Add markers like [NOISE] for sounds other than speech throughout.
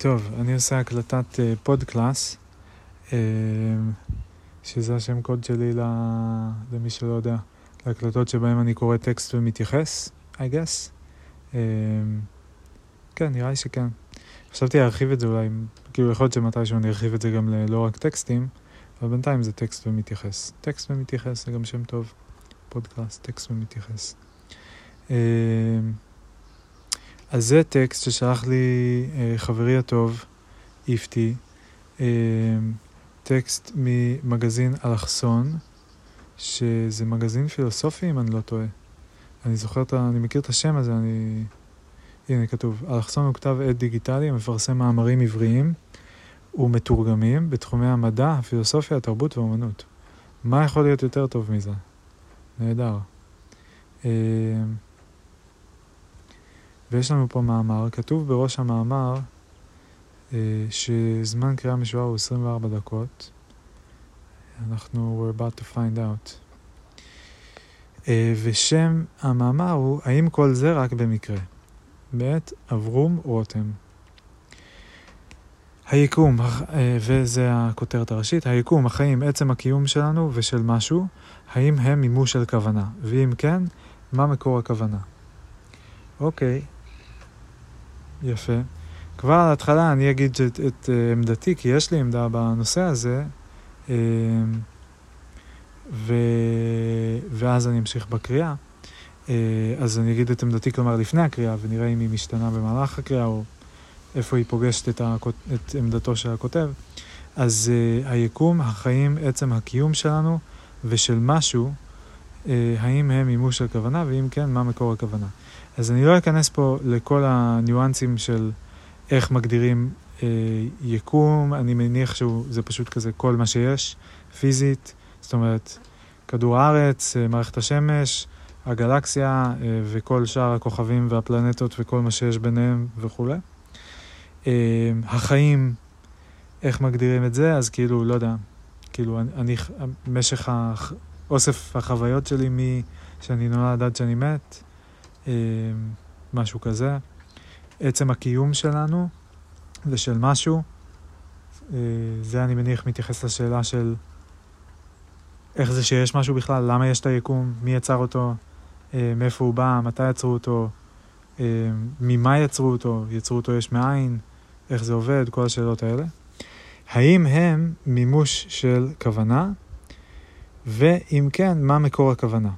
טוב, אני עושה הקלטת אה, פודקלאסט, אה, שזה השם קוד שלי ל... למי שלא יודע, להקלטות שבהן אני קורא טקסט ומתייחס, I guess. אה, כן, נראה לי שכן. חשבתי להרחיב את זה אולי, כאילו יכול להיות שמתישהו אני ארחיב את זה גם ללא רק טקסטים, אבל בינתיים זה טקסט ומתייחס. טקסט ומתייחס זה גם שם טוב, פודקלאסט, טקסט ומתייחס. אז זה טקסט ששלח לי uh, חברי הטוב, איפתי, uh, טקסט ממגזין אלכסון, שזה מגזין פילוסופי אם אני לא טועה. אני זוכר, את ה... אני מכיר את השם הזה, אני... הנה כתוב, אלכסון הוא כתב עת דיגיטלי המפרסם מאמרים עבריים ומתורגמים בתחומי המדע, הפילוסופיה, התרבות והאומנות. מה יכול להיות יותר טוב מזה? נהדר. ויש לנו פה מאמר, כתוב בראש המאמר אה, שזמן קריאה משוער הוא 24 דקות. אנחנו, we're about to find out. אה, ושם המאמר הוא, האם כל זה רק במקרה? מאת אברום רותם. היקום, אה, וזה הכותרת הראשית, היקום, החיים, עצם הקיום שלנו ושל משהו, האם הם מימוש של כוונה? ואם כן, מה מקור הכוונה? אוקיי, יפה. כבר על ההתחלה אני אגיד את, את אה, עמדתי, כי יש לי עמדה בנושא הזה, אה, ו... ואז אני אמשיך בקריאה. אה, אז אני אגיד את עמדתי, כלומר, לפני הקריאה, ונראה אם היא משתנה במהלך הקריאה, או איפה היא פוגשת את, הכות... את עמדתו של הכותב. אז היקום, החיים, עצם הקיום שלנו ושל משהו, האם הם מימוש של כוונה, ואם כן, מה מקור הכוונה. אז אני לא אכנס פה לכל הניואנסים של איך מגדירים אה, יקום, אני מניח שזה פשוט כזה כל מה שיש, פיזית, זאת אומרת, כדור הארץ, אה, מערכת השמש, הגלקסיה אה, וכל שאר הכוכבים והפלנטות וכל מה שיש ביניהם וכולי. אה, החיים, איך מגדירים את זה? אז כאילו, לא יודע, כאילו, אני, אני משך אוסף החוויות שלי משאני נולד עד שאני מת, משהו כזה. עצם הקיום שלנו ושל משהו, אה, זה אני מניח מתייחס לשאלה של איך זה שיש משהו בכלל, למה יש את היקום, מי יצר אותו, אה, מאיפה הוא בא, מתי יצרו אותו, ממה יצרו אותו, יצרו אותו יש מאין, איך זה עובד, כל השאלות האלה. האם הם מימוש של כוונה, ואם כן, מה מקור הכוונה?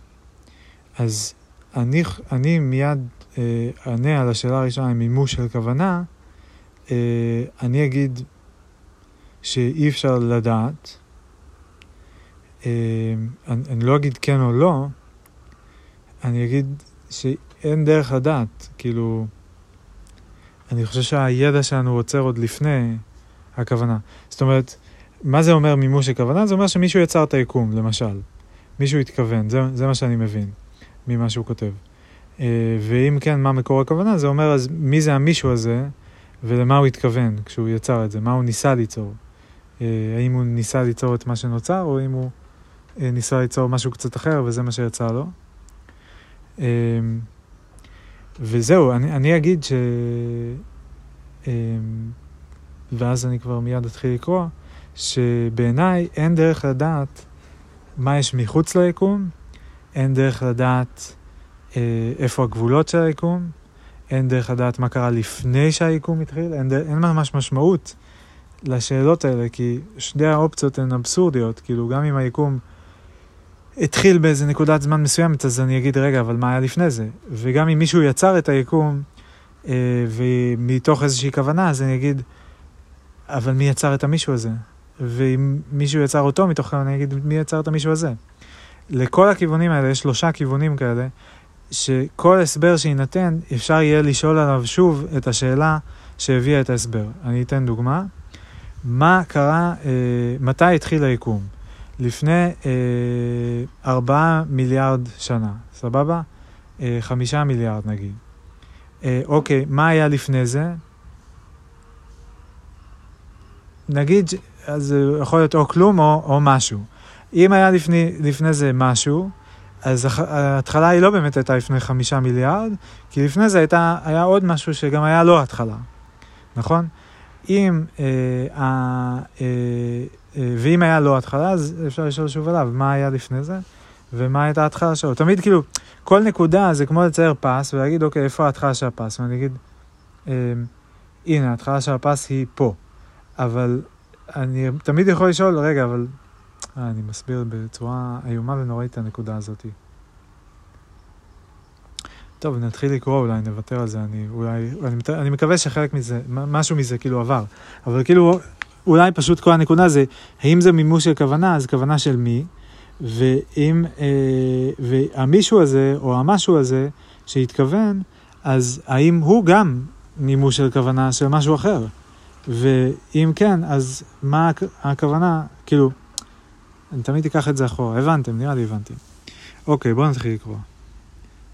אז אני, אני מיד אה, אענה על השאלה הראשונה, מימוש של כוונה, אה, אני אגיד שאי אפשר לדעת, אה, אני, אני לא אגיד כן או לא, אני אגיד שאין דרך לדעת, כאילו, אני חושב שהידע שלנו עוצר עוד לפני הכוונה. זאת אומרת, מה זה אומר מימוש של כוונה? זה אומר שמישהו יצר את היקום, למשל. מישהו התכוון, זה, זה מה שאני מבין. ממה שהוא כותב. אה, ואם כן, מה מקור הכוונה? זה אומר, אז מי זה המישהו הזה, ולמה הוא התכוון כשהוא יצר את זה? מה הוא ניסה ליצור? אה, האם הוא ניסה ליצור את מה שנוצר, או אם הוא אה, ניסה ליצור משהו קצת אחר, וזה מה שיצא לו? וזהו, אני, אני אגיד ש... ואז אני כבר מיד אתחיל לקרוא, שבעיניי אין דרך לדעת מה יש מחוץ ליקום אין דרך לדעת אה, איפה הגבולות של היקום, אין דרך לדעת מה קרה לפני שהיקום התחיל, אין, אין ממש משמעות לשאלות האלה, כי שתי האופציות הן אבסורדיות, כאילו גם אם היקום התחיל באיזה נקודת זמן מסוימת, אז אני אגיד, רגע, אבל מה היה לפני זה? וגם אם מישהו יצר את היקום, אה, ומתוך איזושהי כוונה, אז אני אגיד, אבל מי יצר את המישהו הזה? ואם מישהו יצר אותו מתוך כוונה, אני אגיד, מי יצר את המישהו הזה? לכל הכיוונים האלה, יש שלושה כיוונים כאלה, שכל הסבר שיינתן, אפשר יהיה לשאול עליו שוב את השאלה שהביאה את ההסבר. אני אתן דוגמה. מה קרה, אה, מתי התחיל היקום? לפני אה, ארבעה מיליארד שנה, סבבה? אה, חמישה מיליארד נגיד. אה, אוקיי, מה היה לפני זה? נגיד, אז יכול להיות או כלום או, או משהו. אם היה לפני, לפני זה משהו, אז ההתחלה היא לא באמת הייתה לפני חמישה מיליארד, כי לפני זה הייתה, היה עוד משהו שגם היה לא התחלה, נכון? אם, אה, אה, אה, אה, ואם היה לו התחלה, אז אפשר לשאול שוב עליו, מה היה לפני זה, ומה הייתה ההתחלה שלו. תמיד כאילו, כל נקודה זה כמו לצייר פס, ולהגיד, אוקיי, איפה ההתחלה של הפס? ואני אגיד, אה, הנה, ההתחלה של הפס היא פה. אבל אני תמיד יכול לשאול, רגע, אבל... אה, אני מסביר בצורה איומה ונוראית את הנקודה הזאת. טוב, נתחיל לקרוא, אולי נוותר על זה, אני אולי, אני, אני מקווה שחלק מזה, משהו מזה כאילו עבר, אבל כאילו, אולי פשוט כל הנקודה זה, האם זה מימוש של כוונה, אז כוונה של מי, ואם, אה, והמישהו הזה, או המשהו הזה, שהתכוון, אז האם הוא גם מימוש של כוונה של משהו אחר? ואם כן, אז מה הכוונה, כאילו, אני תמיד אקח את זה אחורה, הבנתם, נראה לי הבנתי. אוקיי, בואו נתחיל לקרוא.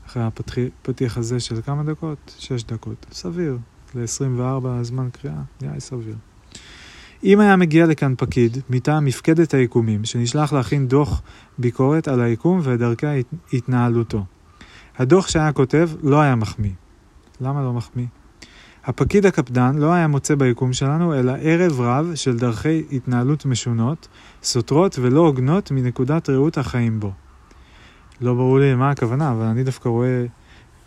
אחרי הפתיח הזה של כמה דקות? שש דקות. סביר. ל-24 זמן קריאה, נראה לי סביר. אם היה מגיע לכאן פקיד מטעם מפקדת היקומים, שנשלח להכין דוח ביקורת על היקום ודרכי התנהלותו. הדוח שהיה כותב לא היה מחמיא. למה לא מחמיא? הפקיד הקפדן לא היה מוצא ביקום שלנו אלא ערב רב של דרכי התנהלות משונות, סותרות ולא הוגנות מנקודת ראות החיים בו. לא ברור לי מה הכוונה, אבל אני דווקא רואה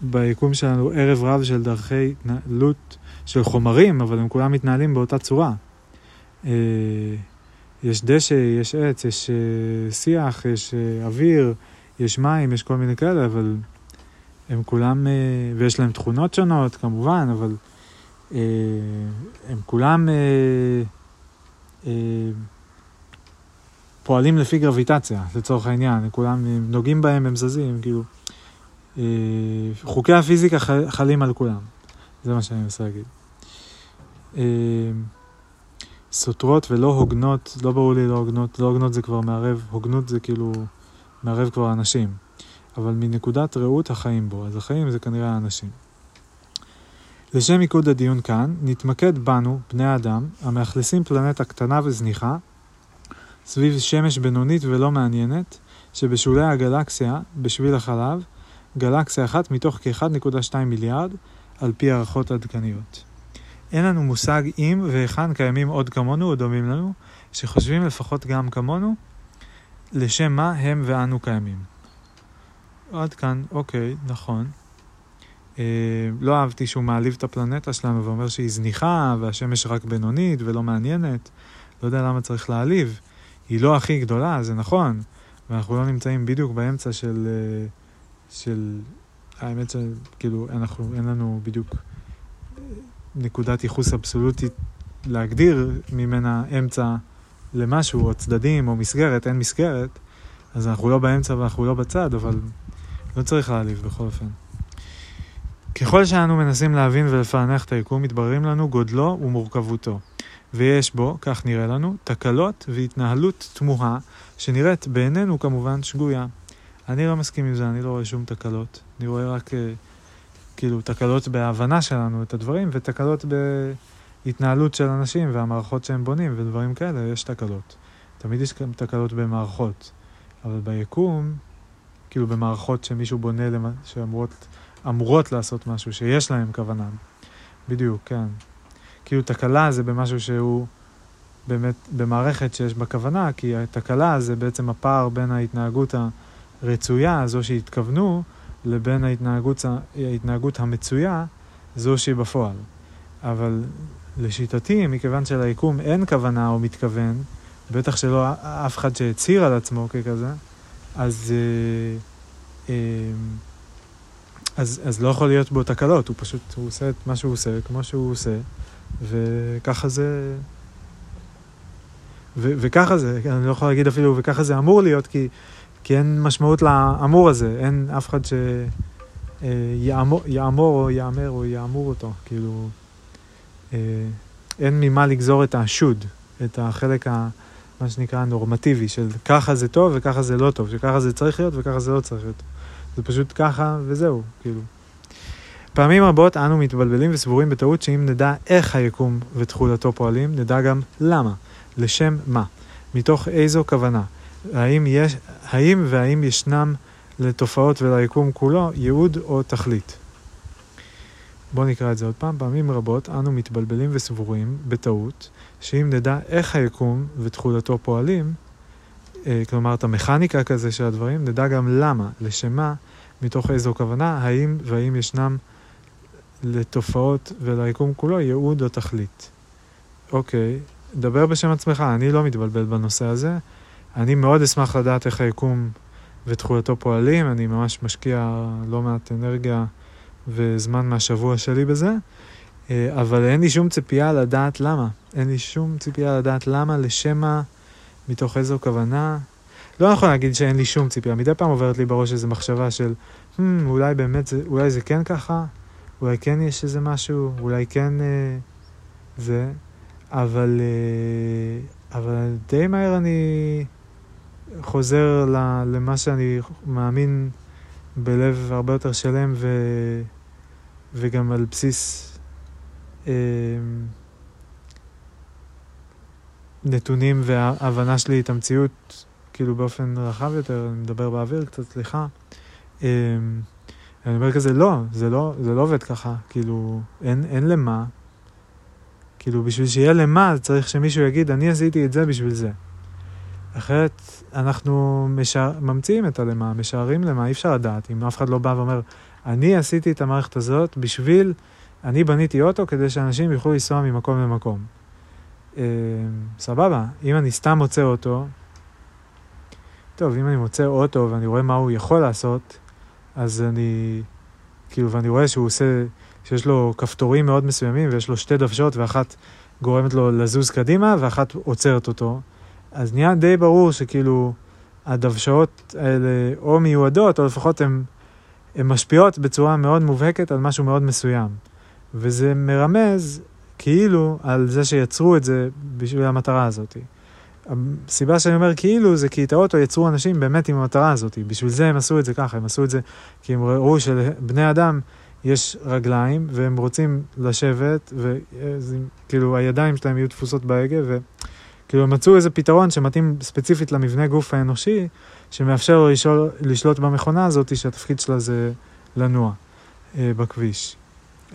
ביקום שלנו ערב רב של דרכי התנהלות של חומרים, אבל הם כולם מתנהלים באותה צורה. אה, יש דשא, יש עץ, יש אה, שיח, יש אה, אוויר, יש מים, יש כל מיני כאלה, אבל הם כולם, ויש להם תכונות שונות כמובן, אבל הם כולם פועלים לפי גרביטציה, לצורך העניין, כולם נוגעים בהם, הם זזים, כאילו. אה, חוקי הפיזיקה חלים על כולם, זה מה שאני מנסה להגיד. אה, סותרות ולא הוגנות, לא ברור לי לא הוגנות, לא הוגנות זה כבר מערב, הוגנות זה כאילו מערב כבר אנשים, אבל מנקודת ראות החיים בו, אז החיים זה כנראה האנשים. לשם מיקוד הדיון כאן, נתמקד בנו, בני האדם, המאכלסים פלנטה קטנה וזניחה, סביב שמש בינונית ולא מעניינת, שבשולי הגלקסיה, בשביל החלב, גלקסיה אחת מתוך כ-1.2 מיליארד, על פי הערכות עדכניות. אין לנו מושג אם והיכן קיימים עוד כמונו או דומים לנו, שחושבים לפחות גם כמונו, לשם מה הם ואנו קיימים. עד כאן, אוקיי, נכון. אה, לא אהבתי שהוא מעליב את הפלנטה שלנו ואומר שהיא זניחה והשמש רק בינונית ולא מעניינת. לא יודע למה צריך להעליב. היא לא הכי גדולה, זה נכון, ואנחנו לא נמצאים בדיוק באמצע של... אה, של... האמת שכאילו, אנחנו, אין לנו בדיוק אה, נקודת ייחוס אבסולוטית להגדיר ממנה אמצע למשהו, או צדדים, או מסגרת, אין מסגרת, אז אנחנו לא באמצע ואנחנו לא בצד, אבל לא צריך להעליב בכל אופן. ככל שאנו מנסים להבין ולפענח את היקום, מתבררים לנו גודלו ומורכבותו. ויש בו, כך נראה לנו, תקלות והתנהלות תמוהה, שנראית בעינינו כמובן שגויה. אני לא מסכים עם זה, אני לא רואה שום תקלות. אני רואה רק אה, כאילו תקלות בהבנה שלנו את הדברים, ותקלות בהתנהלות של אנשים והמערכות שהם בונים ודברים כאלה, יש תקלות. תמיד יש גם תקלות במערכות, אבל ביקום, כאילו במערכות שמישהו בונה, שאמורות אמורות לעשות משהו, שיש להם כוונה. בדיוק, כן. כאילו תקלה זה במשהו שהוא באמת במערכת שיש בה כוונה, כי התקלה זה בעצם הפער בין ההתנהגות הרצויה, זו שהתכוונו, לבין ההתנהגות, ההתנהגות המצויה, זו שהיא בפועל. אבל לשיטתי, מכיוון שליקום אין כוונה או מתכוון, בטח שלא אף אחד שהצהיר על עצמו ככזה, אז, אה, אה, אז, אז לא יכול להיות בו תקלות, הוא פשוט, הוא עושה את מה שהוא עושה, כמו שהוא עושה, וככה זה... ו- וככה זה, אני לא יכול להגיד אפילו וככה זה אמור להיות, כי, כי אין משמעות לאמור הזה, אין אף אחד שיאמור אה, או יאמר או יאמור אותו, כאילו, אה, אין ממה לגזור את השוד, את החלק, ה, מה שנקרא, הנורמטיבי, של ככה זה טוב וככה זה לא טוב, שככה זה צריך להיות וככה זה לא צריך להיות. זה פשוט ככה וזהו, כאילו. פעמים רבות אנו מתבלבלים וסבורים בטעות שאם נדע איך היקום ותכולתו פועלים, נדע גם למה, לשם מה, מתוך איזו כוונה, האם, יש, האם והאם ישנם לתופעות וליקום כולו ייעוד או תכלית. בואו נקרא את זה עוד פעם. פעמים רבות אנו מתבלבלים וסבורים, בטעות, שאם נדע איך היקום ותכולתו פועלים, כלומר את המכניקה כזה של הדברים, נדע גם למה, לשם מה, מתוך איזו כוונה, האם והאם ישנם לתופעות וליקום כולו ייעוד או תכלית. אוקיי, דבר בשם עצמך, אני לא מתבלבל בנושא הזה. אני מאוד אשמח לדעת איך היקום ותכולתו פועלים, אני ממש משקיע לא מעט אנרגיה וזמן מהשבוע שלי בזה, אה, אבל אין לי שום ציפייה לדעת למה. אין לי שום ציפייה לדעת למה, לשם מה, מתוך איזו כוונה. לא נכון להגיד שאין לי שום ציפייה, מדי פעם עוברת לי בראש איזו מחשבה של, hmm, אולי באמת זה, אולי זה כן ככה, אולי כן יש איזה משהו, אולי כן אה, זה, אבל, אה, אבל די מהר אני חוזר למה שאני מאמין בלב הרבה יותר שלם ו, וגם על בסיס אה, נתונים והבנה שלי את המציאות, כאילו באופן רחב יותר, אני מדבר באוויר קצת, סליחה. אה, אני אומר כזה, לא, זה לא, זה לא עובד ככה, כאילו, אין, אין למה. כאילו, בשביל שיהיה למה, צריך שמישהו יגיד, אני עשיתי את זה בשביל זה. אחרת אנחנו משע... ממציאים את הלמה, משערים למה, אי אפשר לדעת. אם אף אחד לא בא ואומר, אני עשיתי את המערכת הזאת בשביל, אני בניתי אוטו כדי שאנשים יוכלו לנסוע ממקום למקום. אה, סבבה, אם אני סתם מוצא אוטו, טוב, אם אני מוצא אוטו ואני רואה מה הוא יכול לעשות, אז אני, כאילו, ואני רואה שהוא עושה, שיש לו כפתורים מאוד מסוימים ויש לו שתי דוושות ואחת גורמת לו לזוז קדימה ואחת עוצרת אותו. אז נהיה די ברור שכאילו הדוושאות האלה או מיועדות או לפחות הן משפיעות בצורה מאוד מובהקת על משהו מאוד מסוים. וזה מרמז כאילו על זה שיצרו את זה בשביל המטרה הזאת. הסיבה שאני אומר כאילו זה כי את האוטו יצרו אנשים באמת עם המטרה הזאת, בשביל זה הם עשו את זה ככה, הם עשו את זה כי הם ראו שלבני אדם יש רגליים והם רוצים לשבת וכאילו הידיים שלהם יהיו תפוסות בהגה וכאילו הם מצאו איזה פתרון שמתאים ספציפית למבנה גוף האנושי שמאפשר לו לשול, לשלוט במכונה הזאת שהתפקיד שלה זה לנוע אה, בכביש.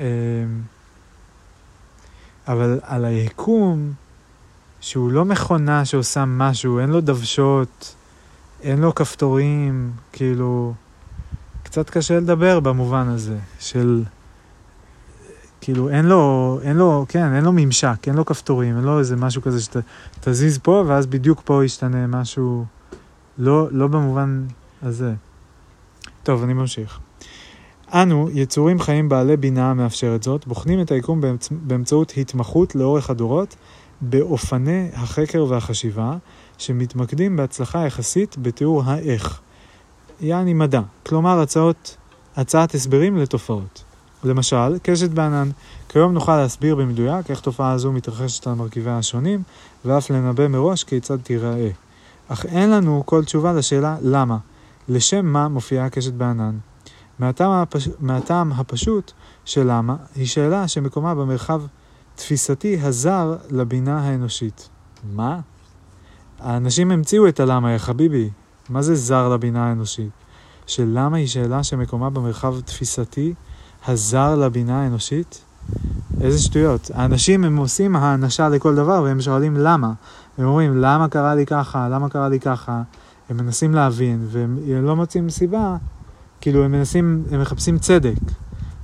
אה, אבל על היקום שהוא לא מכונה שעושה משהו, אין לו דוושות, אין לו כפתורים, כאילו, קצת קשה לדבר במובן הזה, של, כאילו, אין לו, אין לו, כן, אין לו ממשק, אין לו כפתורים, אין לו איזה משהו כזה שתזיז פה, ואז בדיוק פה ישתנה משהו, לא, לא במובן הזה. טוב, אני ממשיך. אנו, יצורים חיים בעלי בינה המאפשרת זאת, בוחנים את היקום באמצ... באמצעות התמחות לאורך הדורות, באופני החקר והחשיבה, שמתמקדים בהצלחה יחסית בתיאור האיך. יעני מדע, כלומר הצעות, הצעת הסברים לתופעות. למשל, קשת בענן. כיום נוכל להסביר במדויק איך תופעה זו מתרחשת על מרכיביה השונים, ואף לנבא מראש כיצד תיראה. אך אין לנו כל תשובה לשאלה למה. לשם מה מופיעה קשת בענן? מהטעם, הפש... מהטעם הפשוט של למה, היא שאלה שמקומה במרחב תפיסתי הזר לבינה האנושית. מה? האנשים המציאו את הלמה, יא חביבי. מה זה זר לבינה האנושית? שלמה היא שאלה שמקומה במרחב תפיסתי הזר לבינה האנושית? איזה שטויות. האנשים הם עושים האנשה לכל דבר והם שואלים למה. הם אומרים למה קרה לי ככה, למה קרה לי ככה. הם מנסים להבין והם לא מוצאים סיבה, כאילו הם מנסים, הם מחפשים צדק.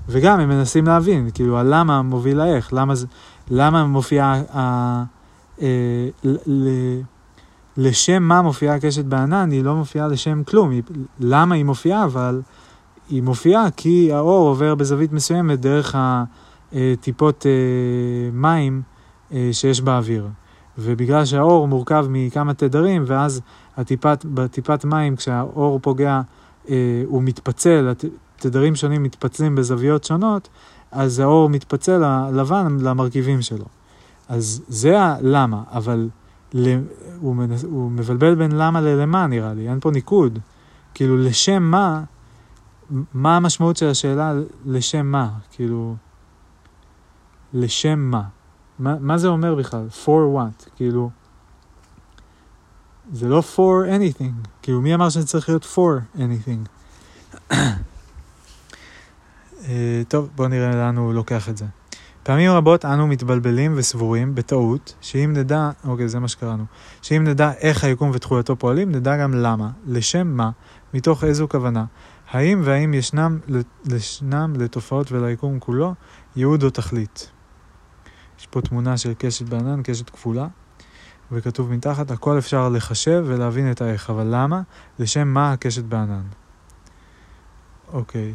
וגם הם מנסים להבין, כאילו, הלמה מוביל לאיך, למה, למה מופיעה, אה, אה, ל, לשם מה מופיעה הקשת בענן, היא לא מופיעה לשם כלום, היא, למה היא מופיעה, אבל היא מופיעה כי האור עובר בזווית מסוימת דרך הטיפות אה, מים אה, שיש באוויר. ובגלל שהאור מורכב מכמה תדרים, ואז הטיפת, בטיפת מים, כשהאור פוגע, אה, הוא מתפצל, תדרים שונים מתפצלים בזוויות שונות, אז האור מתפצל הלבן למרכיבים שלו. אז זה הלמה, אבל הוא, מנס, הוא מבלבל בין למה ללמה נראה לי, אין פה ניקוד. כאילו, לשם מה, מה המשמעות של השאלה לשם מה? כאילו, לשם מה? מה, מה זה אומר בכלל? for what? כאילו, זה לא for anything. כאילו, מי אמר שזה צריך להיות for anything? [CLEARS THROAT] אה, טוב, בואו נראה לאן הוא לוקח את זה. פעמים רבות אנו מתבלבלים וסבורים בטעות, שאם נדע, אוקיי, זה מה שקראנו, שאם נדע איך היקום ותכולתו פועלים, נדע גם למה, לשם מה, מתוך איזו כוונה, האם והאם ישנם, ישנם לתופעות וליקום כולו ייעוד או תכלית. יש פה תמונה של קשת בענן, קשת כפולה, וכתוב מתחת, הכל אפשר לחשב ולהבין את האיך, אבל למה? לשם מה הקשת בענן. אוקיי.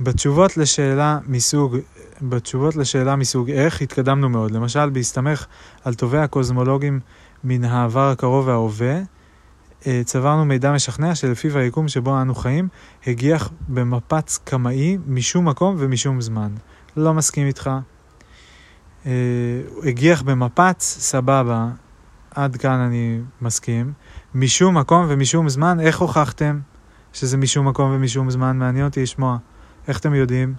בתשובות לשאלה מסוג, בתשובות לשאלה מסוג איך התקדמנו מאוד. למשל, בהסתמך על טובי הקוזמולוגים מן העבר הקרוב וההווה, אה, צברנו מידע משכנע שלפיו היקום שבו אנו חיים הגיח במפץ קמאי משום מקום ומשום זמן. לא מסכים איתך. אה, הגיח במפץ, סבבה, עד כאן אני מסכים. משום מקום ומשום זמן, איך הוכחתם שזה משום מקום ומשום זמן? מעניין אותי לשמוע. איך אתם יודעים?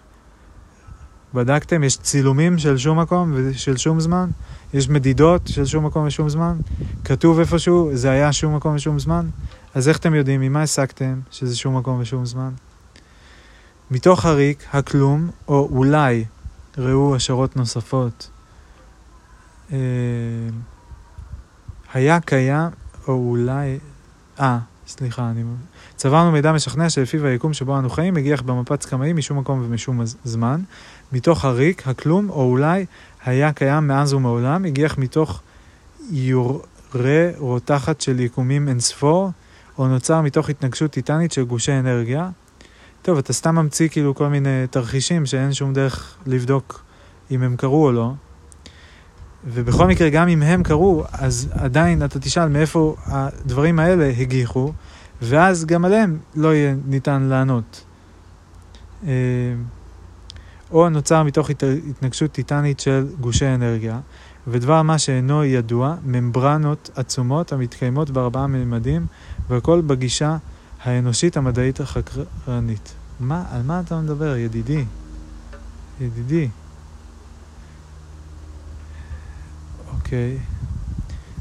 בדקתם? יש צילומים של שום מקום ושל שום זמן? יש מדידות של שום מקום ושום זמן? כתוב איפשהו, זה היה שום מקום ושום זמן? אז איך אתם יודעים? ממה הסקתם שזה שום מקום ושום זמן? מתוך הריק, הכלום, או אולי, ראו השערות נוספות, אה, היה קיים, או אולי, אה, סליחה, אני... צברנו מידע משכנע שלפיו היקום שבו אנו חיים מגיח במפץ קמאי משום מקום ומשום זמן, מתוך הריק, הכלום, או אולי היה קיים מאז ומעולם, הגיח מתוך יורה רותחת של יקומים אינספור, או נוצר מתוך התנגשות טיטנית של גושי אנרגיה. טוב, אתה סתם ממציא כאילו כל מיני תרחישים שאין שום דרך לבדוק אם הם קרו או לא. ובכל מקרה, גם אם הם קרו, אז עדיין אתה תשאל מאיפה הדברים האלה הגיחו, ואז גם עליהם לא יהיה ניתן לענות. אה, או נוצר מתוך התנגשות טיטנית של גושי אנרגיה, ודבר מה שאינו ידוע, ממברנות עצומות המתקיימות בארבעה ממדים, והכל בגישה האנושית המדעית החקרנית. מה, על מה אתה מדבר, ידידי? ידידי. אוקיי.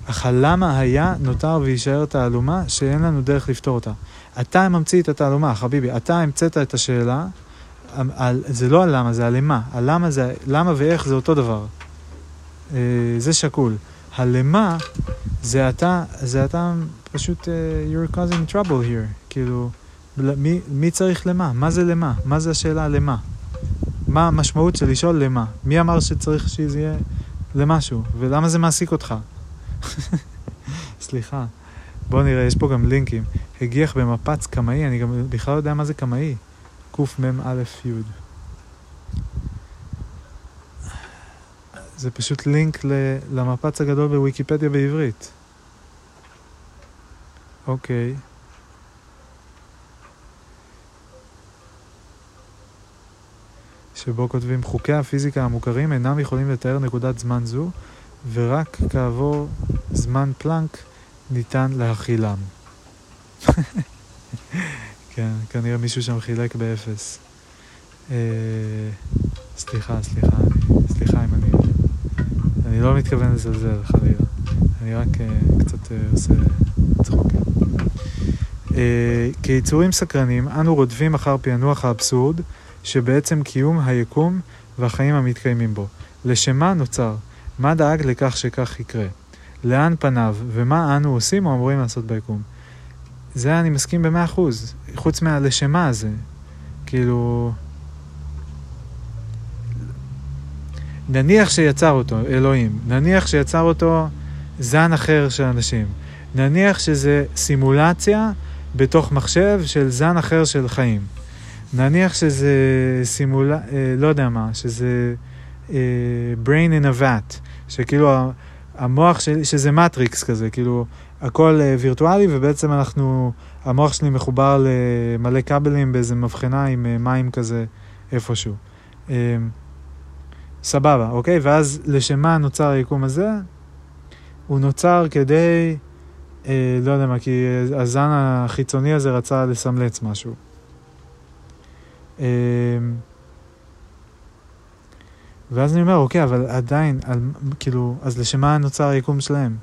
אך הלמה היה נותר ויישאר תעלומה שאין לנו דרך לפתור אותה. אתה ממציא את התעלומה, חביבי, אתה המצאת את השאלה, זה לא הלמה, זה הלמה. הלמה זה, למה ואיך זה אותו דבר. אה, זה שקול. הלמה זה אתה, זה אתה פשוט, uh, you're causing trouble here. כאילו, מי, מי צריך למה? מה זה למה? מה זה השאלה למה? מה המשמעות של לשאול למה? מי אמר שצריך שזה יהיה למשהו? ולמה זה מעסיק אותך? [LAUGHS] סליחה. בוא נראה, יש פה גם לינקים. הגיח במפץ קמאי, אני גם בכלל לא יודע מה זה קמאי. קמ"א י. זה פשוט לינק למפץ הגדול בוויקיפדיה בעברית. אוקיי. שבו כותבים חוקי הפיזיקה המוכרים אינם יכולים לתאר נקודת זמן זו, ורק כעבור זמן פלנק ניתן להכילם. [LAUGHS] כן, כנראה מישהו שם חילק באפס. אה, סליחה, סליחה, סליחה אם אני... אני לא מתכוון לזלזל, חלילה. אני רק אה, קצת אה, עושה צחוקים. אה, כיצורים סקרנים, אנו רודפים אחר פענוח האבסורד, שבעצם קיום היקום והחיים המתקיימים בו. לשם מה נוצר? מה דאג לכך שכך יקרה? לאן פניו, ומה אנו עושים או אמורים לעשות ביקום? זה אני מסכים במאה אחוז, חוץ מהלשמה הזה. כאילו... נניח שיצר אותו אלוהים, נניח שיצר אותו זן אחר של אנשים, נניח שזה סימולציה בתוך מחשב של זן אחר של חיים. נניח שזה סימולה... אה, לא יודע מה, שזה אה, brain in a vat, שכאילו המוח שלי, שזה מטריקס כזה, כאילו הכל אה, וירטואלי ובעצם אנחנו, המוח שלי מחובר למלא כבלים באיזה מבחנה עם אה, מים כזה איפשהו. אה, סבבה, אוקיי? ואז לשם מה נוצר היקום הזה? הוא נוצר כדי, אה, לא יודע מה, כי הזן החיצוני הזה רצה לסמלץ משהו. אה, ואז אני אומר, אוקיי, אבל עדיין, על, כאילו, אז לשם מה נוצר היקום שלהם?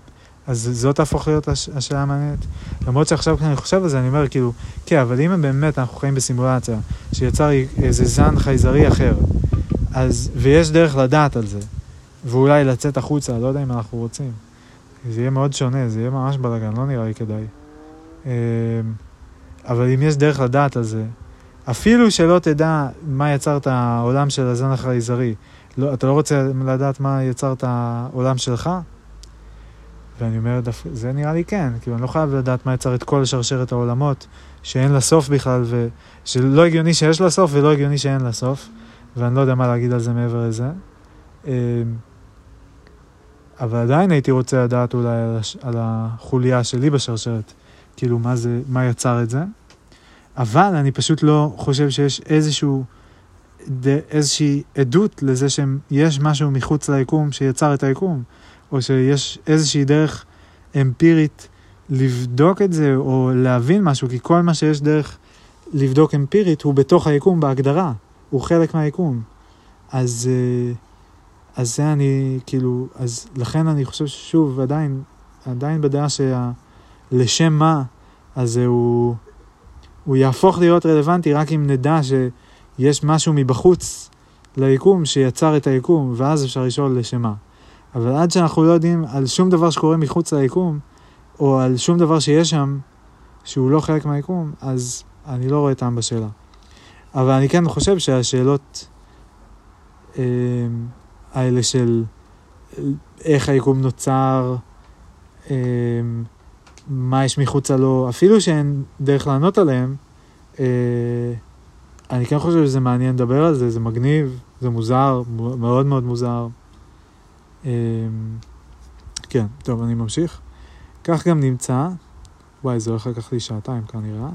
אז זאת תהפוך להיות הש... השאלה המעניינת. למרות שעכשיו כשאני חושב על זה, אני אומר כאילו, כן, אבל אם באמת אנחנו חיים בסימולציה, שיצר איזה זן חייזרי אחר, אז, ויש דרך לדעת על זה, ואולי לצאת החוצה, לא יודע אם אנחנו רוצים. זה יהיה מאוד שונה, זה יהיה ממש בלאגן, לא נראה לי כדאי. אמ, אבל אם יש דרך לדעת על זה, אפילו שלא תדע מה יצר את העולם של הזן החייזרי, לא, אתה לא רוצה לדעת מה יצר את העולם שלך? ואני אומר, זה נראה לי כן, כאילו אני לא חייב לדעת מה יצר את כל שרשרת העולמות, שאין לה סוף בכלל, ושלא הגיוני שיש לה סוף ולא הגיוני שאין לה סוף, ואני לא יודע מה להגיד על זה מעבר לזה. אמ, אבל עדיין הייתי רוצה לדעת אולי על. על החוליה שלי בשרשרת, כאילו מה זה, מה יצר את זה. אבל אני פשוט לא חושב שיש איזשהו, איזושהי עדות לזה שיש משהו מחוץ ליקום שיצר את היקום, או שיש איזושהי דרך אמפירית לבדוק את זה, או להבין משהו, כי כל מה שיש דרך לבדוק אמפירית הוא בתוך היקום בהגדרה, הוא חלק מהיקום. אז... Uh, אז זה אני, כאילו, אז לכן אני חושב ששוב, עדיין, עדיין בדעה שלשם מה, אז הוא, הוא יהפוך להיות רלוונטי רק אם נדע שיש משהו מבחוץ ליקום שיצר את היקום, ואז אפשר לשאול לשם מה. אבל עד שאנחנו לא יודעים על שום דבר שקורה מחוץ ליקום, או על שום דבר שיש שם, שהוא לא חלק מהיקום, אז אני לא רואה טעם בשאלה. אבל אני כן חושב שהשאלות... אה, האלה של איך היקום נוצר, אמ, מה יש מחוצה לו, אפילו שאין דרך לענות עליהם, אה, אני כן חושב שזה מעניין לדבר על זה, זה מגניב, זה מוזר, מאוד מאוד מוזר. אמ, כן, טוב, אני ממשיך. כך גם נמצא, וואי, זה הולך לקח לי שעתיים כנראה.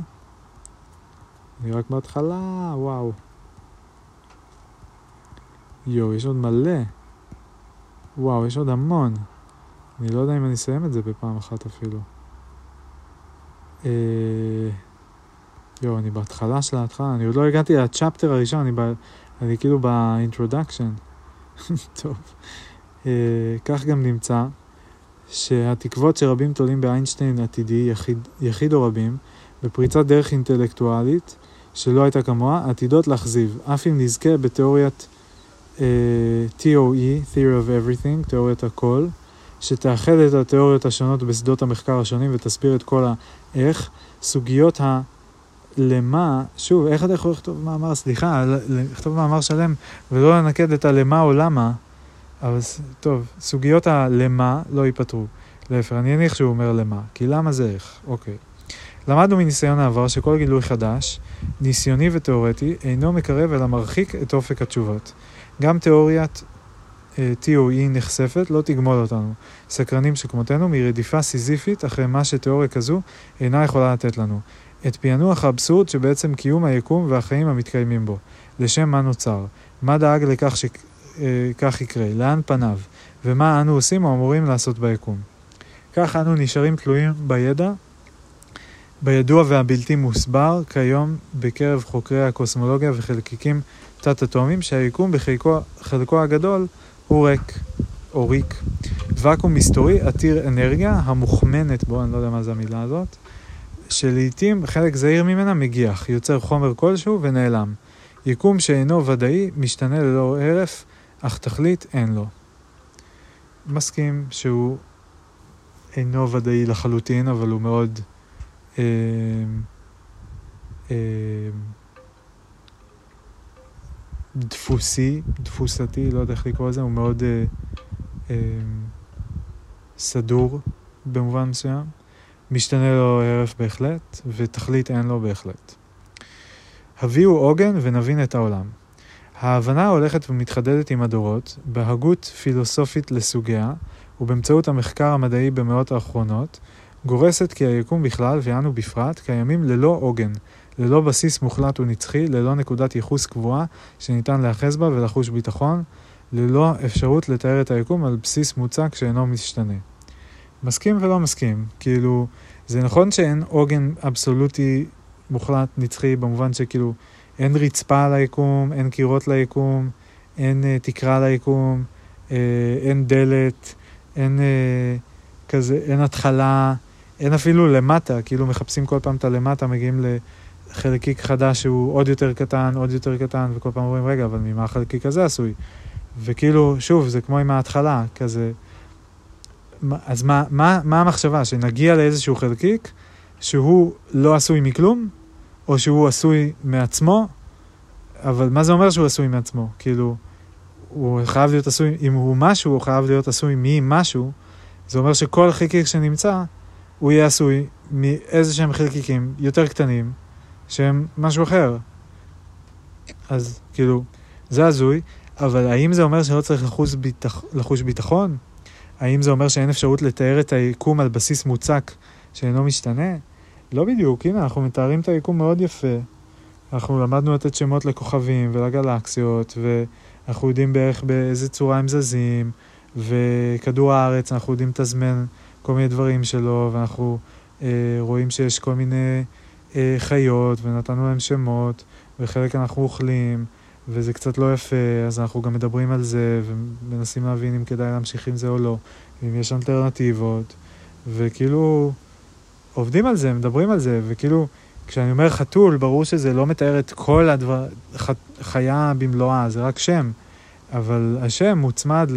אני רק בהתחלה, וואו. יואו, יש עוד מלא. וואו, יש עוד המון. אני לא יודע אם אני אסיים את זה בפעם אחת אפילו. אה... יואו, אני בהתחלה של ההתחלה, אני עוד לא הגעתי ל chapter הראשון, אני, ב... אני כאילו ב introduction. [LAUGHS] טוב. אה... כך גם נמצא שהתקוות שרבים תולים באיינשטיין עתידי, יחיד, יחיד או רבים, בפריצת דרך אינטלקטואלית שלא הייתה כמוה, עתידות להכזיב, אף אם נזכה בתיאוריית TOE, Theory of Everything, תיאוריית הכל, שתאחד את התיאוריות השונות בשדות המחקר השונים ותסביר את כל האיך. סוגיות הלמה, שוב, איך אתה יכול לכתוב מאמר, סליחה, לכתוב מאמר שלם ולא לנקד את הלמה או למה, אבל טוב, סוגיות הלמה לא ייפתרו. להפך, אני אניח שהוא אומר למה, כי למה זה איך, אוקיי. למדנו מניסיון העבר שכל גילוי חדש, ניסיוני ותאורטי, אינו מקרב אלא מרחיק את אופק התשובות. גם תיאוריית TOE נחשפת לא תגמול אותנו, סקרנים שכמותנו, מרדיפה סיזיפית אחרי מה שתיאוריה כזו אינה יכולה לתת לנו. את פענוח האבסורד שבעצם קיום היקום והחיים המתקיימים בו. לשם מה נוצר? מה דאג לכך שכך uh, יקרה? לאן פניו? ומה אנו עושים או אמורים לעשות ביקום? כך אנו נשארים תלויים בידע, בידוע והבלתי מוסבר כיום בקרב חוקרי הקוסמולוגיה וחלקיקים תת-אטומים שהיקום בחלקו הגדול הוא ריק או ריק. ואקום מסתורי עתיר אנרגיה המוכמנת בו, אני לא יודע מה זה המילה הזאת, שלעיתים חלק זעיר ממנה מגיח, יוצר חומר כלשהו ונעלם. יקום שאינו ודאי משתנה ללא הרף, אך תכלית אין לו. מסכים שהוא אינו ודאי לחלוטין, אבל הוא מאוד... אה, אה, דפוסי, דפוסתי, לא יודע איך לקרוא לזה, הוא מאוד אה, אה, סדור במובן מסוים. משתנה לו הרף בהחלט, ותכלית אין לו בהחלט. הביאו עוגן ונבין את העולם. ההבנה הולכת ומתחדדת עם הדורות, בהגות פילוסופית לסוגיה, ובאמצעות המחקר המדעי במאות האחרונות, גורסת כי היקום בכלל, ואנו בפרט, קיימים ללא עוגן, ללא בסיס מוחלט ונצחי, ללא נקודת ייחוס קבועה שניתן להיאחז בה ולחוש ביטחון, ללא אפשרות לתאר את היקום על בסיס מוצק שאינו משתנה. מסכים ולא מסכים, כאילו, זה נכון שאין עוגן אבסולוטי מוחלט נצחי במובן שכאילו אין רצפה ליקום, אין קירות ליקום, אין uh, תקרה ליקום, uh, אין דלת, אין uh, כזה, אין התחלה, אין אפילו למטה, כאילו מחפשים כל פעם את הלמטה, מגיעים לחלקיק חדש שהוא עוד יותר קטן, עוד יותר קטן, וכל פעם אומרים, רגע, אבל ממה החלקיק הזה עשוי? וכאילו, שוב, זה כמו עם ההתחלה, כזה... אז מה, מה, מה המחשבה? שנגיע לאיזשהו חלקיק שהוא לא עשוי מכלום, או שהוא עשוי מעצמו, אבל מה זה אומר שהוא עשוי מעצמו? כאילו, הוא חייב להיות עשוי, אם הוא משהו, הוא חייב להיות עשוי ממשהו, זה אומר שכל חלקיק שנמצא, הוא יהיה עשוי מאיזה שהם חלקיקים יותר קטנים, שהם משהו אחר. אז כאילו, זה הזוי, אבל האם זה אומר שלא צריך לחוש, ביטח, לחוש ביטחון? האם זה אומר שאין אפשרות לתאר את היקום על בסיס מוצק שאינו משתנה? לא בדיוק, הנה, אנחנו מתארים את היקום מאוד יפה. אנחנו למדנו לתת שמות לכוכבים ולגלקסיות, ואנחנו יודעים בערך באיזה צורה הם זזים, וכדור הארץ, אנחנו יודעים לתזמן כל מיני דברים שלו, ואנחנו אה, רואים שיש כל מיני אה, חיות, ונתנו להם שמות, וחלק אנחנו אוכלים, וזה קצת לא יפה, אז אנחנו גם מדברים על זה, ומנסים להבין אם כדאי להמשיך עם זה או לא, אם יש אלטרנטיבות, וכאילו עובדים על זה, מדברים על זה, וכאילו, כשאני אומר חתול, ברור שזה לא מתאר את כל הדבר, ח, חיה במלואה, זה רק שם, אבל השם מוצמד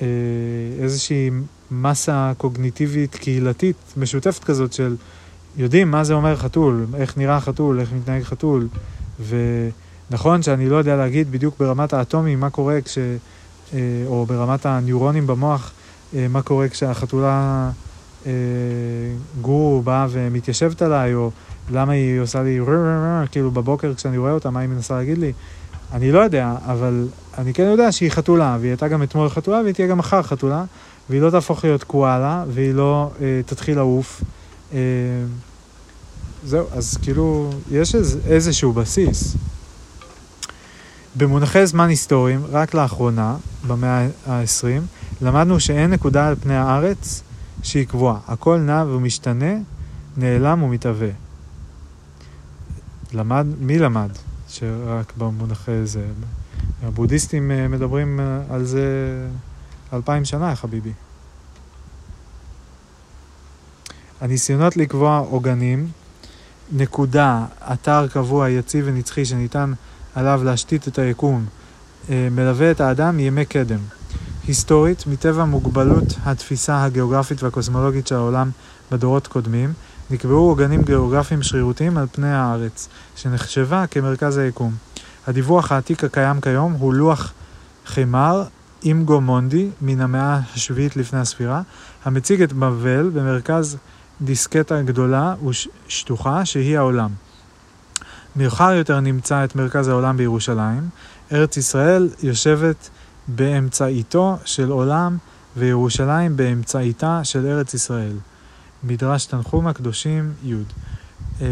לאיזושהי אה, מסה קוגניטיבית קהילתית משותפת כזאת של יודעים מה זה אומר חתול, איך נראה חתול, איך מתנהג חתול, ונכון שאני לא יודע להגיד בדיוק ברמת האטומים מה קורה כש... אה, או ברמת הניורונים במוח, אה, מה קורה כשהחתולה אה, גור באה ומתיישבת עליי, או למה היא עושה לי כאילו בבוקר כשאני רואה אותה, מה היא מנסה להגיד לי. אני לא יודע, אבל אני כן יודע שהיא חתולה, והיא הייתה גם אתמול חתולה, והיא תהיה גם מחר חתולה, והיא לא תהפוך להיות קואלה, והיא לא תתחיל לעוף. אה, זהו, אז כאילו, יש איז, איזשהו בסיס. במונחי זמן היסטוריים, רק לאחרונה, במאה ה-20, למדנו שאין נקודה על פני הארץ שהיא קבועה. הכל נע ומשתנה, נעלם ומתהווה. למד, מי למד? שרק במונחי זה. הבודהיסטים אה, מדברים אה, על זה אלפיים שנה, חביבי. הניסיונות לקבוע עוגנים, נקודה, אתר קבוע, יציב ונצחי שניתן עליו להשתית את היקום, אה, מלווה את האדם מימי קדם. היסטורית, מטבע מוגבלות התפיסה הגיאוגרפית והקוסמולוגית של העולם בדורות קודמים, נקבעו עוגנים גיאוגרפיים שרירותיים על פני הארץ, שנחשבה כמרכז היקום. הדיווח העתיק הקיים כיום הוא לוח חימר אימגו מונדי מן המאה השביעית לפני הספירה, המציג את בבל במרכז דיסקטה גדולה ושטוחה שהיא העולם. מאוחר יותר נמצא את מרכז העולם בירושלים. ארץ ישראל יושבת באמצעיתו של עולם וירושלים באמצעיתה של ארץ ישראל. מדרש תנחום הקדושים י' אה,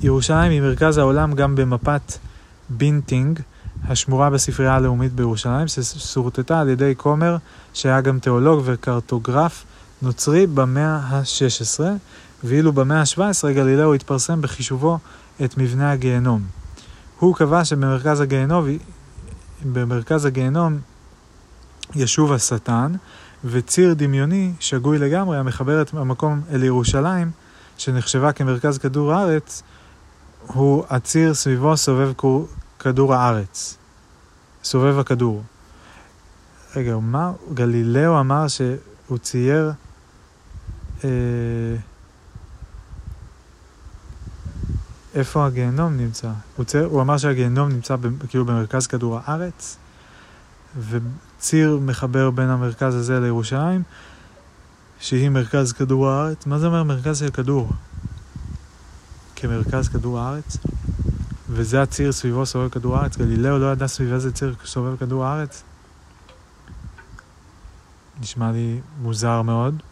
ירושלים היא מרכז העולם גם במפת בינטינג, השמורה בספרייה הלאומית בירושלים, ששורטטה על ידי כומר שהיה גם תיאולוג וקרטוגרף נוצרי במאה ה-16, ואילו במאה ה-17 גלילאו התפרסם בחישובו את מבנה הגיהנום. הוא קבע שבמרכז הגיהנום, במרכז הגיהנום ישוב השטן, וציר דמיוני שגוי לגמרי המחבר את המקום אל ירושלים, שנחשבה כמרכז כדור הארץ, הוא הציר סביבו סובב כדור הארץ. סובב הכדור. רגע, מה? גלילאו אמר שהוא צייר... אה, איפה הגיהנום נמצא? הוא, צייר, הוא אמר שהגיהנום נמצא ב, כאילו במרכז כדור הארץ, וציר מחבר בין המרכז הזה לירושלים, שהיא מרכז כדור הארץ. מה זה אומר מרכז של כדור? כמרכז כדור הארץ? וזה הציר סביבו סובב כדור הארץ. גלילאו לא ידע סביב איזה ציר סובב כדור הארץ. נשמע לי מוזר מאוד.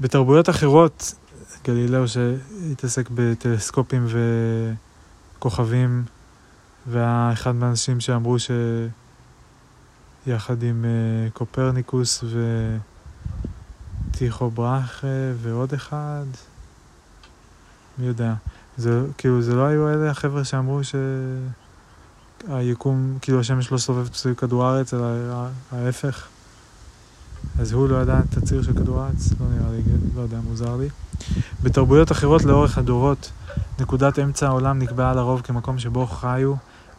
בתרבויות אחרות, גלילאו שהתעסק בטלסקופים וכוכבים, והיה אחד מהאנשים שאמרו שיחד עם uh, קופרניקוס וטיכו ברכה ועוד אחד, מי יודע. זה, כאילו, זה לא היו אלה החבר'ה שאמרו שהיקום, כאילו השמש לא סובבת סביב כדור הארץ, אלא ההפך. אז הוא לא ידע את הציר של כדור הארץ? לא נראה לי, לא יודע, מוזר לי. בתרבויות אחרות לאורך הדורות, נקודת אמצע העולם נקבעה לרוב כמקום שבו חיו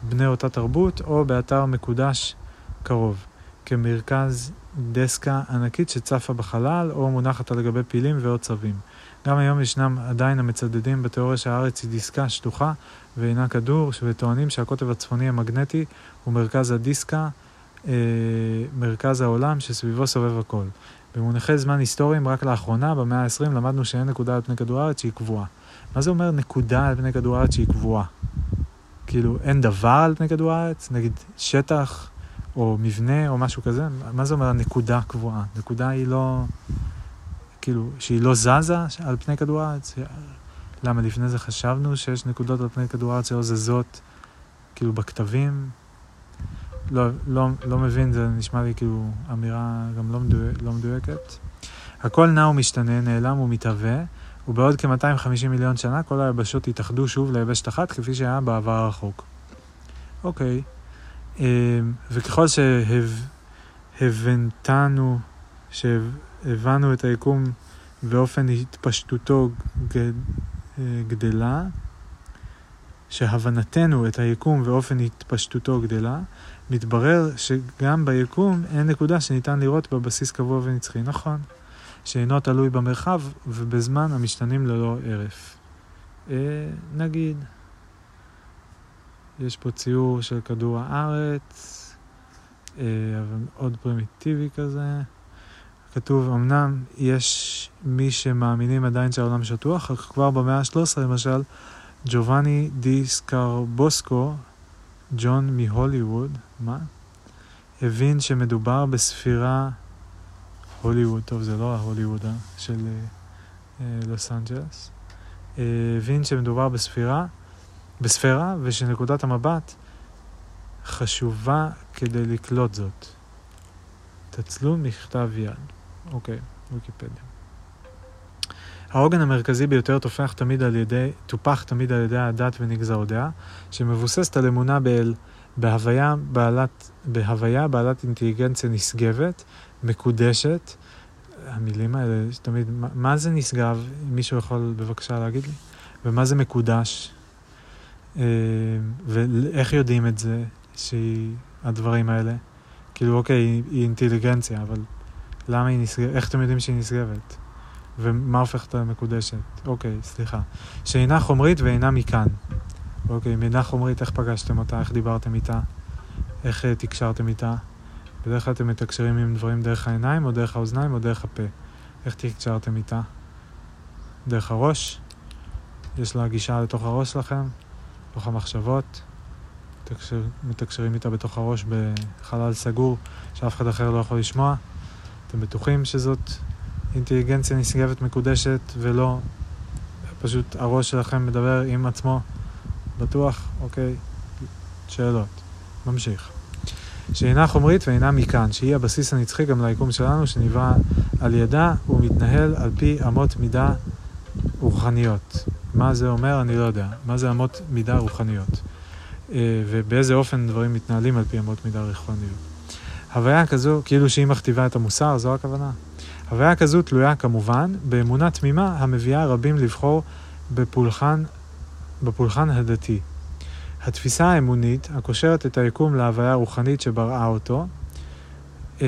בני אותה תרבות, או באתר מקודש קרוב, כמרכז דסקה ענקית שצפה בחלל, או מונחת על גבי פילים ועוד צבים. גם היום ישנם עדיין המצדדים בתיאוריה שהארץ היא דיסקה שטוחה ואינה כדור, וטוענים שהקוטב הצפוני המגנטי הוא מרכז הדיסקה, אה, מרכז העולם שסביבו סובב הכל. במונחי זמן היסטוריים, רק לאחרונה, במאה ה-20, למדנו שאין נקודה על פני כדור הארץ שהיא קבועה. מה זה אומר נקודה על פני כדור הארץ שהיא קבועה? כאילו, אין דבר על פני כדור הארץ? נגיד שטח או מבנה או משהו כזה? מה זה אומר נקודה קבועה? נקודה היא לא... כאילו, שהיא לא זזה על פני כדור הארץ? למה לפני זה חשבנו שיש נקודות על פני כדור הארץ שלא זזות, כאילו, בכתבים? לא, לא, לא מבין, זה נשמע לי כאילו אמירה גם לא, מדויק, לא מדויקת. הכל נע ומשתנה, נעלם ומתהווה, ובעוד כ-250 מיליון שנה כל היבשות יתאחדו שוב ליבשת אחת, כפי שהיה בעבר הרחוק. אוקיי, אמ, וככל שהבנתנו, שהבנו את היקום ואופן התפשטותו גדלה, שהבנתנו את היקום ואופן התפשטותו גדלה, מתברר שגם ביקום אין נקודה שניתן לראות בבסיס קבוע ונצחי. נכון, שאינו תלוי במרחב ובזמן המשתנים ללא הרף. אה, נגיד, יש פה ציור של כדור הארץ, אה, אבל מאוד פרימיטיבי כזה. כתוב, אמנם יש מי שמאמינים עדיין שהעולם שטוח, אך כבר במאה ה-13 למשל, ג'ובאני די סקרבוסקו, ג'ון מהוליווד, מה? הבין שמדובר בספירה, הוליווד, טוב זה לא ההוליווד אה? של אה, אה, לוס אנג'לס, אה, הבין שמדובר בספירה, בספירה ושנקודת המבט חשובה כדי לקלוט זאת. תצלום מכתב יד. אוקיי, ויקיפדיה. העוגן המרכזי ביותר תופח תמיד על ידי, טופח תמיד על ידי הדת ונגזרותיה, שמבוססת על אמונה באל, בהוויה בעלת, בהוויה בעלת אינטליגנציה נשגבת, מקודשת. המילים האלה, תמיד, מה, מה זה נשגב? מישהו יכול בבקשה להגיד לי? ומה זה מקודש? אה, ואיך יודעים את זה, שהיא, הדברים האלה? כאילו, אוקיי, היא אינטליגנציה, אבל למה היא נשגבת? איך אתם יודעים שהיא נשגבת? ומה הופך אותה למקודשת? אוקיי, סליחה. שאינה חומרית ואינה מכאן. אוקיי, מינה חומרית, איך פגשתם אותה? איך דיברתם איתה? איך uh, תקשרתם איתה? בדרך כלל אתם מתקשרים עם דברים דרך העיניים, או דרך האוזניים, או דרך הפה. איך תקשרתם איתה? דרך הראש? יש לה גישה לתוך הראש שלכם? לתוך המחשבות? מתקשר, מתקשרים איתה בתוך הראש בחלל סגור, שאף אחד אחר לא יכול לשמוע? אתם בטוחים שזאת אינטליגנציה נשגבת מקודשת ולא פשוט הראש שלכם מדבר עם עצמו? בטוח? אוקיי. שאלות. ממשיך. שאינה חומרית ואינה מכאן, שהיא הבסיס הנצחי גם ליקום שלנו, שנברא על ידה ומתנהל על פי אמות מידה רוחניות. מה זה אומר? אני לא יודע. מה זה אמות מידה רוחניות? אה, ובאיזה אופן דברים מתנהלים על פי אמות מידה רוחניות. הוויה כזו, כאילו שהיא מכתיבה את המוסר, זו הכוונה. הוויה כזו תלויה כמובן באמונה תמימה המביאה רבים לבחור בפולחן, בפולחן הדתי. התפיסה האמונית, הקושרת את היקום להוויה הרוחנית שבראה אותו, אה,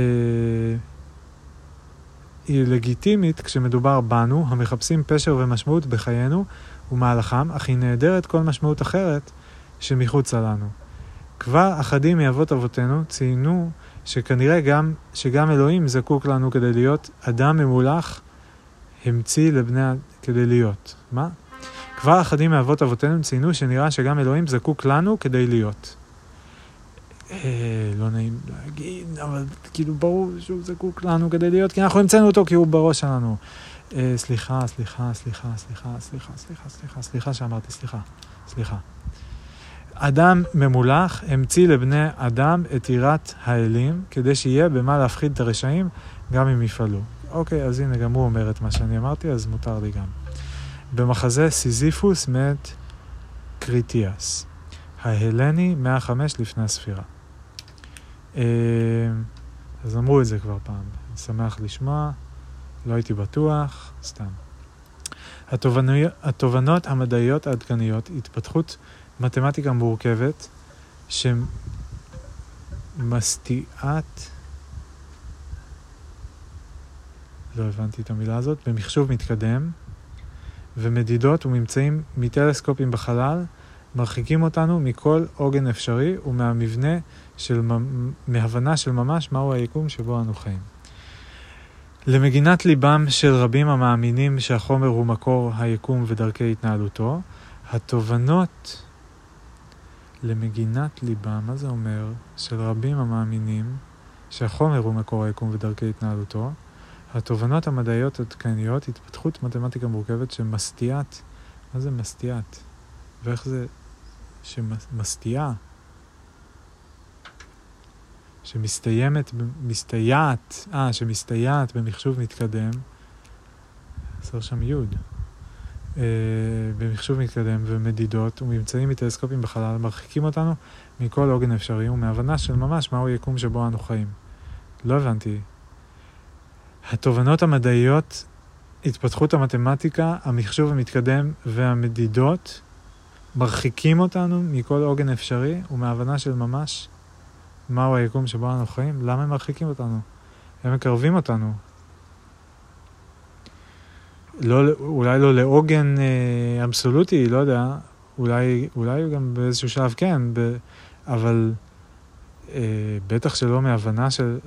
היא לגיטימית כשמדובר בנו, המחפשים פשר ומשמעות בחיינו ומהלכם, אך היא נעדרת כל משמעות אחרת שמחוצה לנו. כבר אחדים מאבות אבותינו ציינו שכנראה גם, שגם אלוהים זקוק לנו כדי להיות אדם ממולח, המציא לבני, כדי להיות. מה? כבר אחדים מאבות אבותינו ציינו שנראה שגם אלוהים זקוק לנו כדי להיות. אה, לא נעים להגיד, אבל כאילו ברור שהוא זקוק לנו כדי להיות, כי אנחנו המצאנו אותו כי הוא בראש שלנו. אה, סליחה, סליחה, סליחה, סליחה, סליחה, סליחה, סליחה, סליחה שאמרתי, סליחה, סליחה. אדם ממולח המציא לבני אדם את יראת האלים, כדי שיהיה במה להפחיד את הרשעים, גם אם יפעלו. אוקיי, אז הנה, גם הוא אומר את מה שאני אמרתי, אז מותר לי גם. במחזה סיזיפוס מת קריטיאס, ההלני 105 לפני הספירה. אה, אז אמרו את זה כבר פעם. אני שמח לשמוע, לא הייתי בטוח, סתם. התובנות, התובנות המדעיות העדכניות, התפתחות מתמטיקה מורכבת, שמסטיעת, לא הבנתי את המילה הזאת, במחשוב מתקדם, ומדידות וממצאים מטלסקופים בחלל, מרחיקים אותנו מכל עוגן אפשרי ומהמבנה של, מהבנה של ממש מהו היקום שבו אנו חיים. למגינת ליבם של רבים המאמינים שהחומר הוא מקור היקום ודרכי התנהלותו, התובנות למגינת ליבם, מה זה אומר? של רבים המאמינים שהחומר הוא מקור היקום ודרכי התנהלותו, התובנות המדעיות עדכניות, התפתחות מתמטיקה מורכבת שמסטיעת, מה זה מסטיעת? ואיך זה שמסטיעה? שמסתיימת, מסתייעת, אה, שמסתייעת במחשוב מתקדם, חסר שם י', אה, במחשוב מתקדם ומדידות וממצאים מטלסקופים בחלל מרחיקים אותנו מכל עוגן אפשרי ומהבנה של ממש מהו היקום שבו אנו חיים. לא הבנתי. התובנות המדעיות, התפתחות המתמטיקה, המחשוב המתקדם והמדידות מרחיקים אותנו מכל עוגן אפשרי ומהבנה של ממש מהו היקום שבו אנו חיים, למה הם מרחיקים אותנו? הם מקרבים אותנו. לא, אולי לא לעוגן אה, אבסולוטי, לא יודע, אולי, אולי גם באיזשהו שלב כן, ב, אבל אה, בטח שלא מהבנה של,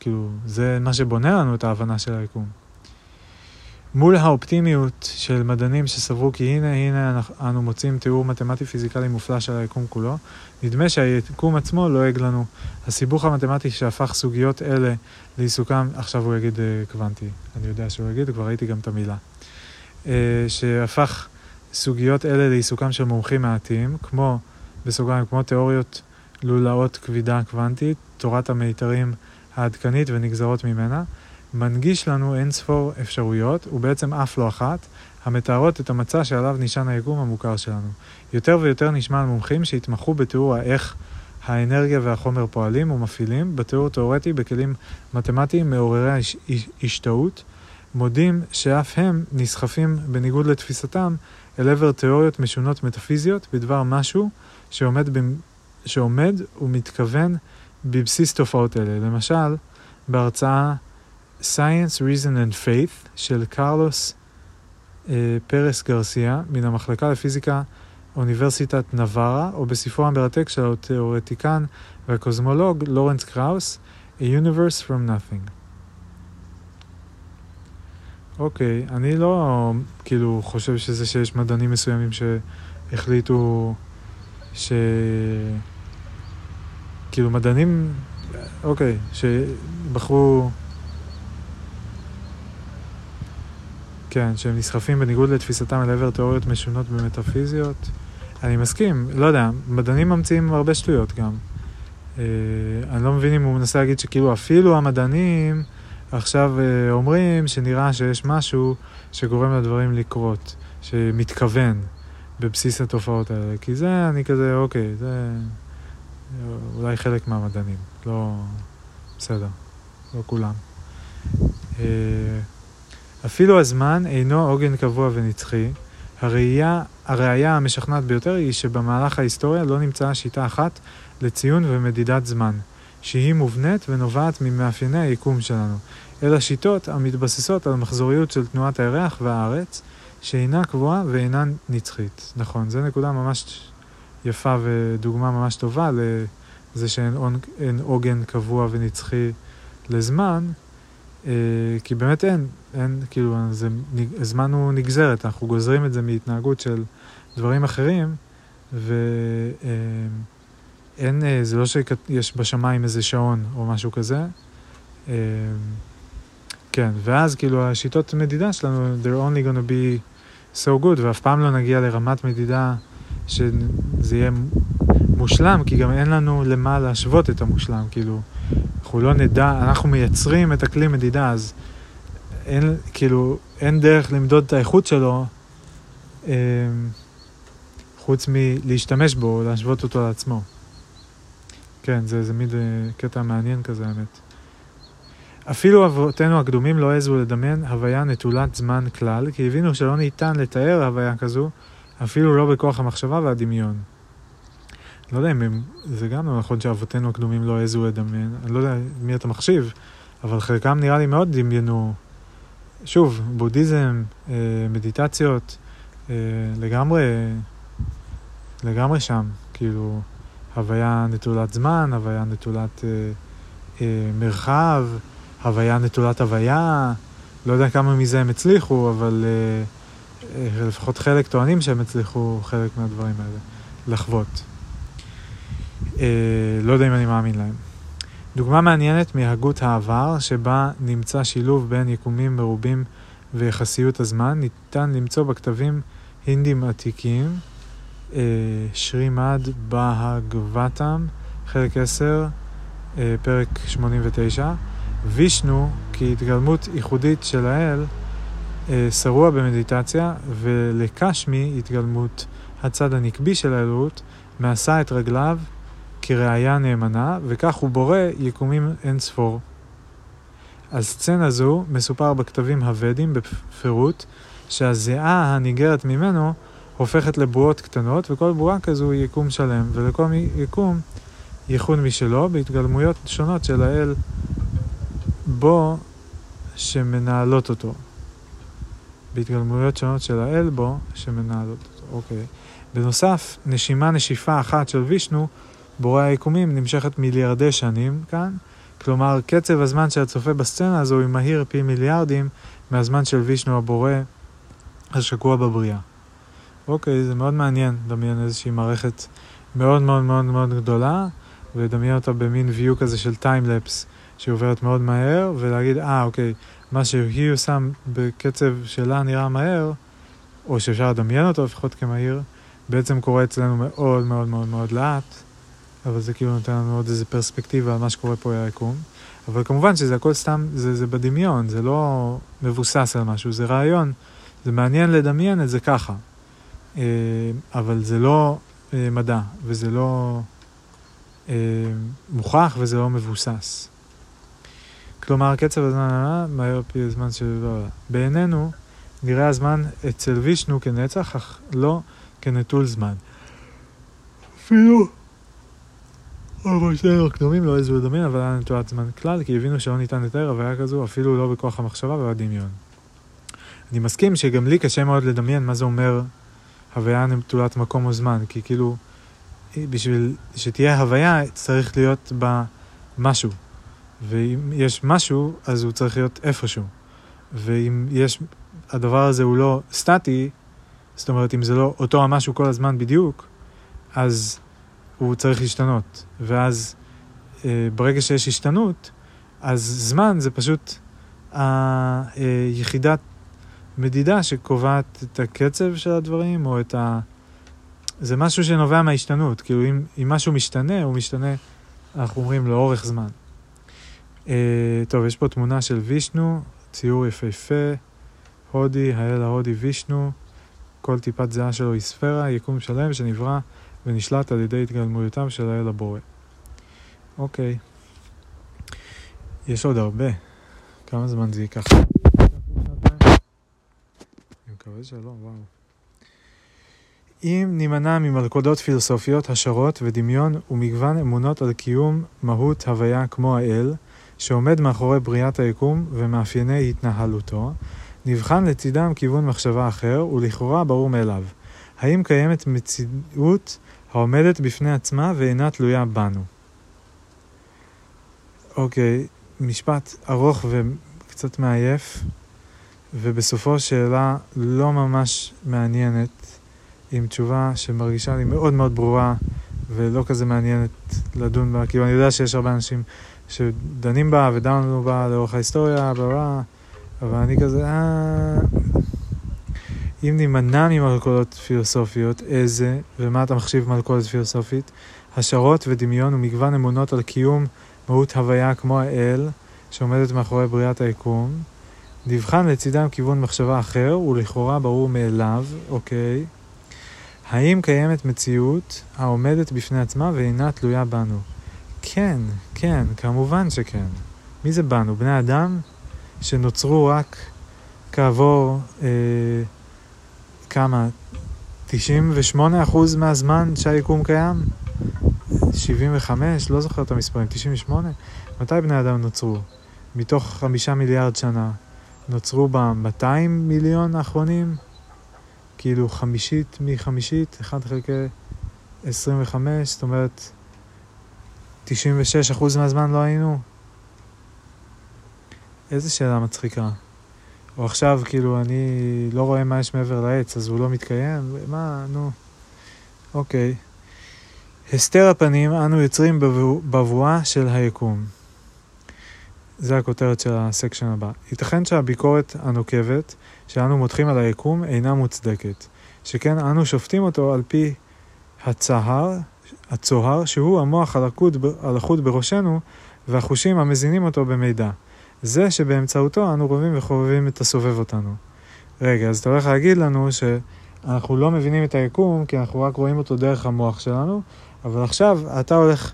כאילו, זה מה שבונה לנו את ההבנה של היקום. מול האופטימיות של מדענים שסברו כי הנה הנה אנו מוצאים תיאור מתמטי פיזיקלי מופלא של היקום כולו, נדמה שהיקום עצמו לועג לא לנו. הסיבוך המתמטי שהפך סוגיות אלה לעיסוקם, עכשיו הוא יגיד uh, קוונטי, אני יודע שהוא יגיד, כבר ראיתי גם את המילה, שהפך סוגיות אלה לעיסוקם של מומחים מעטים, כמו, בסוגריים, כמו תיאוריות לולאות כבידה קוונטית, תורת המיתרים העדכנית ונגזרות ממנה, מנגיש לנו אין ספור אפשרויות, ובעצם אף לא אחת, המתארות את המצע שעליו נשען היקום המוכר שלנו. יותר ויותר נשמע על מומחים שהתמחו בתיאור האיך האנרגיה והחומר פועלים ומפעילים, בתיאור תאורטי בכלים מתמטיים מעוררי השתאות, מודים שאף הם נסחפים בניגוד לתפיסתם אל עבר תיאוריות משונות מטאפיזיות בדבר משהו שעומד, ב... שעומד ומתכוון בבסיס תופעות אלה. למשל, בהרצאה Science, Reason and Faith של קרלוס אה, פרס גרסיה מן המחלקה לפיזיקה אוניברסיטת נווארה, או בספרו המרתק של התיאורטיקן והקוסמולוג לורנס קראוס, A Universe from Nothing. אוקיי, okay, אני לא כאילו חושב שזה שיש מדענים מסוימים שהחליטו ש... כאילו מדענים, אוקיי, okay, שבחרו כן, שהם נסחפים בניגוד לתפיסתם אל עבר תיאוריות משונות במטאפיזיות. אני מסכים, לא יודע, מדענים ממציאים הרבה שטויות גם. אה, אני לא מבין אם הוא מנסה להגיד שכאילו אפילו המדענים עכשיו אה, אומרים שנראה שיש משהו שגורם לדברים לקרות, שמתכוון בבסיס התופעות האלה. כי זה, אני כזה, אוקיי, זה אולי חלק מהמדענים, לא... בסדר, לא כולם. אה, אפילו הזמן אינו עוגן קבוע ונצחי. הראייה, הראייה המשכנעת ביותר היא שבמהלך ההיסטוריה לא נמצאה שיטה אחת לציון ומדידת זמן, שהיא מובנית ונובעת ממאפייני היקום שלנו, אלא שיטות המתבססות על מחזוריות של תנועת הירח והארץ, שאינה קבועה ואינה נצחית. נכון, זו נקודה ממש יפה ודוגמה ממש טובה לזה שאין עוגן קבוע ונצחי לזמן, אה, כי באמת אין, אין, כאילו, זה, הזמן הוא נגזרת, אנחנו גוזרים את זה מהתנהגות של דברים אחרים, ואין, אה, זה לא שיש בשמיים איזה שעון או משהו כזה. אה, כן, ואז כאילו השיטות מדידה שלנו, they're only gonna be so good, ואף פעם לא נגיע לרמת מדידה שזה יהיה מושלם, כי גם אין לנו למה להשוות את המושלם, כאילו, אנחנו לא נדע, אנחנו מייצרים את הכלי מדידה, אז אין, כאילו, אין דרך למדוד את האיכות שלו, אה, חוץ מלהשתמש בו, להשוות אותו לעצמו. כן, זה איזה מין קטע מעניין כזה, האמת. אפילו אבותינו הקדומים לא העזו לדמיין הוויה נטולת זמן כלל, כי הבינו שלא ניתן לתאר הוויה כזו, אפילו לא בכוח המחשבה והדמיון. לא יודע אם זה גם לא נכון שאבותינו הקדומים לא העזו לדמיין, אני לא יודע מי אתה מחשיב, אבל חלקם נראה לי מאוד דמיינו. שוב, בודהיזם, אה, מדיטציות, אה, לגמרי, לגמרי שם, כאילו, הוויה נטולת זמן, הוויה נטולת אה, מרחב, הוויה נטולת הוויה, לא יודע כמה מזה הם הצליחו, אבל לפחות חלק טוענים שהם הצליחו חלק מהדברים האלה לחוות. לא יודע אם אני מאמין להם. דוגמה מעניינת מהגות העבר, שבה נמצא שילוב בין יקומים מרובים ויחסיות הזמן, ניתן למצוא בכתבים הינדים עתיקים, אה, שרימד בהגבתם, חלק 10, אה, פרק 89. וישנו, כהתגלמות ייחודית של האל, אה, שרוע במדיטציה, ולקשמי, התגלמות הצד הנקבי של האלוהות, מעשה את רגליו כראיה נאמנה, וכך הוא בורא יקומים אין ספור. על סצנה זו מסופר בכתבים הוודים בפירוט שהזיעה הניגרת ממנו הופכת לבועות קטנות, וכל בועה כזו היא יקום שלם, ולכל יקום ייחוד משלו בהתגלמויות שונות של האל בו שמנהלות אותו. בהתגלמויות שונות של האל בו שמנהלות אותו. אוקיי. בנוסף, נשימה נשיפה אחת של וישנו בורא היקומים נמשכת מיליארדי שנים כאן, כלומר קצב הזמן של הצופה בסצנה הזו הוא מהיר פי מיליארדים מהזמן של וישנו הבורא השקוע בבריאה. אוקיי, זה מאוד מעניין לדמיין איזושהי מערכת מאוד מאוד מאוד מאוד גדולה, ולדמיין אותה במין view כזה של טיימלפס שעוברת מאוד מהר, ולהגיד, אה, אוקיי, מה שהיא עושה בקצב שלה נראה מהר, או שאפשר לדמיין אותו לפחות כמהיר, בעצם קורה אצלנו מאוד מאוד מאוד מאוד לאט. אבל זה כאילו נותן לנו עוד איזה פרספקטיבה על מה שקורה פה היקום. אבל כמובן שזה הכל סתם, זה, זה בדמיון, זה לא מבוסס על משהו, זה רעיון, זה מעניין לדמיין את זה ככה. אה, אבל זה לא אה, מדע, וזה לא אה, מוכח וזה לא מבוסס. כלומר, קצב הזמן מהר פי הזמן של... בעינינו נראה הזמן אצל וישנו כנצח, אך לא כנטול זמן. אפילו... אבל שנינו הקדומים לא העזו לדמיין, אבל היה נטולת זמן כלל, כי הבינו שלא ניתן לתאר הוויה כזו, אפילו לא בכוח המחשבה והדמיון. אני מסכים שגם לי קשה מאוד לדמיין מה זה אומר הוויה נטולת מקום או זמן, כי כאילו, בשביל שתהיה הוויה צריך להיות בה משהו. ואם יש משהו, אז הוא צריך להיות איפשהו. ואם יש, הדבר הזה הוא לא סטטי, זאת אומרת, אם זה לא אותו המשהו כל הזמן בדיוק, אז הוא צריך להשתנות. ואז אה, ברגע שיש השתנות, אז זמן זה פשוט היחידת מדידה שקובעת את הקצב של הדברים, או את ה... זה משהו שנובע מההשתנות. כאילו, אם, אם משהו משתנה, הוא משתנה, אנחנו אומרים, לאורך זמן. אה, טוב, יש פה תמונה של וישנו, ציור יפהפה, הודי, האל ההודי וישנו, כל טיפת זהה שלו היא ספירה, יקום שלם שנברא ונשלט על ידי התגלמויותם של האל הבורא. אוקיי. יש עוד הרבה. כמה זמן זה ייקח? אני מקווה שלא, וואו. אם נימנע ממלכודות פילוסופיות, השערות ודמיון ומגוון אמונות על קיום מהות הוויה כמו האל, שעומד מאחורי בריאת היקום ומאפייני התנהלותו, נבחן לצידם כיוון מחשבה אחר, ולכאורה ברור מאליו. האם קיימת מציאות העומדת בפני עצמה ואינה תלויה בנו. אוקיי, משפט ארוך וקצת מעייף, ובסופו שאלה לא ממש מעניינת, עם תשובה שמרגישה לי מאוד מאוד ברורה ולא כזה מעניינת לדון בה, כאילו אני יודע שיש הרבה אנשים שדנים בה ודנו בה לאורך ההיסטוריה, בלה, אבל אני כזה, אה... אם נימנע ממלכודות פילוסופיות, איזה ומה אתה מחשיב מלכודת פילוסופית? השערות ודמיון ומגוון אמונות על קיום מהות הוויה כמו האל, שעומדת מאחורי בריאת היקום. נבחן לצידם כיוון מחשבה אחר, ולכאורה ברור מאליו, אוקיי. האם קיימת מציאות העומדת בפני עצמה ואינה תלויה בנו? כן, כן, כמובן שכן. מי זה בנו? בני אדם שנוצרו רק כעבור אה, כמה? 98% מהזמן שהיקום קיים? 75? לא זוכר את המספרים. 98? מתי בני אדם נוצרו? מתוך חמישה מיליארד שנה. נוצרו ב-200 מיליון האחרונים? כאילו חמישית מחמישית, 1 חלקי 25, זאת אומרת 96% מהזמן לא היינו? איזה שאלה מצחיקה. או עכשיו, כאילו, אני לא רואה מה יש מעבר לעץ, אז הוא לא מתקיים? מה, נו. אוקיי. הסתר הפנים, אנו יוצרים בבואה של היקום. זה הכותרת של הסקשן הבא. ייתכן שהביקורת הנוקבת שאנו מותחים על היקום אינה מוצדקת, שכן אנו שופטים אותו על פי הצהר, הצוהר, שהוא המוח הלכוד בראשנו, והחושים המזינים אותו במידע. זה שבאמצעותו אנו רואים וחובבים את הסובב אותנו. רגע, אז אתה הולך להגיד לנו שאנחנו לא מבינים את היקום, כי אנחנו רק רואים אותו דרך המוח שלנו, אבל עכשיו אתה הולך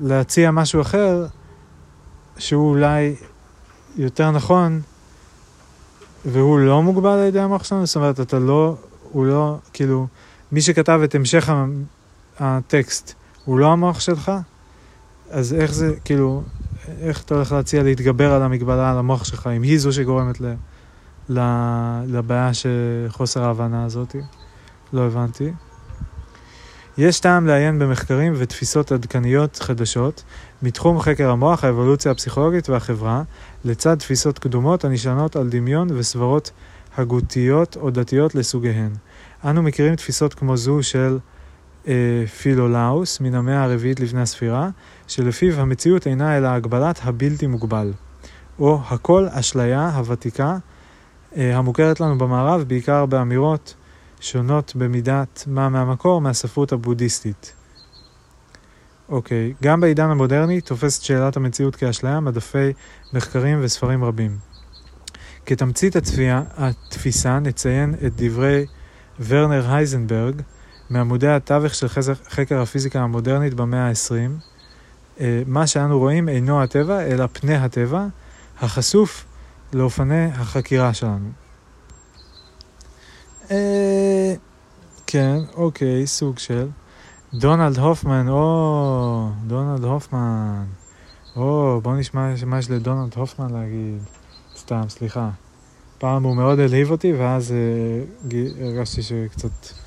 להציע משהו אחר, שהוא אולי יותר נכון, והוא לא מוגבל על ידי המוח שלנו, זאת אומרת, אתה לא, הוא לא, כאילו, מי שכתב את המשך הטקסט, הוא לא המוח שלך? אז איך זה, כאילו, איך אתה הולך להציע להתגבר על המגבלה על המוח שלך, אם היא זו שגורמת ל, ל, לבעיה של חוסר ההבנה הזאת? לא הבנתי. יש טעם לעיין במחקרים ותפיסות עדכניות חדשות מתחום חקר המוח, האבולוציה הפסיכולוגית והחברה, לצד תפיסות קדומות הנשענות על דמיון וסברות הגותיות או דתיות לסוגיהן. אנו מכירים תפיסות כמו זו של פילולאוס מן המאה הרביעית לפני הספירה, שלפיו המציאות אינה אלא הגבלת הבלתי מוגבל, או הכל אשליה הוותיקה אה, המוכרת לנו במערב בעיקר באמירות שונות במידת מה מהמקור מהספרות הבודהיסטית. אוקיי, גם בעידן המודרני תופסת שאלת המציאות כאשליה מדפי מחקרים וספרים רבים. כתמצית הצפייה, התפיסה נציין את דברי ורנר הייזנברג מעמודי התווך של חקר הפיזיקה המודרנית במאה ה-20. אה, מה שאנו רואים אינו הטבע, אלא פני הטבע, החשוף לאופני החקירה שלנו. אה, כן, אוקיי, סוג של. דונלד הופמן, או, דונלד הופמן. או, בוא נשמע מה יש לדונלד הופמן להגיד. סתם, סליחה. פעם הוא מאוד העליב אותי, ואז אה, הרגשתי שקצת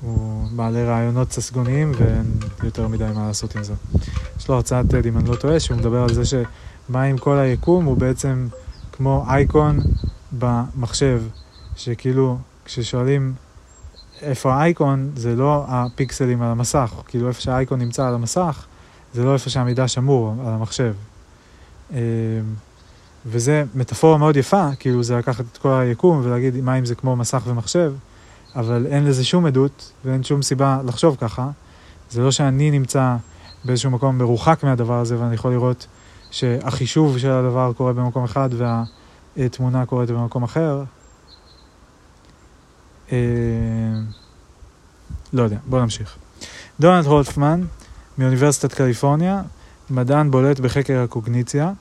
הוא מעלה רעיונות ססגוניים ואין יותר מדי מה לעשות עם זה. יש לו הרצאת TED, אם אני לא טועה, שהוא מדבר על זה שמה עם כל היקום הוא בעצם כמו אייקון במחשב, שכאילו כששואלים איפה האייקון, זה לא הפיקסלים על המסך, כאילו איפה שהאייקון נמצא על המסך, זה לא איפה שהמידע שמור על המחשב. אמ, וזה מטאפורה מאוד יפה, כאילו זה לקחת את כל היקום ולהגיד מה אם זה כמו מסך ומחשב, אבל אין לזה שום עדות ואין שום סיבה לחשוב ככה. זה לא שאני נמצא באיזשהו מקום מרוחק מהדבר הזה ואני יכול לראות שהחישוב של הדבר קורה במקום אחד והתמונה קורית במקום אחר. אה, לא יודע, בוא נמשיך. דונלד הולפמן מאוניברסיטת קליפורניה, מדען בולט בחקר הקוגניציה,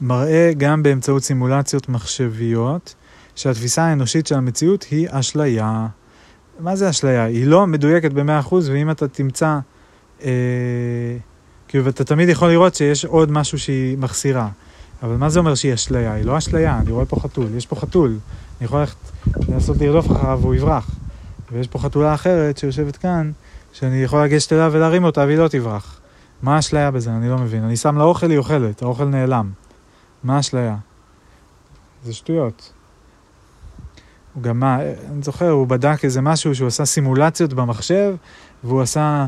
מראה גם באמצעות סימולציות מחשביות שהתפיסה האנושית של המציאות היא אשליה. מה זה אשליה? היא לא מדויקת ב-100% ואם אתה תמצא, אה, כאילו, ואתה תמיד יכול לראות שיש עוד משהו שהיא מחסירה. אבל מה זה אומר שהיא אשליה? היא לא אשליה, אני רואה פה חתול, יש פה חתול. אני יכול ללכת לנסות לרדוף אחריו והוא יברח. ויש פה חתולה אחרת שיושבת כאן, שאני יכול לגשת אליה ולהרים אותה והיא לא תברח. מה האשליה בזה? אני לא מבין. אני שם לה אוכל, היא אוכלת, האוכל נעלם. מה האשליה? זה שטויות. הוא גם אני זוכר, הוא בדק איזה משהו שהוא עשה סימולציות במחשב, והוא עשה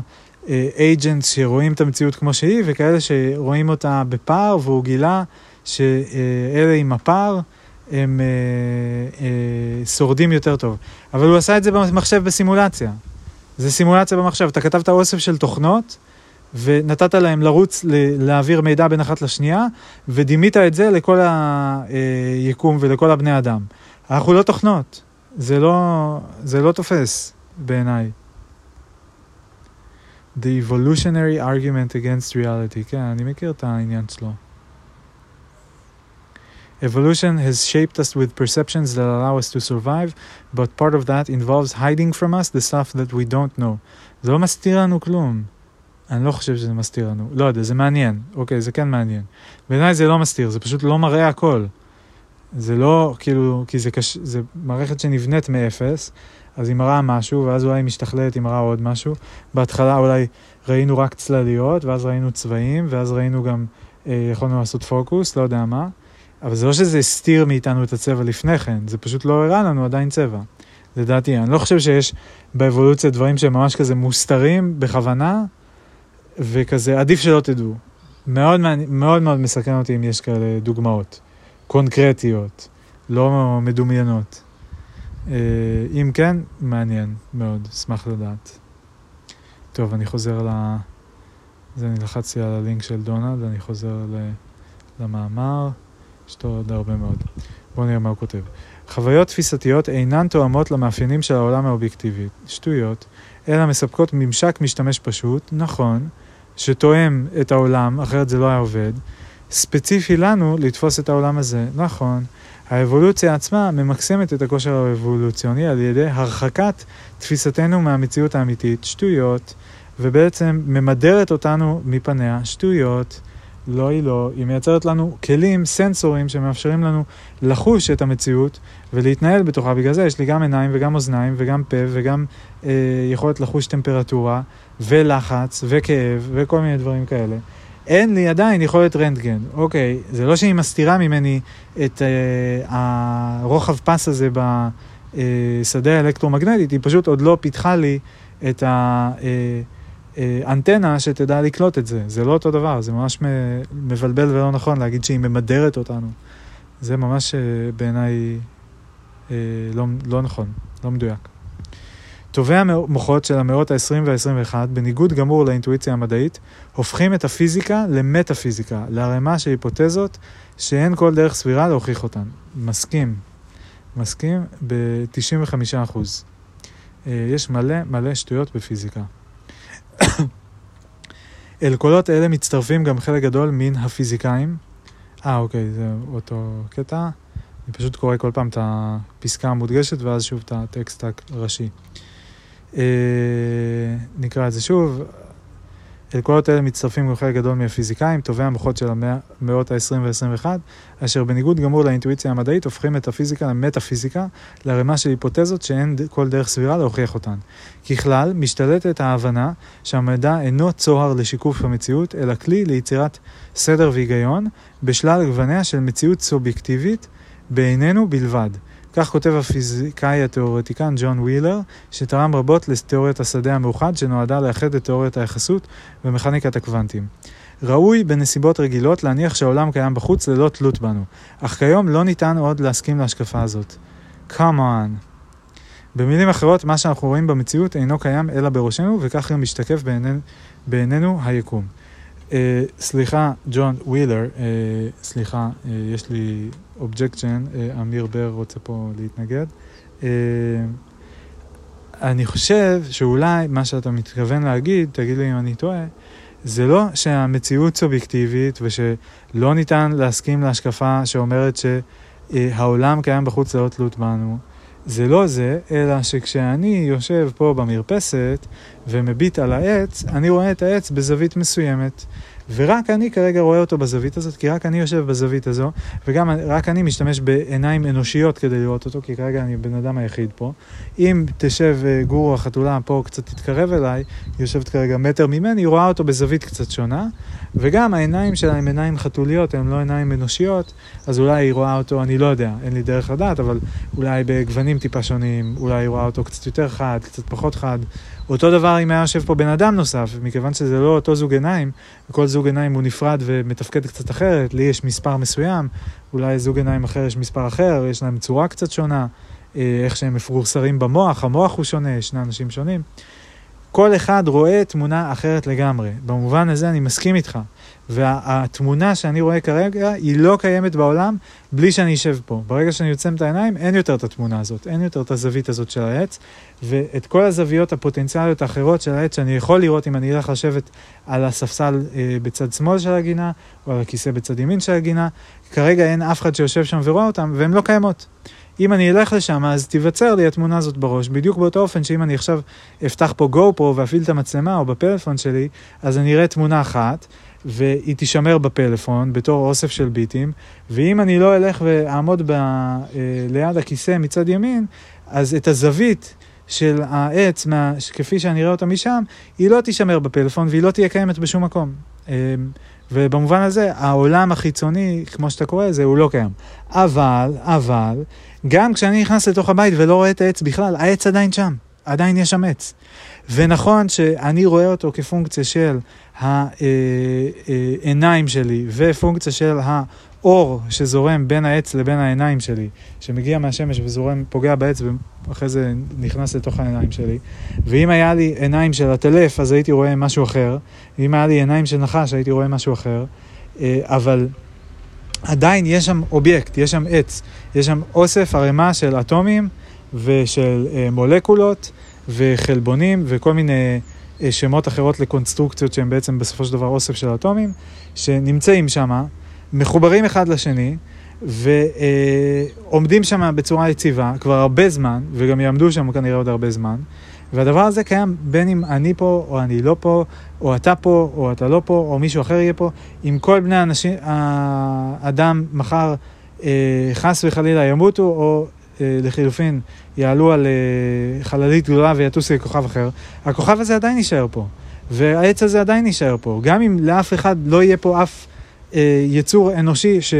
אייג'נטס uh, שרואים את המציאות כמו שהיא, וכאלה שרואים אותה בפער, והוא גילה שאלה עם הפער, הם uh, uh, שורדים יותר טוב. אבל הוא עשה את זה במחשב בסימולציה. זה סימולציה במחשב. אתה כתבת אוסף של תוכנות, ונתת להם לרוץ, להעביר מידע בין אחת לשנייה, ודימית את זה לכל היקום ולכל הבני אדם. אנחנו לא תוכנות, זה לא, זה לא תופס בעיניי. The evolutionary argument against reality, כן, אני מכיר את העניין שלו. Evolution has shaped us with perceptions that allow us to survive, but part of that involves hiding from us the stuff that we don't know. זה לא מסתיר לנו כלום. אני לא חושב שזה מסתיר לנו. לא יודע, זה מעניין. אוקיי, זה כן מעניין. בעיניי זה לא מסתיר, זה פשוט לא מראה הכל. זה לא, כאילו, כי זה, קש... זה מערכת שנבנית מאפס, אז היא מראה משהו, ואז אולי היא משתכללת, היא מראה עוד משהו. בהתחלה אולי ראינו רק צלליות, ואז ראינו צבעים, ואז ראינו גם, אה, יכולנו לעשות פוקוס, לא יודע מה. אבל זה לא שזה הסתיר מאיתנו את הצבע לפני כן, זה פשוט לא הראה לנו עדיין צבע. לדעתי, אני לא חושב שיש באבולוציה דברים שהם ממש כזה מוסתרים בכוונה, וכזה, עדיף שלא תדעו. מאוד מאוד מאוד מסכן אותי אם יש כאלה דוגמאות קונקרטיות, לא מדומיינות. אה, אם כן, מעניין מאוד, אשמח לדעת. טוב, אני חוזר ל... זה אני לחצתי על הלינק של דונלד, אני חוזר למאמר, יש לו עוד הרבה מאוד. בואו נראה מה הוא כותב. חוויות תפיסתיות אינן תואמות למאפיינים של העולם האובייקטיבי. שטויות. אלא מספקות ממשק משתמש פשוט, נכון, שתואם את העולם, אחרת זה לא היה עובד. ספציפי לנו לתפוס את העולם הזה, נכון. האבולוציה עצמה ממקסמת את הכושר האבולוציוני על ידי הרחקת תפיסתנו מהמציאות האמיתית, שטויות, ובעצם ממדרת אותנו מפניה, שטויות. לא היא לא, היא מייצרת לנו כלים, סנסורים, שמאפשרים לנו לחוש את המציאות ולהתנהל בתוכה. בגלל זה יש לי גם עיניים וגם אוזניים וגם פה וגם אה, יכולת לחוש טמפרטורה ולחץ וכאב וכל מיני דברים כאלה. אין לי עדיין יכולת רנטגן. אוקיי, זה לא שהיא מסתירה ממני את אה, הרוחב פס הזה בשדה האלקטרומגנטית, היא פשוט עוד לא פיתחה לי את ה... אה, אה, שתדע לקלוט את זה. זה לא אותו דבר, זה ממש מבלבל ולא נכון להגיד שהיא ממדרת אותנו. זה ממש אה, בעיניי אה, לא, לא נכון, לא מדויק. טובי המוחות של המאות ה-20 וה-21, בניגוד גמור לאינטואיציה המדעית, הופכים את הפיזיקה למטאפיזיקה, לערימה של היפותזות שאין כל דרך סבירה להוכיח אותן. מסכים. מסכים ב-95%. יש מלא מלא שטויות בפיזיקה. [COUGHS] אל קולות אלה מצטרפים גם חלק גדול מן הפיזיקאים. אה, אוקיי, זה אותו קטע. אני פשוט קורא כל פעם את הפסקה המודגשת ואז שוב את הטקסט הראשי. אה, נקרא את זה שוב. אל כל האלה מצטרפים גם חלק גדול מהפיזיקאים, טובי המוחות של המאות ה-20 וה-21, אשר בניגוד גמור לאינטואיציה המדעית, הופכים את הפיזיקה למטאפיזיקה, לערימה של היפותזות שאין כל דרך סבירה להוכיח אותן. ככלל, משתלטת ההבנה שהמידע אינו צוהר לשיקוף המציאות, אלא כלי ליצירת סדר והיגיון, בשלל גווניה של מציאות סובייקטיבית, בעינינו בלבד. כך כותב הפיזיקאי התיאורטיקן ג'ון ווילר, שתרמו רבות לתיאוריית השדה המאוחד שנועדה לאחד את תיאוריית היחסות ומכניקת הקוונטים. ראוי בנסיבות רגילות להניח שהעולם קיים בחוץ ללא תלות בנו, אך כיום לא ניתן עוד להסכים להשקפה הזאת. come on. במילים אחרות, מה שאנחנו רואים במציאות אינו קיים אלא בראשנו, וכך גם משתקף בעיני, בעינינו היקום. Uh, סליחה, ג'ון ווילר, uh, סליחה, uh, יש לי objection, uh, אמיר בר רוצה פה להתנגד. Uh, אני חושב שאולי מה שאתה מתכוון להגיד, תגיד לי אם אני טועה, זה לא שהמציאות סובייקטיבית ושלא ניתן להסכים להשקפה שאומרת שהעולם קיים בחוץ ללא תלות בנו. זה לא זה, אלא שכשאני יושב פה במרפסת ומביט על העץ, אני רואה את העץ בזווית מסוימת. ורק אני כרגע רואה אותו בזווית הזאת, כי רק אני יושב בזווית הזו, וגם רק אני משתמש בעיניים אנושיות כדי לראות אותו, כי כרגע אני הבן אדם היחיד פה. אם תשב אה, גורו החתולה פה קצת תתקרב אליי, היא יושבת כרגע מטר ממני, היא רואה אותו בזווית קצת שונה, וגם העיניים שלה הם עיניים חתוליות, הן לא עיניים אנושיות, אז אולי היא רואה אותו, אני לא יודע, אין לי דרך לדעת, אבל אולי בגוונים טיפה שונים, אולי היא רואה אותו קצת יותר חד, קצת פחות חד. אותו דבר אם היה יושב פה בן אדם נוסף, מכיוון שזה לא אותו זוג עיניים, וכל זוג עיניים הוא נפרד ומתפקד קצת אחרת, לי יש מספר מסוים, אולי זוג עיניים אחר יש מספר אחר, יש להם צורה קצת שונה, אה, איך שהם מפורסרים במוח, המוח הוא שונה, שני אנשים שונים. כל אחד רואה תמונה אחרת לגמרי. במובן הזה אני מסכים איתך. והתמונה שאני רואה כרגע היא לא קיימת בעולם בלי שאני אשב פה. ברגע שאני עוצם את העיניים, אין יותר את התמונה הזאת, אין יותר את הזווית הזאת של העץ, ואת כל הזוויות הפוטנציאליות האחרות של העץ שאני יכול לראות אם אני אלך לשבת על הספסל אה, בצד שמאל של הגינה, או על הכיסא בצד ימין של הגינה, כרגע אין אף אחד שיושב שם ורואה אותם, והן לא קיימות. אם אני אלך לשם, אז תיווצר לי התמונה הזאת בראש, בדיוק באותו אופן שאם אני עכשיו אפתח פה גו פרו ואפעיל את המצלמה או בפלאפון שלי, אז אני אראה תמונה אחת, והיא תישמר בפלאפון בתור אוסף של ביטים, ואם אני לא אלך ואעמוד ב, אה, ליד הכיסא מצד ימין, אז את הזווית של העץ, מה, כפי שאני אראה אותה משם, היא לא תישמר בפלאפון והיא לא תהיה קיימת בשום מקום. אה, ובמובן הזה, העולם החיצוני, כמו שאתה קורא לזה, הוא לא קיים. אבל, אבל, גם כשאני נכנס לתוך הבית ולא רואה את העץ בכלל, העץ עדיין שם, עדיין יש שם עץ. ונכון שאני רואה אותו כפונקציה של העיניים שלי ופונקציה של האור שזורם בין העץ לבין העיניים שלי, שמגיע מהשמש וזורם, פוגע בעץ ואחרי זה נכנס לתוך העיניים שלי. ואם היה לי עיניים של הטלף, אז הייתי רואה משהו אחר. ואם היה לי עיניים של נחש, הייתי רואה משהו אחר. אה, אבל עדיין יש שם אובייקט, יש שם עץ, יש שם אוסף ערימה של אטומים ושל אה, מולקולות וחלבונים וכל מיני אה, שמות אחרות לקונסטרוקציות שהם בעצם בסופו של דבר אוסף של אטומים, שנמצאים שם, מחוברים אחד לשני, ועומדים שם בצורה יציבה כבר הרבה זמן, וגם יעמדו שם כנראה עוד הרבה זמן, והדבר הזה קיים בין אם אני פה, או אני לא פה, או אתה פה, או אתה לא פה, או מישהו אחר יהיה פה, אם כל בני האנשים, האדם מחר אה, חס וחלילה ימותו, או אה, לחילופין יעלו על אה, חללית גדולה ויטוסו לכוכב אחר, הכוכב הזה עדיין יישאר פה. והעץ הזה עדיין יישאר פה. גם אם לאף אחד לא יהיה פה אף אה, יצור אנושי ש,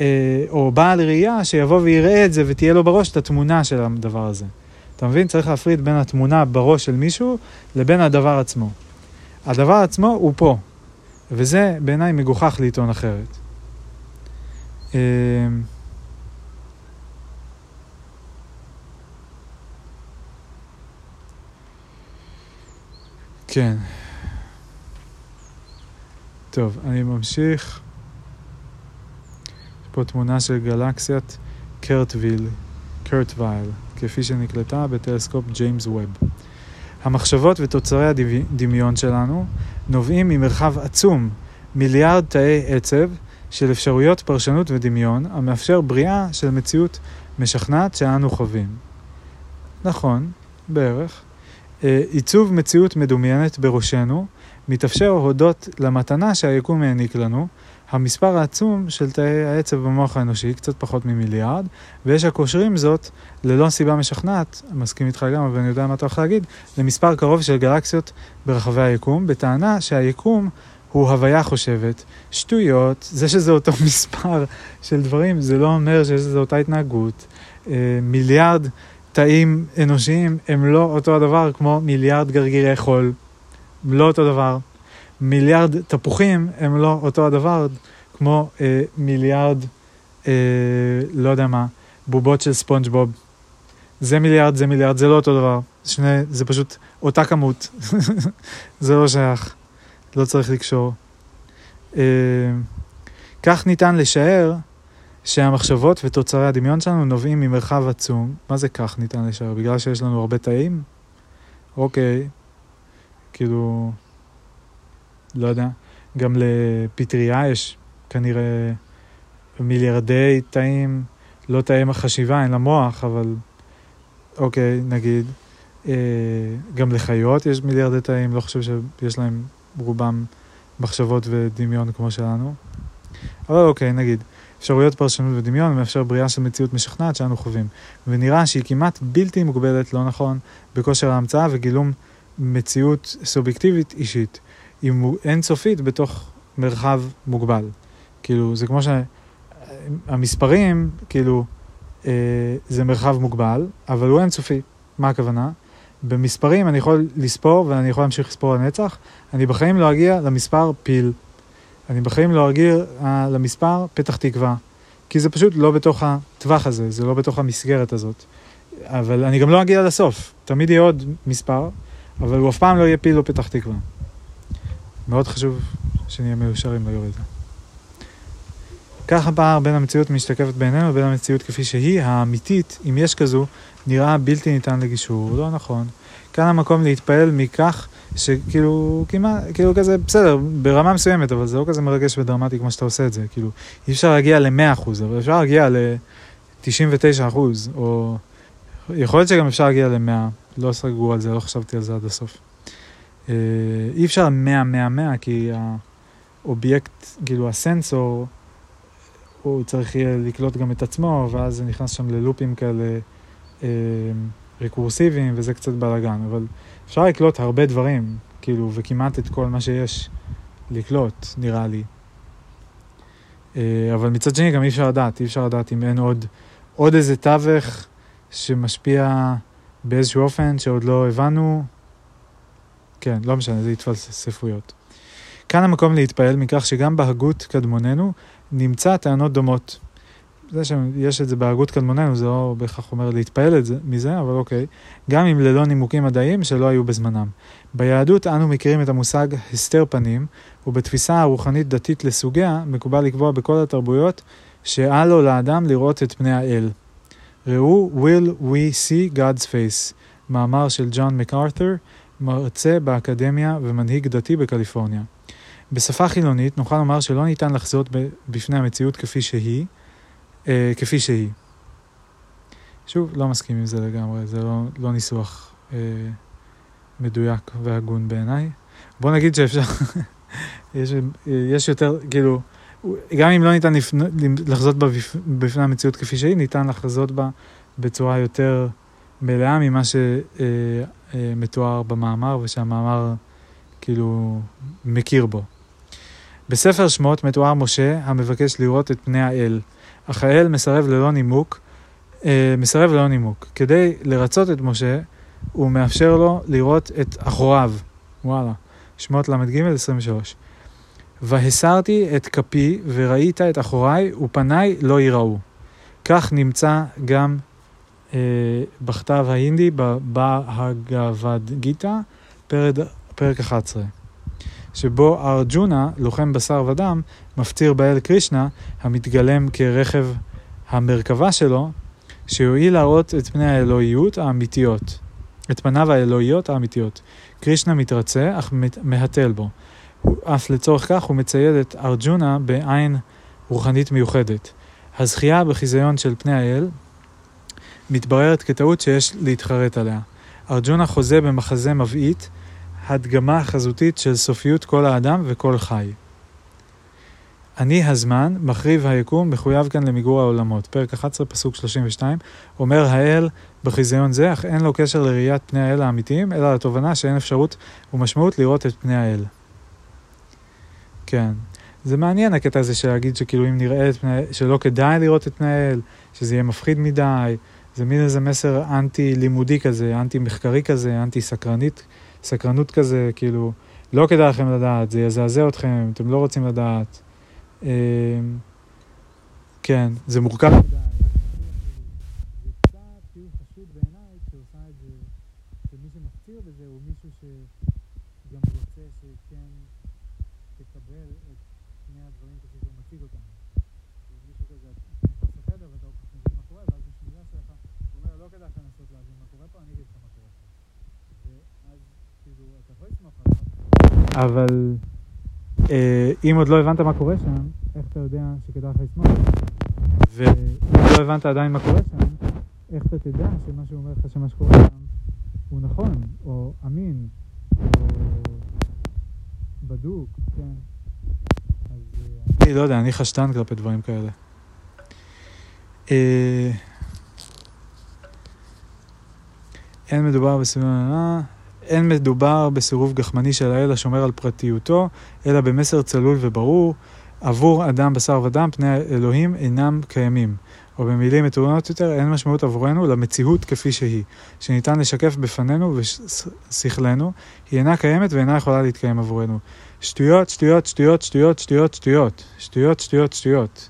אה, או בעל ראייה שיבוא ויראה את זה ותהיה לו בראש את התמונה של הדבר הזה. אתה מבין? צריך להפריד בין התמונה בראש של מישהו לבין הדבר עצמו. הדבר עצמו הוא פה, וזה בעיניי מגוחך לטעון אחרת. אה, כן. טוב, אני ממשיך. יש פה תמונה של גלקסיית קרטוויל, קרטווייל, כפי שנקלטה בטלסקופ ג'יימס ווב. המחשבות ותוצרי הדמיון שלנו נובעים ממרחב עצום, מיליארד תאי עצב של אפשרויות פרשנות ודמיון, המאפשר בריאה של מציאות משכנעת שאנו חווים. נכון, בערך. אה, עיצוב מציאות מדומיינת בראשנו מתאפשר הודות למתנה שהיקום העניק לנו, המספר העצום של תאי העצב במוח האנושי, קצת פחות ממיליארד, ויש הקושרים זאת ללא סיבה משכנעת, מסכים איתך גם, אבל אני יודע מה אתה הולך להגיד, למספר קרוב של גלקסיות ברחבי היקום, בטענה שהיקום הוא הוויה חושבת, שטויות, זה שזה אותו [LAUGHS] מספר של דברים, זה לא אומר שיש לזה אותה התנהגות. אה, מיליארד תאים אנושיים הם לא אותו הדבר כמו מיליארד גרגירי חול. הם לא אותו דבר. מיליארד תפוחים הם לא אותו הדבר כמו אה, מיליארד, אה, לא יודע מה, בובות של ספונג'בוב. זה מיליארד, זה מיליארד, זה לא אותו דבר. שני, זה פשוט אותה כמות. [LAUGHS] זה לא שייך. לא צריך לקשור. אה, כך ניתן לשער שהמחשבות ותוצרי הדמיון שלנו נובעים ממרחב עצום. מה זה כך ניתן לשער? בגלל שיש לנו הרבה תאים? אוקיי, כאילו, לא יודע. גם לפטריה יש כנראה מיליארדי תאים, לא תאי החשיבה, אין לה מוח, אבל אוקיי, נגיד. אה, גם לחיות יש מיליארדי תאים, לא חושב שיש להם רובם מחשבות ודמיון כמו שלנו. אבל אוקיי, נגיד. אפשרויות פרשנות ודמיון מאפשר בריאה של מציאות משכנעת שאנו חווים, ונראה שהיא כמעט בלתי מוגבלת, לא נכון, בכושר ההמצאה וגילום מציאות סובייקטיבית אישית. היא אינסופית בתוך מרחב מוגבל. כאילו, זה כמו שהמספרים, כאילו, אה, זה מרחב מוגבל, אבל הוא אינסופי. מה הכוונה? במספרים אני יכול לספור ואני יכול להמשיך לספור לנצח, אני בחיים לא אגיע למספר פיל. אני בחיים לא ארגיע אה, למספר פתח תקווה, כי זה פשוט לא בתוך הטווח הזה, זה לא בתוך המסגרת הזאת. אבל אני גם לא אגיע לסוף, תמיד יהיה עוד מספר, אבל הוא אף פעם לא יהיה פיל או פתח תקווה. מאוד חשוב שנהיה מיושרים ביום הזה. כך הפער בין המציאות המשתקפת בעינינו לבין המציאות כפי שהיא, האמיתית, אם יש כזו, נראה בלתי ניתן לגישור. לא נכון. כאן המקום להתפעל מכך שכאילו, כמעט, כאילו כזה, בסדר, ברמה מסוימת, אבל זה לא כזה מרגש ודרמטי כמו שאתה עושה את זה. כאילו, אי אפשר להגיע ל-100%, אבל אפשר להגיע ל-99%, או יכול להיות שגם אפשר להגיע ל-100, לא סגרו על זה, לא חשבתי על זה עד הסוף. אה, אי אפשר 100, 100, 100, כי האובייקט, כאילו הסנסור, הוא צריך יהיה לקלוט גם את עצמו, ואז זה נכנס שם ללופים כאלה אה, רקורסיביים, וזה קצת בלאגן, אבל אפשר לקלוט הרבה דברים, כאילו, וכמעט את כל מה שיש לקלוט, נראה לי. אה, אבל מצד שני גם אי אפשר לדעת, אי אפשר לדעת אם אין עוד, עוד איזה תווך שמשפיע באיזשהו אופן שעוד לא הבנו. כן, לא משנה, זה התפלספויות. כאן המקום להתפעל מכך שגם בהגות קדמוננו נמצא טענות דומות. זה שיש את זה בהגות קדמוננו, זה לא בהכרח אומר להתפעל זה, מזה, אבל אוקיי. גם אם ללא נימוקים מדעיים שלא היו בזמנם. ביהדות אנו מכירים את המושג הסתר פנים, ובתפיסה הרוחנית דתית לסוגיה, מקובל לקבוע בכל התרבויות שאל לו לאדם לראות את פני האל. ראו Will We See God's Face, מאמר של ג'ון מקארת'ר, מרצה באקדמיה ומנהיג דתי בקליפורניה. בשפה חילונית נוכל לומר שלא ניתן לחזות בפני המציאות כפי שהיא, אה, כפי שהיא. שוב, לא מסכים עם זה לגמרי, זה לא, לא ניסוח אה, מדויק והגון בעיניי. בוא נגיד שאפשר, [LAUGHS] יש, יש יותר, כאילו, גם אם לא ניתן לפנו, לחזות בה בפני המציאות כפי שהיא, ניתן לחזות בה בצורה יותר מלאה ממה שמתואר אה, אה, במאמר ושהמאמר כאילו מכיר בו. בספר שמות מתואר משה המבקש לראות את פני האל, אך האל מסרב ללא נימוק, אה, מסרב ללא נימוק. כדי לרצות את משה, הוא מאפשר לו לראות את אחוריו. וואלה. שמות ל"ג 23. והסרתי את כפי וראית את אחוריי ופניי לא יראו. כך נמצא גם אה, בכתב ההינדי בהגבד גיתא, פרק 11, שבו ארג'ונה, לוחם בשר ודם, מפציר באל קרישנה, המתגלם כרכב המרכבה שלו, שיועיל להראות את פני האלוהיות האמיתיות, את פניו האלוהיות האמיתיות. קרישנה מתרצה, אך מהתל בו. אף לצורך כך הוא מצייד את ארג'ונה בעין רוחנית מיוחדת. הזכייה בחיזיון של פני האל מתבררת כטעות שיש להתחרט עליה. ארג'ונה חוזה במחזה מבעית הדגמה חזותית של סופיות כל האדם וכל חי. אני הזמן, מחריב היקום, מחויב כאן למיגור העולמות. פרק 11, פסוק 32, אומר האל בחיזיון זה, אך אין לו קשר לראיית פני האל האמיתיים, אלא לתובנה שאין אפשרות ומשמעות לראות את פני האל. כן. זה מעניין הקטע הזה של להגיד שכאילו אם נראה את פני, שלא כדאי לראות את פני האל, שזה יהיה מפחיד מדי, זה מין איזה מסר אנטי לימודי כזה, אנטי מחקרי כזה, אנטי סקרנית, סקרנות כזה, כאילו, לא כדאי לכם לדעת, זה יזעזע אתכם, אתם לא רוצים לדעת. אמ, כן, זה מורכב אבל אה, אם עוד לא הבנת מה קורה שם, איך אתה יודע שכדאי לך לסמוך? ואם לא הבנת עדיין מה קורה שם, איך אתה תדע שמה שהוא אומר לך שמה שקורה שם הוא נכון, או אמין, או בדוק, כן. אז אה, אני לא יודע, אני חשדן כלפי דברים כאלה. אה, אין מדובר בסביבה... אין מדובר בסירוב גחמני של האל השומר על פרטיותו, אלא במסר צלול וברור, עבור אדם בשר ודם פני האלוהים אינם קיימים. או במילים מתורנות יותר, אין משמעות עבורנו למציאות כפי שהיא, שניתן לשקף בפנינו ושכלנו, היא אינה קיימת ואינה יכולה להתקיים עבורנו. שטויות, שטויות, שטויות, שטויות, שטויות, שטויות, שטויות, שטויות, שטויות.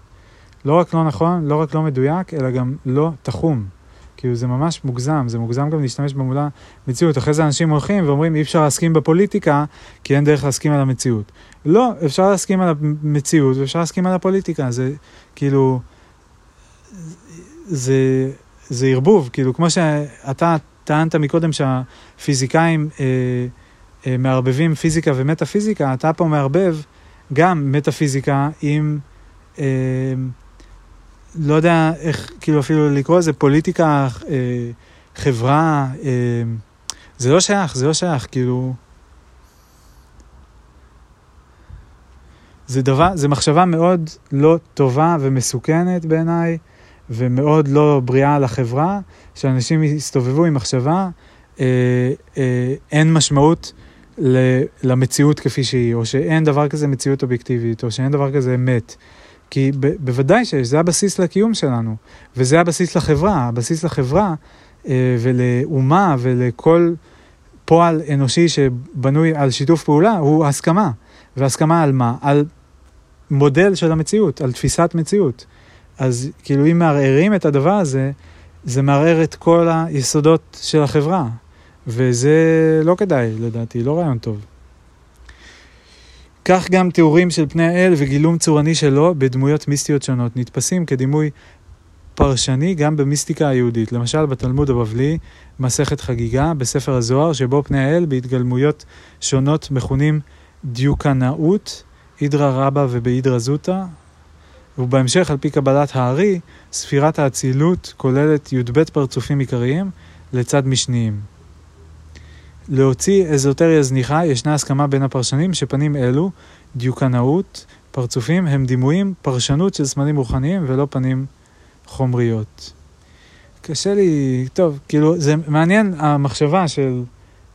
לא רק לא נכון, לא רק לא מדויק, אלא גם לא תחום. כאילו זה ממש מוגזם, זה מוגזם גם להשתמש במודע מציאות. אחרי זה אנשים הולכים ואומרים אי אפשר להסכים בפוליטיקה כי אין דרך להסכים על המציאות. לא, אפשר להסכים על המציאות ואפשר להסכים על הפוליטיקה, זה כאילו, זה, זה ערבוב, כאילו כמו שאתה טענת מקודם שהפיזיקאים אה, אה, מערבבים פיזיקה ומטאפיזיקה, אתה פה מערבב גם מטאפיזיקה עם... אה, לא יודע איך כאילו אפילו לקרוא לזה פוליטיקה, אה, חברה, אה, זה לא שייך, זה לא שייך, כאילו... זה דבר, זה מחשבה מאוד לא טובה ומסוכנת בעיניי, ומאוד לא בריאה לחברה, שאנשים יסתובבו עם מחשבה, אה, אה, אין משמעות למציאות כפי שהיא, או שאין דבר כזה מציאות אובייקטיבית, או שאין דבר כזה אמת. כי ב- בוודאי שיש, זה הבסיס לקיום שלנו, וזה הבסיס לחברה, הבסיס לחברה אה, ולאומה ולכל פועל אנושי שבנוי על שיתוף פעולה הוא הסכמה. והסכמה על מה? על מודל של המציאות, על תפיסת מציאות. אז כאילו אם מערערים את הדבר הזה, זה מערער את כל היסודות של החברה, וזה לא כדאי לדעתי, לא רעיון טוב. כך גם תיאורים של פני האל וגילום צורני שלו בדמויות מיסטיות שונות נתפסים כדימוי פרשני גם במיסטיקה היהודית. למשל בתלמוד הבבלי, מסכת חגיגה, בספר הזוהר, שבו פני האל בהתגלמויות שונות מכונים דיוקנאות, אידרא רבא ובאידרא זוטא, ובהמשך, על פי קבלת הארי, ספירת האצילות כוללת י"ב פרצופים עיקריים לצד משניים. להוציא אזוטריה זניחה, ישנה הסכמה בין הפרשנים שפנים אלו, דיוקנאות, פרצופים, הם דימויים, פרשנות של סמלים רוחניים ולא פנים חומריות. קשה לי, טוב, כאילו, זה מעניין המחשבה של,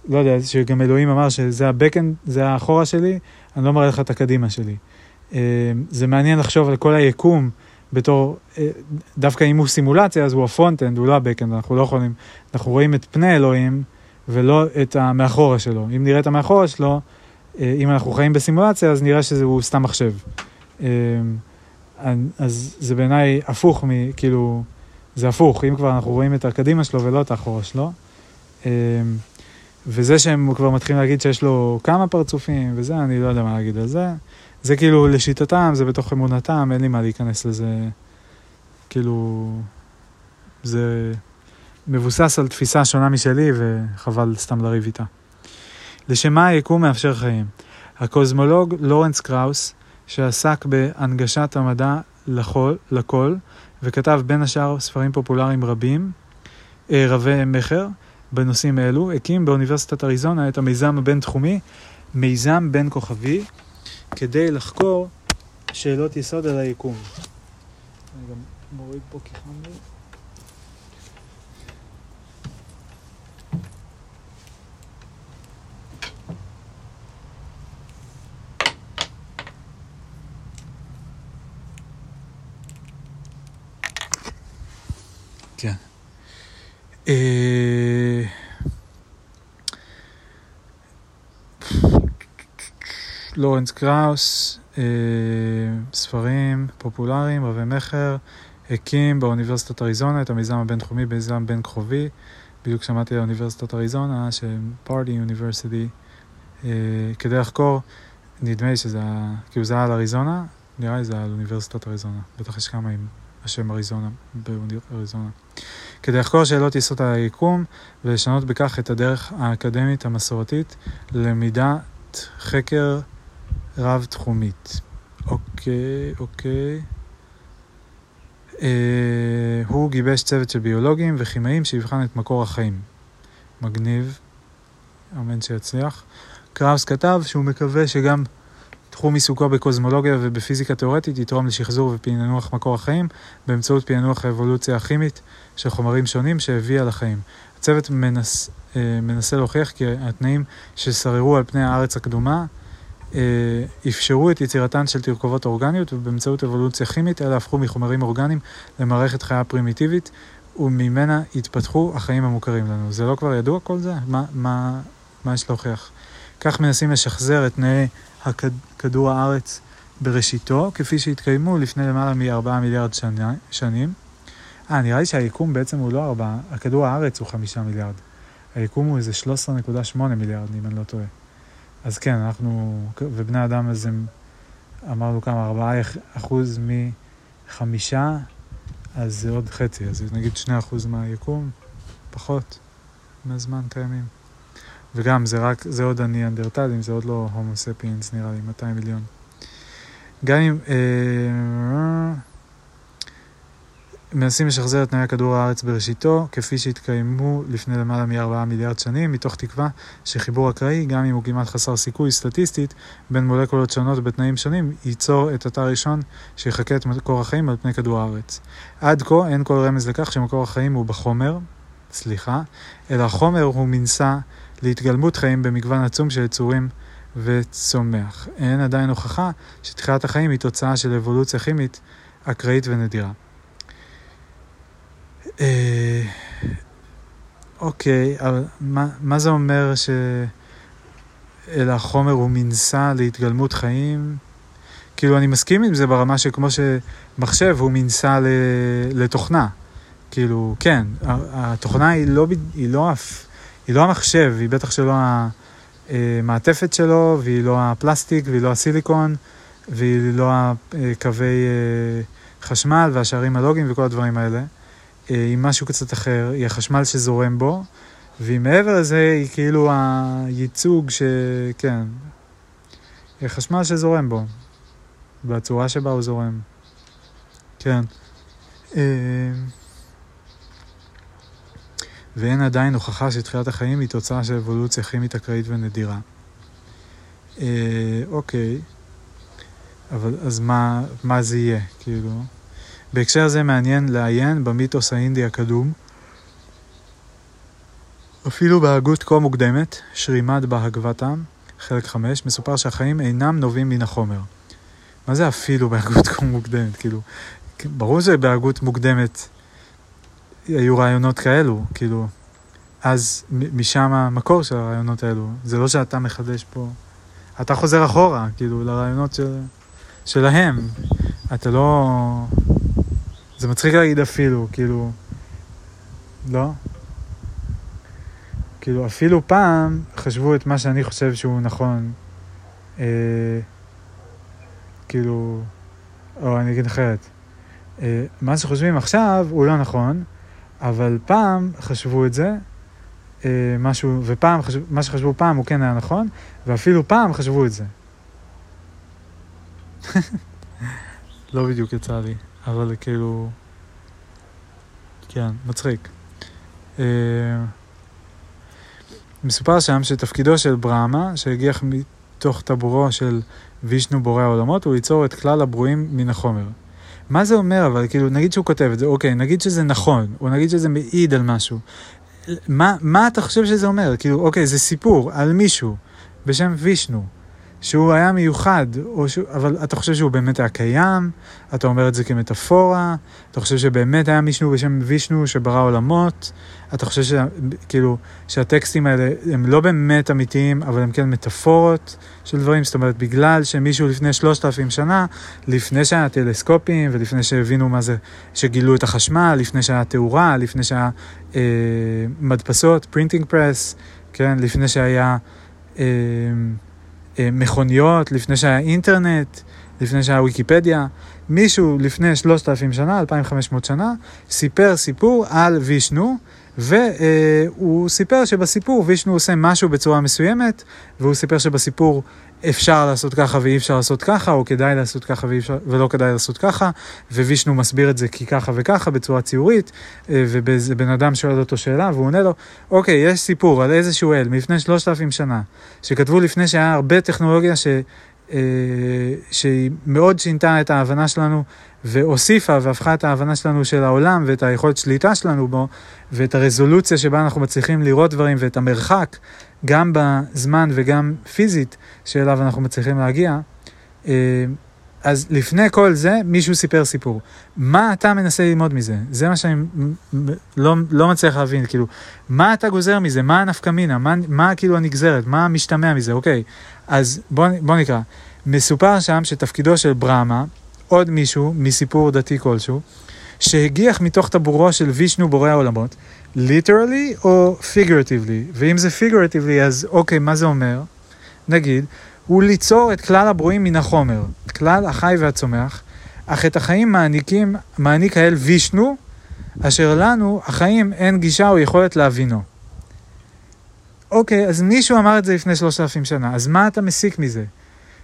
לא יודע, שגם אלוהים אמר שזה הבקן, זה האחורה שלי, אני לא מראה לך את הקדימה שלי. אה, זה מעניין לחשוב על כל היקום בתור, אה, דווקא אם הוא סימולציה, אז הוא ה front-end, הוא לא ה backend, אנחנו לא יכולים, אנחנו רואים את פני אלוהים. ולא את המאחורה שלו. אם נראה את המאחורה שלו, אה, אם אנחנו חיים בסימולציה, אז נראה שהוא סתם מחשב. אה, אז זה בעיניי הפוך מ... כאילו, זה הפוך, אם כבר אנחנו רואים את הקדימה שלו ולא את האחורה שלו. אה, וזה שהם כבר מתחילים להגיד שיש לו כמה פרצופים וזה, אני לא יודע מה להגיד על זה. זה כאילו לשיטתם, זה בתוך אמונתם, אין לי מה להיכנס לזה. כאילו, זה... מבוסס על תפיסה שונה משלי וחבל סתם לריב איתה. לשם מה היקום מאפשר חיים? הקוזמולוג לורנס קראוס, שעסק בהנגשת המדע לכל, לכל וכתב בין השאר ספרים פופולריים רבים, אה, רבי מכר, בנושאים אלו, הקים באוניברסיטת אריזונה את המיזם הבינתחומי, מיזם בין כוכבי, כדי לחקור שאלות יסוד על היקום. אני גם מוריד פה. כן. אה, לורנס קראוס, אה, ספרים פופולריים, רבי מכר, הקים באוניברסיטת אריזונה את המיזם הבינתחומי, מיזם בין כחובי. בדיוק שמעתי על אוניברסיטת אריזונה, שהם פארטי יוניברסיטי, כדי לחקור, נדמה לי שזה, כאילו זה היה על אריזונה, נראה לי זה היה על אוניברסיטת אריזונה, בטח יש כמה עם השם אריזונה, באריזונה. כדי לחקור שאלות יסוד על היקום ולשנות בכך את הדרך האקדמית המסורתית ללמידת חקר רב-תחומית. אוקיי, אוקיי. אה, הוא גיבש צוות של ביולוגים וכימאים שיבחן את מקור החיים. מגניב, אמן שיצליח. קראוס כתב שהוא מקווה שגם תחום עיסוקו בקוזמולוגיה ובפיזיקה תאורטית יתרום לשחזור ופענוח מקור החיים באמצעות פענוח האבולוציה הכימית של חומרים שונים שהביאה לחיים. הצוות מנס, אה, מנסה להוכיח כי התנאים ששררו על פני הארץ הקדומה אה, אפשרו את יצירתן של תרכובות אורגניות ובאמצעות אבולוציה כימית אלה הפכו מחומרים אורגניים למערכת חיה פרימיטיבית וממנה התפתחו החיים המוכרים לנו. זה לא כבר ידוע כל זה? מה, מה, מה יש להוכיח? כך מנסים לשחזר את תנאי כדור הארץ בראשיתו, כפי שהתקיימו לפני למעלה מ-4 מיליארד שנים. אה, נראה לי שהיקום בעצם הוא לא ארבע, הכדור הארץ הוא חמישה מיליארד. היקום הוא איזה 13.8 מיליארד, אם אני לא טועה. אז כן, אנחנו, ובני אדם אז הם, אמרנו כמה, ארבעה אחוז מחמישה, אז זה עוד חצי, אז נגיד שני אחוז מהיקום, פחות מהזמן קיימים. וגם זה רק, זה עוד הניאנדרטלים, זה עוד לא הומו ספיאנס נראה לי, 200 מיליון. גם אם... אה, מנסים לשחזר את תנאי כדור הארץ בראשיתו, כפי שהתקיימו לפני למעלה מ-4 מיליארד שנים, מתוך תקווה שחיבור אקראי, גם אם הוא כמעט חסר סיכוי סטטיסטית, בין מולקולות שונות בתנאים שונים, ייצור את התא הראשון שיחקה את מקור החיים על פני כדור הארץ. עד כה אין כל רמז לכך שמקור החיים הוא בחומר, סליחה, אלא החומר הוא מנסה להתגלמות חיים במגוון עצום של יצורים וצומח. אין עדיין הוכחה שתחילת החיים היא תוצאה של אבולוציה כימית אקראית ונדירה. אה, אוקיי, אבל מה, מה זה אומר ש... אלא החומר הוא מנסה להתגלמות חיים? כאילו, אני מסכים עם זה ברמה שכמו שמחשב הוא מנסה לתוכנה. כאילו, כן, התוכנה היא לא, היא לא, היא לא המחשב, היא בטח שלא המעטפת שלו, והיא לא הפלסטיק, והיא לא הסיליקון, והיא לא הקווי אה, חשמל והשערים הלוגיים וכל הדברים האלה. אה, עם משהו קצת אחר, היא החשמל שזורם בו, והיא מעבר לזה היא כאילו הייצוג ש... כן, היא החשמל שזורם בו, בצורה שבה הוא זורם. כן. ואין עדיין הוכחה שתחילת החיים היא תוצאה של אבולוציה כימית אקראית ונדירה. אה, אוקיי, אבל אז מה, מה זה יהיה, כאילו? בהקשר זה מעניין לעיין במיתוס האינדי הקדום. אפילו בהגות כה מוקדמת, שרימד בהגבתם, חלק 5, מסופר שהחיים אינם נובעים מן החומר. מה זה אפילו בהגות כה מוקדמת? כאילו, ברור שבהגות מוקדמת היו רעיונות כאלו, כאילו, אז משם המקור של הרעיונות האלו. זה לא שאתה מחדש פה, אתה חוזר אחורה, כאילו, לרעיונות של, שלהם. אתה לא... זה מצחיק להגיד אפילו, כאילו... לא? כאילו, אפילו פעם חשבו את מה שאני חושב שהוא נכון. אה, כאילו... או אני אגיד אחרת. אה, מה שחושבים עכשיו הוא לא נכון, אבל פעם חשבו את זה, אה, משהו, ופעם, חשב, מה שחשבו פעם הוא כן היה נכון, ואפילו פעם חשבו את זה. [LAUGHS] לא בדיוק יצא לי. אבל כאילו... כן, מצחיק. Uh, מסופר שם שתפקידו של ברהמה, שהגיח מתוך טבורו של וישנו בורא העולמות, הוא ליצור את כלל הברואים מן החומר. מה זה אומר אבל, כאילו, נגיד שהוא כותב את זה, אוקיי, נגיד שזה נכון, או נגיד שזה מעיד על משהו. מה, מה אתה חושב שזה אומר? כאילו, אוקיי, זה סיפור על מישהו בשם וישנו. שהוא היה מיוחד, שהוא, אבל אתה חושב שהוא באמת היה קיים, אתה אומר את זה כמטאפורה, אתה חושב שבאמת היה מישהו בשם וישנו שברא עולמות, אתה חושב שכאילו, שהטקסטים האלה הם לא באמת אמיתיים, אבל הם כן מטאפורות של דברים, זאת אומרת, בגלל שמישהו לפני שלושת אלפים שנה, לפני שהיה טלסקופים, ולפני שהבינו מה זה, שגילו את החשמל, לפני שהיה תאורה, לפני שהיה אה, מדפסות, printing press, כן, לפני שהיה... אה, מכוניות, לפני שהיה אינטרנט, לפני שהיה ויקיפדיה. מישהו לפני 3,000 שנה, 2,500 שנה, סיפר סיפור על וישנו, והוא סיפר שבסיפור וישנו עושה משהו בצורה מסוימת, והוא סיפר שבסיפור אפשר לעשות ככה ואי אפשר לעשות ככה, או כדאי לעשות ככה אפשר, ולא כדאי לעשות ככה, ווישנו מסביר את זה כי ככה וככה בצורה ציורית, אה, ובן אדם שואל אותו שאלה והוא עונה לו, אוקיי, יש סיפור על איזשהו אל מלפני שלושת אלפים שנה, שכתבו לפני שהיה הרבה טכנולוגיה ש... אה, שהיא מאוד שינתה את ההבנה שלנו והוסיפה והפכה את ההבנה שלנו של העולם ואת היכולת שליטה שלנו בו ואת הרזולוציה שבה אנחנו מצליחים לראות דברים ואת המרחק גם בזמן וגם פיזית שאליו אנחנו מצליחים להגיע. אה, אז לפני כל זה מישהו סיפר סיפור. מה אתה מנסה ללמוד מזה? זה מה שאני לא, לא מצליח להבין, כאילו, מה אתה גוזר מזה? מה הנפקא מינה? מה, מה כאילו הנגזרת? מה משתמע מזה? אוקיי, אז בוא, בוא נקרא. מסופר שם שתפקידו של ברמה, עוד מישהו מסיפור דתי כלשהו, שהגיח מתוך טבורו של וישנו בורא העולמות, literally או figuratively, ואם זה figuratively אז אוקיי, מה זה אומר? נגיד, הוא ליצור את כלל הברואים מן החומר, כלל החי והצומח, אך את החיים מעניקים, מעניק האל וישנו, אשר לנו, החיים, אין גישה או יכולת להבינו. אוקיי, אז מישהו אמר את זה לפני שלושת אלפים שנה, אז מה אתה מסיק מזה?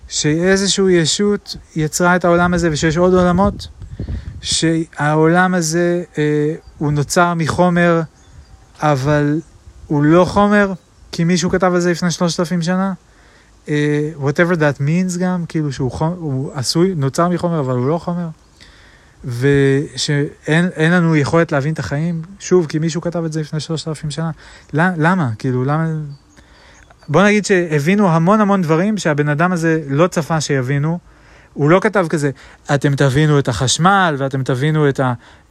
שאיזושהי ישות יצרה את העולם הזה ושיש עוד עולמות? שהעולם הזה אה, הוא נוצר מחומר, אבל הוא לא חומר, כי מישהו כתב על זה לפני שלושת אלפים שנה? אה, whatever that means גם, כאילו שהוא חומר, הוא עשוי, נוצר מחומר, אבל הוא לא חומר. ושאין לנו יכולת להבין את החיים, שוב, כי מישהו כתב את זה לפני שלושת אלפים שנה. למה? כאילו, למה... בוא נגיד שהבינו המון המון דברים שהבן אדם הזה לא צפה שיבינו. הוא לא כתב כזה, אתם תבינו את החשמל, ואתם תבינו את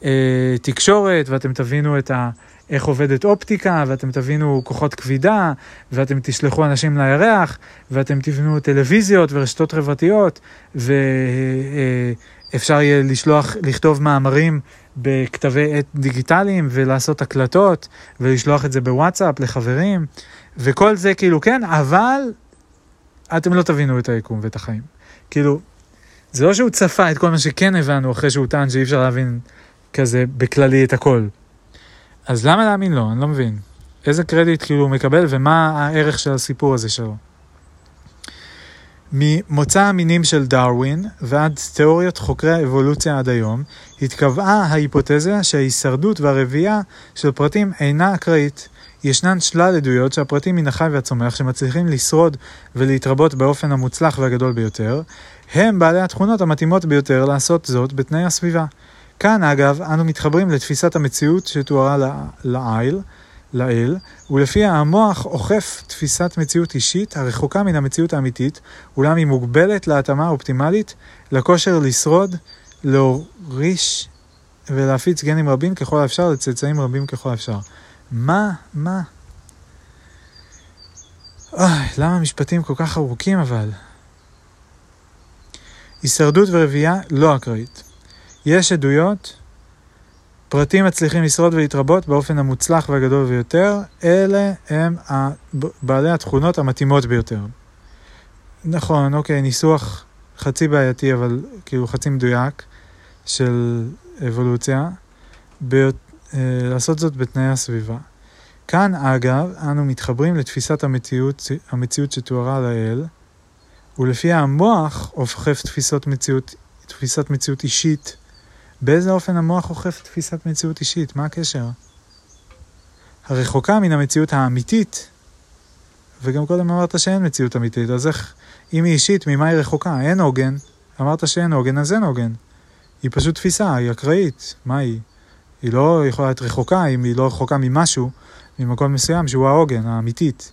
התקשורת, ואתם תבינו את ה... איך עובדת אופטיקה, ואתם תבינו כוחות כבידה, ואתם תשלחו אנשים לירח, ואתם תבנו טלוויזיות ורשתות חברתיות, ואפשר יהיה לשלוח, לכתוב מאמרים בכתבי עת דיגיטליים, ולעשות הקלטות, ולשלוח את זה בוואטסאפ לחברים, וכל זה כאילו כן, אבל אתם לא תבינו את היקום ואת החיים. כאילו, זה לא שהוא צפה את כל מה שכן הבנו אחרי שהוא טען שאי אפשר להבין כזה בכללי את הכל. אז למה להאמין לו? אני לא מבין. איזה קרדיט כאילו הוא מקבל ומה הערך של הסיפור הזה שלו. ממוצא המינים של דרווין ועד תיאוריות חוקרי האבולוציה עד היום, התקבעה ההיפותזה שההישרדות והרבייה של פרטים אינה אקראית. ישנן שלל עדויות שהפרטים מן החי והצומח שמצליחים לשרוד ולהתרבות באופן המוצלח והגדול ביותר, הם בעלי התכונות המתאימות ביותר לעשות זאת בתנאי הסביבה. כאן אגב, אנו מתחברים לתפיסת המציאות שתוארה לעיל, לאל, ולפיה המוח אוכף תפיסת מציאות אישית הרחוקה מן המציאות האמיתית, אולם היא מוגבלת להתאמה אופטימלית לכושר לשרוד, להוריש ולהפיץ גנים רבים ככל האפשר לצאצאים רבים ככל האפשר. מה? מה? אוי, למה משפטים כל כך ארוכים אבל? הישרדות ורבייה לא אקראית. יש עדויות, פרטים מצליחים לשרוד ולהתרבות באופן המוצלח והגדול ביותר, אלה הם בעלי התכונות המתאימות ביותר. נכון, אוקיי, ניסוח חצי בעייתי, אבל כאילו חצי מדויק של אבולוציה, ביות, אה, לעשות זאת בתנאי הסביבה. כאן, אגב, אנו מתחברים לתפיסת המציאות, המציאות שתוארה לאל, ולפיה המוח אוכף תפיסות מציאות, תפיסת מציאות אישית באיזה אופן המוח אוכף תפיסת מציאות אישית? מה הקשר? הרחוקה מן המציאות האמיתית, וגם קודם אמרת שאין מציאות אמיתית, אז איך, אם היא אישית, ממה היא רחוקה? אין עוגן. אמרת שאין עוגן, אז אין עוגן. היא פשוט תפיסה, היא אקראית. מה היא? היא לא יכולה להיות רחוקה אם היא לא רחוקה ממשהו, ממקום מסוים שהוא העוגן, האמיתית.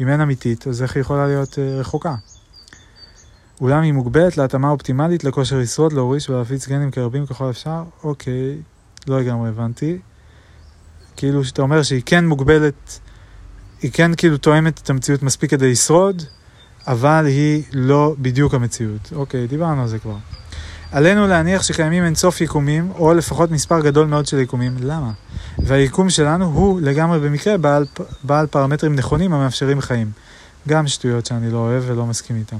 אם אין אמיתית, אז איך היא יכולה להיות uh, רחוקה? אולם היא מוגבלת להתאמה אופטימלית לכושר לשרוד, להוריש ולהפיץ גנים כרבים ככל אפשר? אוקיי, לא לגמרי הבנתי. כאילו שאתה אומר שהיא כן מוגבלת, היא כן כאילו תואמת את המציאות מספיק כדי לשרוד, אבל היא לא בדיוק המציאות. אוקיי, דיברנו על זה כבר. עלינו להניח שקיימים אינסוף יקומים, או לפחות מספר גדול מאוד של יקומים. למה? והיקום שלנו הוא לגמרי במקרה בעל, בעל פרמטרים נכונים המאפשרים חיים. גם שטויות שאני לא אוהב ולא מסכים איתם.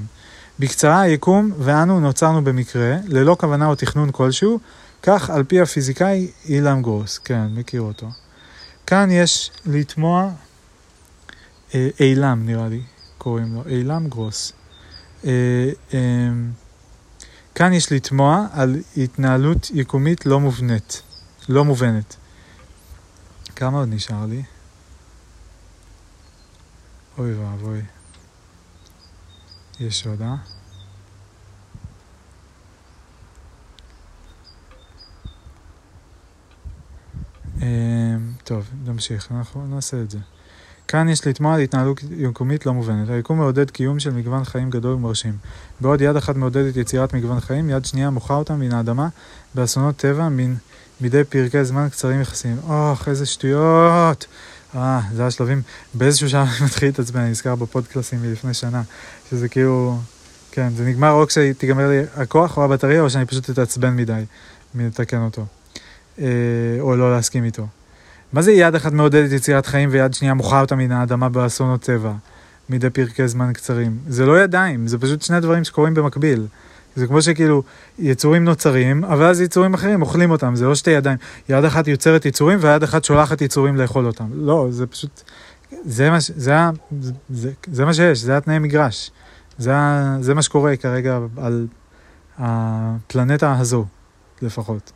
בקצרה היקום ואנו נוצרנו במקרה, ללא כוונה או תכנון כלשהו, כך על פי הפיזיקאי אילם גרוס, כן, מכיר אותו. כאן יש לתמוע, אה, אילם נראה לי, קוראים לו, אילם גרוס. אה, אה, כאן יש לתמוע על התנהלות יקומית לא מובנית, לא מובנת. כמה עוד נשאר לי? אוי ואבוי. יש עוד, אה? טוב, נמשיך, אנחנו נעשה את זה. כאן יש לתמוע על התנהלות יקומית לא מובנת. היקום מעודד קיום של מגוון חיים גדול ומרשים. בעוד יד אחת מעודדת יצירת מגוון חיים, יד שנייה מוחה אותם מן האדמה באסונות טבע מן מדי פרקי זמן קצרים יחסים. אוח, איזה שטויות! אה, זה השלבים. באיזשהו שעה אני מתחיל להתעצבן, אני נזכר בפודקלאסים מלפני שנה, שזה כאילו, כן, זה נגמר או כשתיגמר לי הכוח או הבטריה, או שאני פשוט אתעצבן מדי מלתקן אותו. אה, או לא להסכים איתו. מה זה יד אחת מעודדת יצירת חיים ויד שנייה מוחה אותה מן האדמה באסונות טבע, מדי פרקי זמן קצרים? זה לא ידיים, זה פשוט שני דברים שקורים במקביל. זה כמו שכאילו יצורים נוצרים, אבל אז יצורים אחרים אוכלים אותם, זה לא שתי ידיים. יד אחת יוצרת יצורים ויד אחת שולחת יצורים לאכול אותם. לא, זה פשוט, זה מה, זה, זה, זה, זה מה שיש, זה התנאי מגרש. זה, זה מה שקורה כרגע על הפלנטה הזו, לפחות.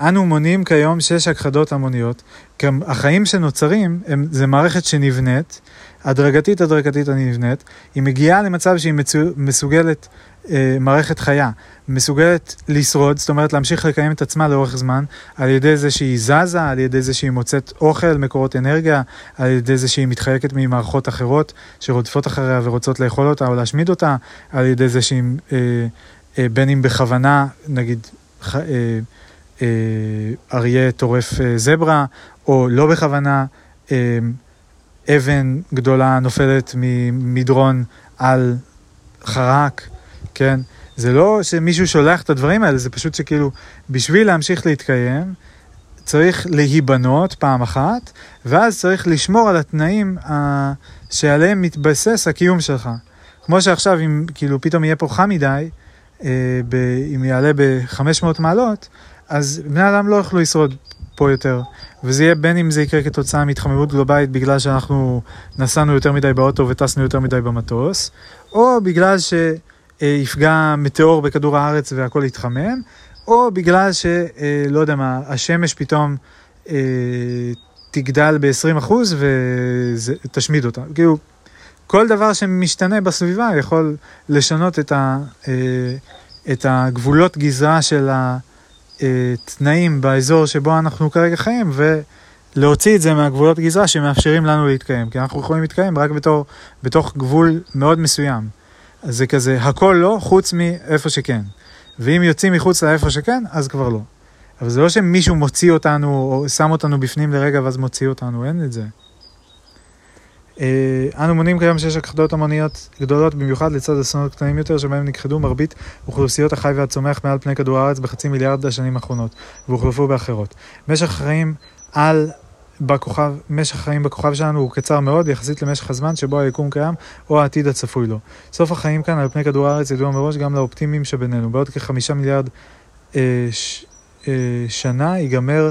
אנו מונים כיום שש הכחדות המוניות. גם החיים שנוצרים, הם, זה מערכת שנבנית, הדרגתית הדרגתית הנבנית, היא מגיעה למצב שהיא מצו, מסוגלת, אה, מערכת חיה, מסוגלת לשרוד, זאת אומרת להמשיך לקיים את עצמה לאורך זמן, על ידי זה שהיא זזה, על ידי זה שהיא מוצאת אוכל, מקורות אנרגיה, על ידי זה שהיא מתחלקת ממערכות אחרות שרודפות אחריה ורוצות לאכול אותה או להשמיד אותה, על ידי זה שהיא, אה, אה, בין אם בכוונה, נגיד, אה, אה, אריה טורף אה, זברה, או לא בכוונה, אה, אבן גדולה נופלת ממדרון על חרק, כן? זה לא שמישהו שולח את הדברים האלה, זה פשוט שכאילו, בשביל להמשיך להתקיים, צריך להיבנות פעם אחת, ואז צריך לשמור על התנאים ה... שעליהם מתבסס הקיום שלך. כמו שעכשיו, אם כאילו פתאום יהיה פה חם מדי, אה, ב... אם יעלה ב-500 מעלות, אז בני אדם לא יוכלו לשרוד פה יותר. וזה יהיה בין אם זה יקרה כתוצאה מהתחממות גלובלית בגלל שאנחנו נסענו יותר מדי באוטו וטסנו יותר מדי במטוס, או בגלל שיפגע מטאור בכדור הארץ והכל יתחמם, או בגלל שלא יודע מה, השמש פתאום אה, תגדל ב-20% ותשמיד אותה. כאילו, כל דבר שמשתנה בסביבה יכול לשנות את, ה, אה, את הגבולות גזרה של ה... תנאים באזור שבו אנחנו כרגע חיים ולהוציא את זה מהגבולות גזרה שמאפשרים לנו להתקיים, כי אנחנו יכולים להתקיים רק בתור, בתוך גבול מאוד מסוים. אז זה כזה, הכל לא, חוץ מאיפה שכן. ואם יוצאים מחוץ לאיפה שכן, אז כבר לא. אבל זה לא שמישהו מוציא אותנו, או שם אותנו בפנים לרגע ואז מוציא אותנו, אין את זה. אה, אנו מונים כיום שיש הכחדות המוניות גדולות במיוחד לצד אסונות קטנים יותר שבהם נכחדו מרבית אוכלוסיות החי והצומח מעל פני כדור הארץ בחצי מיליארד השנים האחרונות והוחלפו באחרות. משך החיים על בכוכב, משך החיים בכוכב שלנו הוא קצר מאוד יחסית למשך הזמן שבו היקום קיים או העתיד הצפוי לו. סוף החיים כאן על פני כדור הארץ ידוע מראש גם לאופטימיים שבינינו. בעוד כחמישה מיליארד אה, ש, אה, שנה ייגמר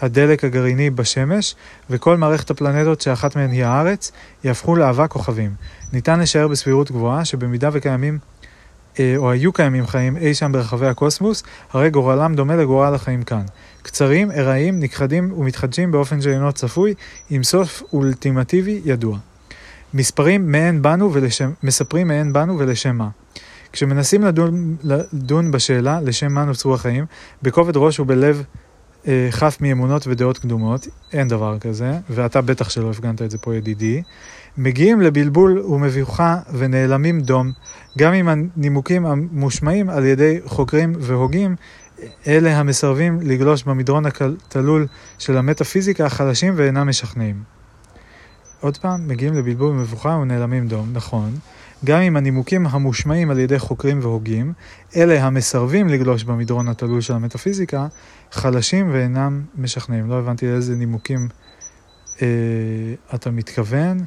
הדלק הגרעיני בשמש, וכל מערכת הפלנטות שאחת מהן היא הארץ, יהפכו לאבק כוכבים. ניתן לשער בסבירות גבוהה שבמידה וקיימים אה, או היו קיימים חיים אי שם ברחבי הקוסמוס, הרי גורלם דומה לגורל החיים כאן. קצרים, ארעיים, נכחדים ומתחדשים באופן שאינו צפוי, עם סוף אולטימטיבי ידוע. מספרים מעין בנו ולשם, מספרים מעין בנו ולשם מה. כשמנסים לדון, לדון בשאלה לשם מה נוצרו החיים, בכובד ראש ובלב אה, חף מאמונות ודעות קדומות, אין דבר כזה, ואתה בטח שלא הפגנת את זה פה ידידי, מגיעים לבלבול ומבוכה ונעלמים דום, גם אם הנימוקים המושמעים על ידי חוקרים והוגים, אלה המסרבים לגלוש במדרון התלול של המטאפיזיקה החלשים ואינם משכנעים. עוד פעם, מגיעים לבלבול ומבוכה ונעלמים דום, נכון, גם אם הנימוקים המושמעים על ידי חוקרים והוגים, אלה המסרבים לגלוש במדרון התלול של המטאפיזיקה, חלשים ואינם משכנעים. לא הבנתי לאיזה נימוקים אה, אתה מתכוון,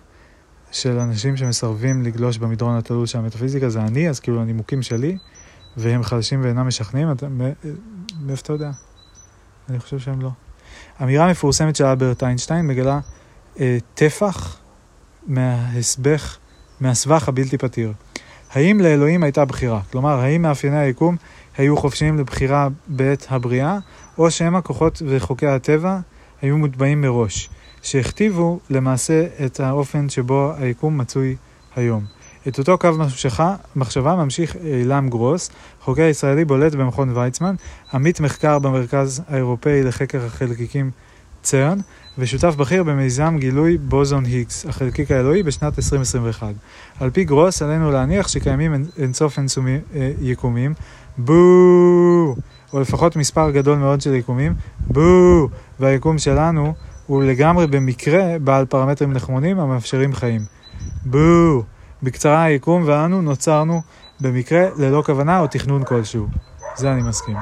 של אנשים שמסרבים לגלוש במדרון התלול של המטאפיזיקה, זה אני, אז כאילו הנימוקים שלי, והם חלשים ואינם משכנעים, אתה, מאיפה אתה יודע? אני חושב שהם לא. אמירה מפורסמת של אלברט איינשטיין מגלה אה, טפח מהסבך מהסבך הבלתי פתיר. האם לאלוהים הייתה בחירה? כלומר, האם מאפייני היקום היו חופשיים לבחירה בעת הבריאה, או שהם הכוחות וחוקי הטבע היו מוטבעים מראש, שהכתיבו למעשה את האופן שבו היקום מצוי היום. את אותו קו מחשבה, מחשבה ממשיך אילם גרוס, חוקר ישראלי בולט במכון ויצמן, עמית מחקר במרכז האירופאי לחקר החלקיקים צרן, ושותף בכיר במיזם גילוי בוזון היגס, החלקיק האלוהי, בשנת 2021. על פי גרוס, עלינו להניח שקיימים אינסוף אינסומי, אה, יקומים, בואו, או לפחות מספר גדול מאוד של יקומים, בואו, והיקום שלנו הוא לגמרי במקרה בעל פרמטרים נכמונים המאפשרים חיים. בואו. בקצרה היקום ואנו נוצרנו במקרה ללא כוונה או תכנון כלשהו. זה אני מסכים.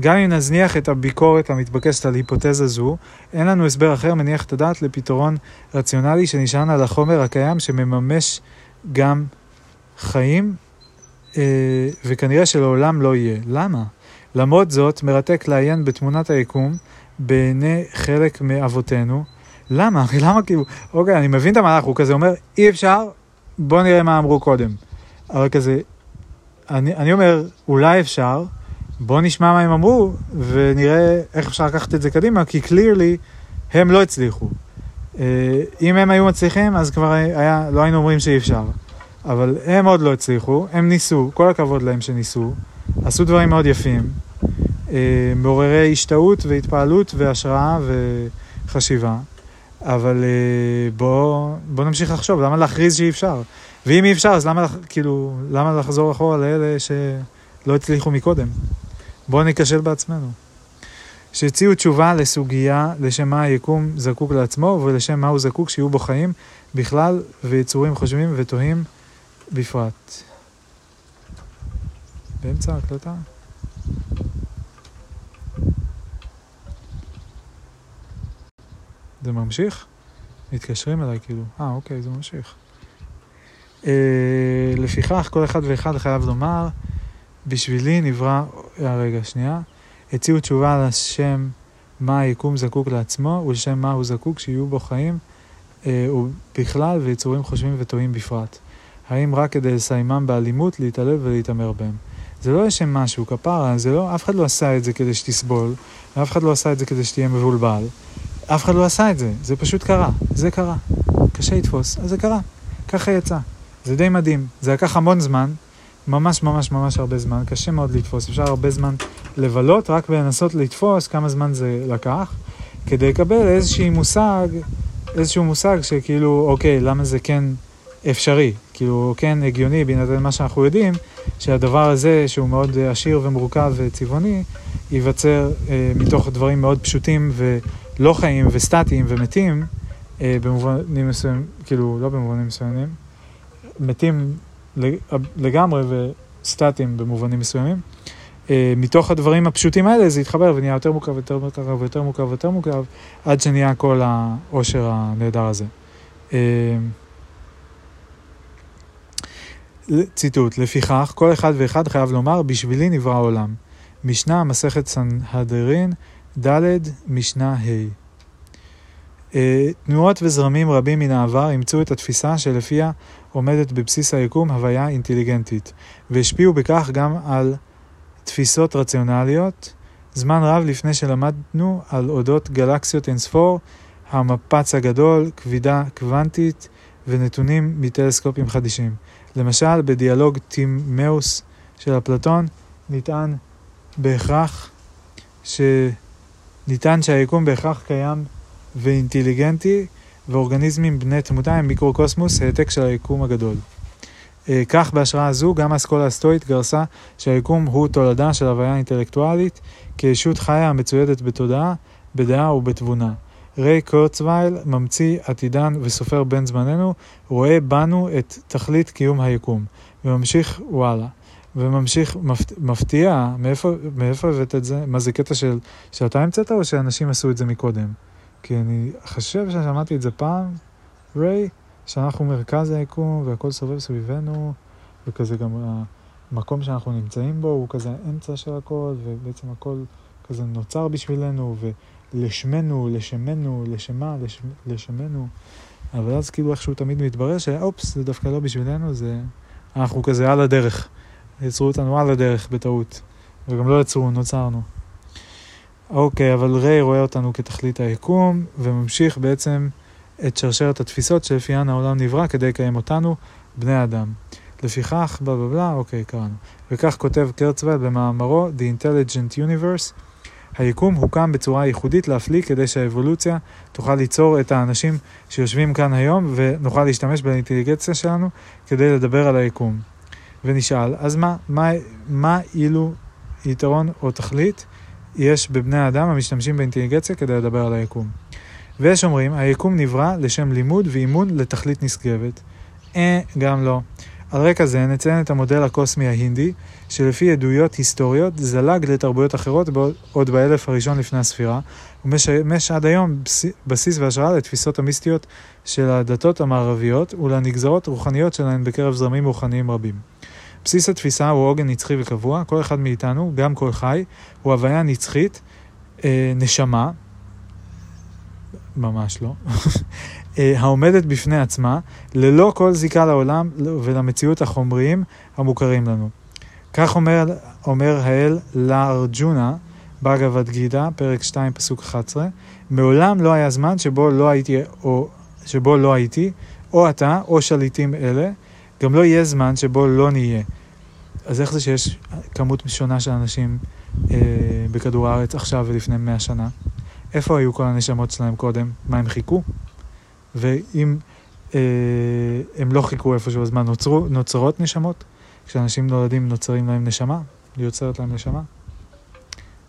גם אם נזניח את הביקורת המתבקשת על היפותזה זו, אין לנו הסבר אחר מניח את הדעת לפתרון רציונלי שנשען על החומר הקיים שמממש גם חיים, אה, וכנראה שלעולם לא יהיה. למה? למרות זאת, מרתק לעיין בתמונת היקום בעיני חלק מאבותינו. למה? [LAUGHS] למה כאילו, אוקיי, אני מבין את המהלך, הוא כזה אומר, אי אפשר, בוא נראה מה אמרו קודם. אבל כזה, אני, אני אומר, אולי אפשר, בוא נשמע מה הם אמרו, ונראה איך אפשר לקחת את זה קדימה, כי קלירלי הם לא הצליחו. אה, אם הם היו מצליחים, אז כבר היה, לא היינו אומרים שאי אפשר. אבל הם עוד לא הצליחו, הם ניסו, כל הכבוד להם שניסו, עשו דברים מאוד יפים, אה, מעוררי השתאות והתפעלות והשראה וחשיבה, אבל אה, בואו בוא נמשיך לחשוב, למה להכריז שאי אפשר? ואם אי אפשר, אז למה, כאילו, למה לחזור אחורה לאלה שלא הצליחו מקודם? בואו ניכשל בעצמנו. שהציעו תשובה לסוגיה לשם מה היקום זקוק לעצמו ולשם מה הוא זקוק שיהיו בו חיים בכלל ויצורים חושבים ותוהים בפרט. באמצע ההקלטה? זה ממשיך? מתקשרים אליי כאילו, אה אוקיי זה ממשיך. אה, לפיכך כל אחד ואחד חייב לומר, בשבילי נברא, אה, רגע שנייה, הציעו תשובה לשם מה היקום זקוק לעצמו ולשם מה הוא זקוק שיהיו בו חיים אה, ובכלל ויצורים חושבים וטועים בפרט. האם רק כדי לסיימם באלימות, להתעלל ולהתעמר בהם. זה לא לשם משהו, כפרה, זה לא, אף אחד לא עשה את זה כדי שתסבול, ואף אחד לא עשה את זה כדי שתהיה מבולבל. אף אחד לא עשה את זה, זה פשוט קרה, זה קרה. קשה לתפוס, אז זה קרה, ככה יצא. זה די מדהים, זה לקח המון זמן, ממש ממש ממש הרבה זמן, קשה מאוד לתפוס, אפשר הרבה זמן לבלות, רק בלנסות לתפוס כמה זמן זה לקח, כדי לקבל איזשהו מושג, איזשהו מושג שכאילו, אוקיי, למה זה כן אפשרי, כאילו כן הגיוני בהינתן מה שאנחנו יודעים, שהדבר הזה שהוא מאוד עשיר ומורכב וצבעוני, ייווצר אה, מתוך דברים מאוד פשוטים ולא חיים וסטטיים ומתים, אה, במובנים מסוימים, כאילו לא במובנים מסוימים, מתים לגמרי וסטטיים במובנים מסוימים. אה, מתוך הדברים הפשוטים האלה זה יתחבר ונהיה יותר מורכב, יותר מורכב, יותר מורכב, יותר מורכב, עד שנהיה כל העושר הנהדר הזה. אה, ציטוט, לפיכך, כל אחד ואחד חייב לומר, בשבילי נברא העולם. משנה, מסכת סנהדרין, ד', משנה ה'. אה, תנועות וזרמים רבים מן העבר אימצו את התפיסה שלפיה עומדת בבסיס היקום הוויה אינטליגנטית, והשפיעו בכך גם על תפיסות רציונליות. זמן רב לפני שלמדנו על אודות גלקסיות אינספור, המפץ הגדול, כבידה קוונטית ונתונים מטלסקופים חדישים. למשל, בדיאלוג טימאוס של אפלטון נטען בהכרח, שניתן שהיקום בהכרח קיים ואינטליגנטי, ואורגניזמים בני תמותה הם מיקרוקוסמוס, העתק של היקום הגדול. אה, כך בהשראה זו גם האסכולה הסטואית גרסה שהיקום הוא תולדה של הוויה אינטלקטואלית כישות חיה המצוידת בתודעה, בדעה ובתבונה. ריי קורצווייל, ממציא עתידן וסופר בן זמננו, רואה בנו את תכלית קיום היקום, וממשיך וואלה. וממשיך, מפת, מפתיע, מאיפה, מאיפה הבאת את זה? מה זה קטע של, שאתה המצאת או שאנשים עשו את זה מקודם? כי אני חושב ששמעתי את זה פעם, ריי, שאנחנו מרכז היקום והכל סובב סביבנו, וכזה גם המקום שאנחנו נמצאים בו הוא כזה האמצע של הכל, ובעצם הכל כזה נוצר בשבילנו, ולשמנו, לשמנו, לשמה, לש, לשמנו. אבל אז כאילו איכשהו תמיד מתברר שאופס, זה דווקא לא בשבילנו, זה... אנחנו כזה על הדרך. יצרו אותנו על הדרך בטעות. וגם לא יצרו, נוצרנו. אוקיי, אבל ריי רואה אותנו כתכלית היקום, וממשיך בעצם את שרשרת התפיסות שלפיהן העולם נברא כדי לקיים אותנו, בני האדם. לפיכך, בלה בלה בלה, אוקיי, קראנו. וכך כותב קרצוול במאמרו The Intelligent Universe, היקום הוקם בצורה ייחודית להפליא כדי שהאבולוציה תוכל ליצור את האנשים שיושבים כאן היום ונוכל להשתמש באינטליגנציה שלנו כדי לדבר על היקום. ונשאל, אז מה, מה, מה אילו יתרון או תכלית יש בבני האדם המשתמשים באינטליגנציה כדי לדבר על היקום? ויש אומרים, היקום נברא לשם לימוד ואימון לתכלית נשגבת. אה, גם לא. על רקע זה נציין את המודל הקוסמי ההינדי, שלפי עדויות היסטוריות זלג לתרבויות אחרות עוד באלף הראשון לפני הספירה, ומשמש עד היום בסיס והשראה לתפיסות המיסטיות של הדתות המערביות ולנגזרות רוחניות שלהן בקרב זרמים רוחניים רבים. בסיס התפיסה הוא עוגן נצחי וקבוע, כל אחד מאיתנו, גם כל חי, הוא הוויה נצחית, אה, נשמה, ממש לא, [LAUGHS] אה, העומדת בפני עצמה, ללא כל זיקה לעולם ולמציאות החומריים המוכרים לנו. כך אומר, אומר האל לארג'ונה, באגבד גידה, פרק 2, פסוק 11, מעולם לא היה זמן שבו לא הייתי, או, שבו לא הייתי, או אתה, או שליטים אלה, גם לא יהיה זמן שבו לא נהיה. אז איך זה שיש כמות שונה של אנשים אה, בכדור הארץ עכשיו ולפני מאה שנה? איפה היו כל הנשמות שלהם קודם? מה, הם חיכו? ואם אה, הם לא חיכו איפשהו, אז מה, נוצרו, נוצרות נשמות? כשאנשים נולדים נוצרים להם נשמה? יוצרת להם נשמה?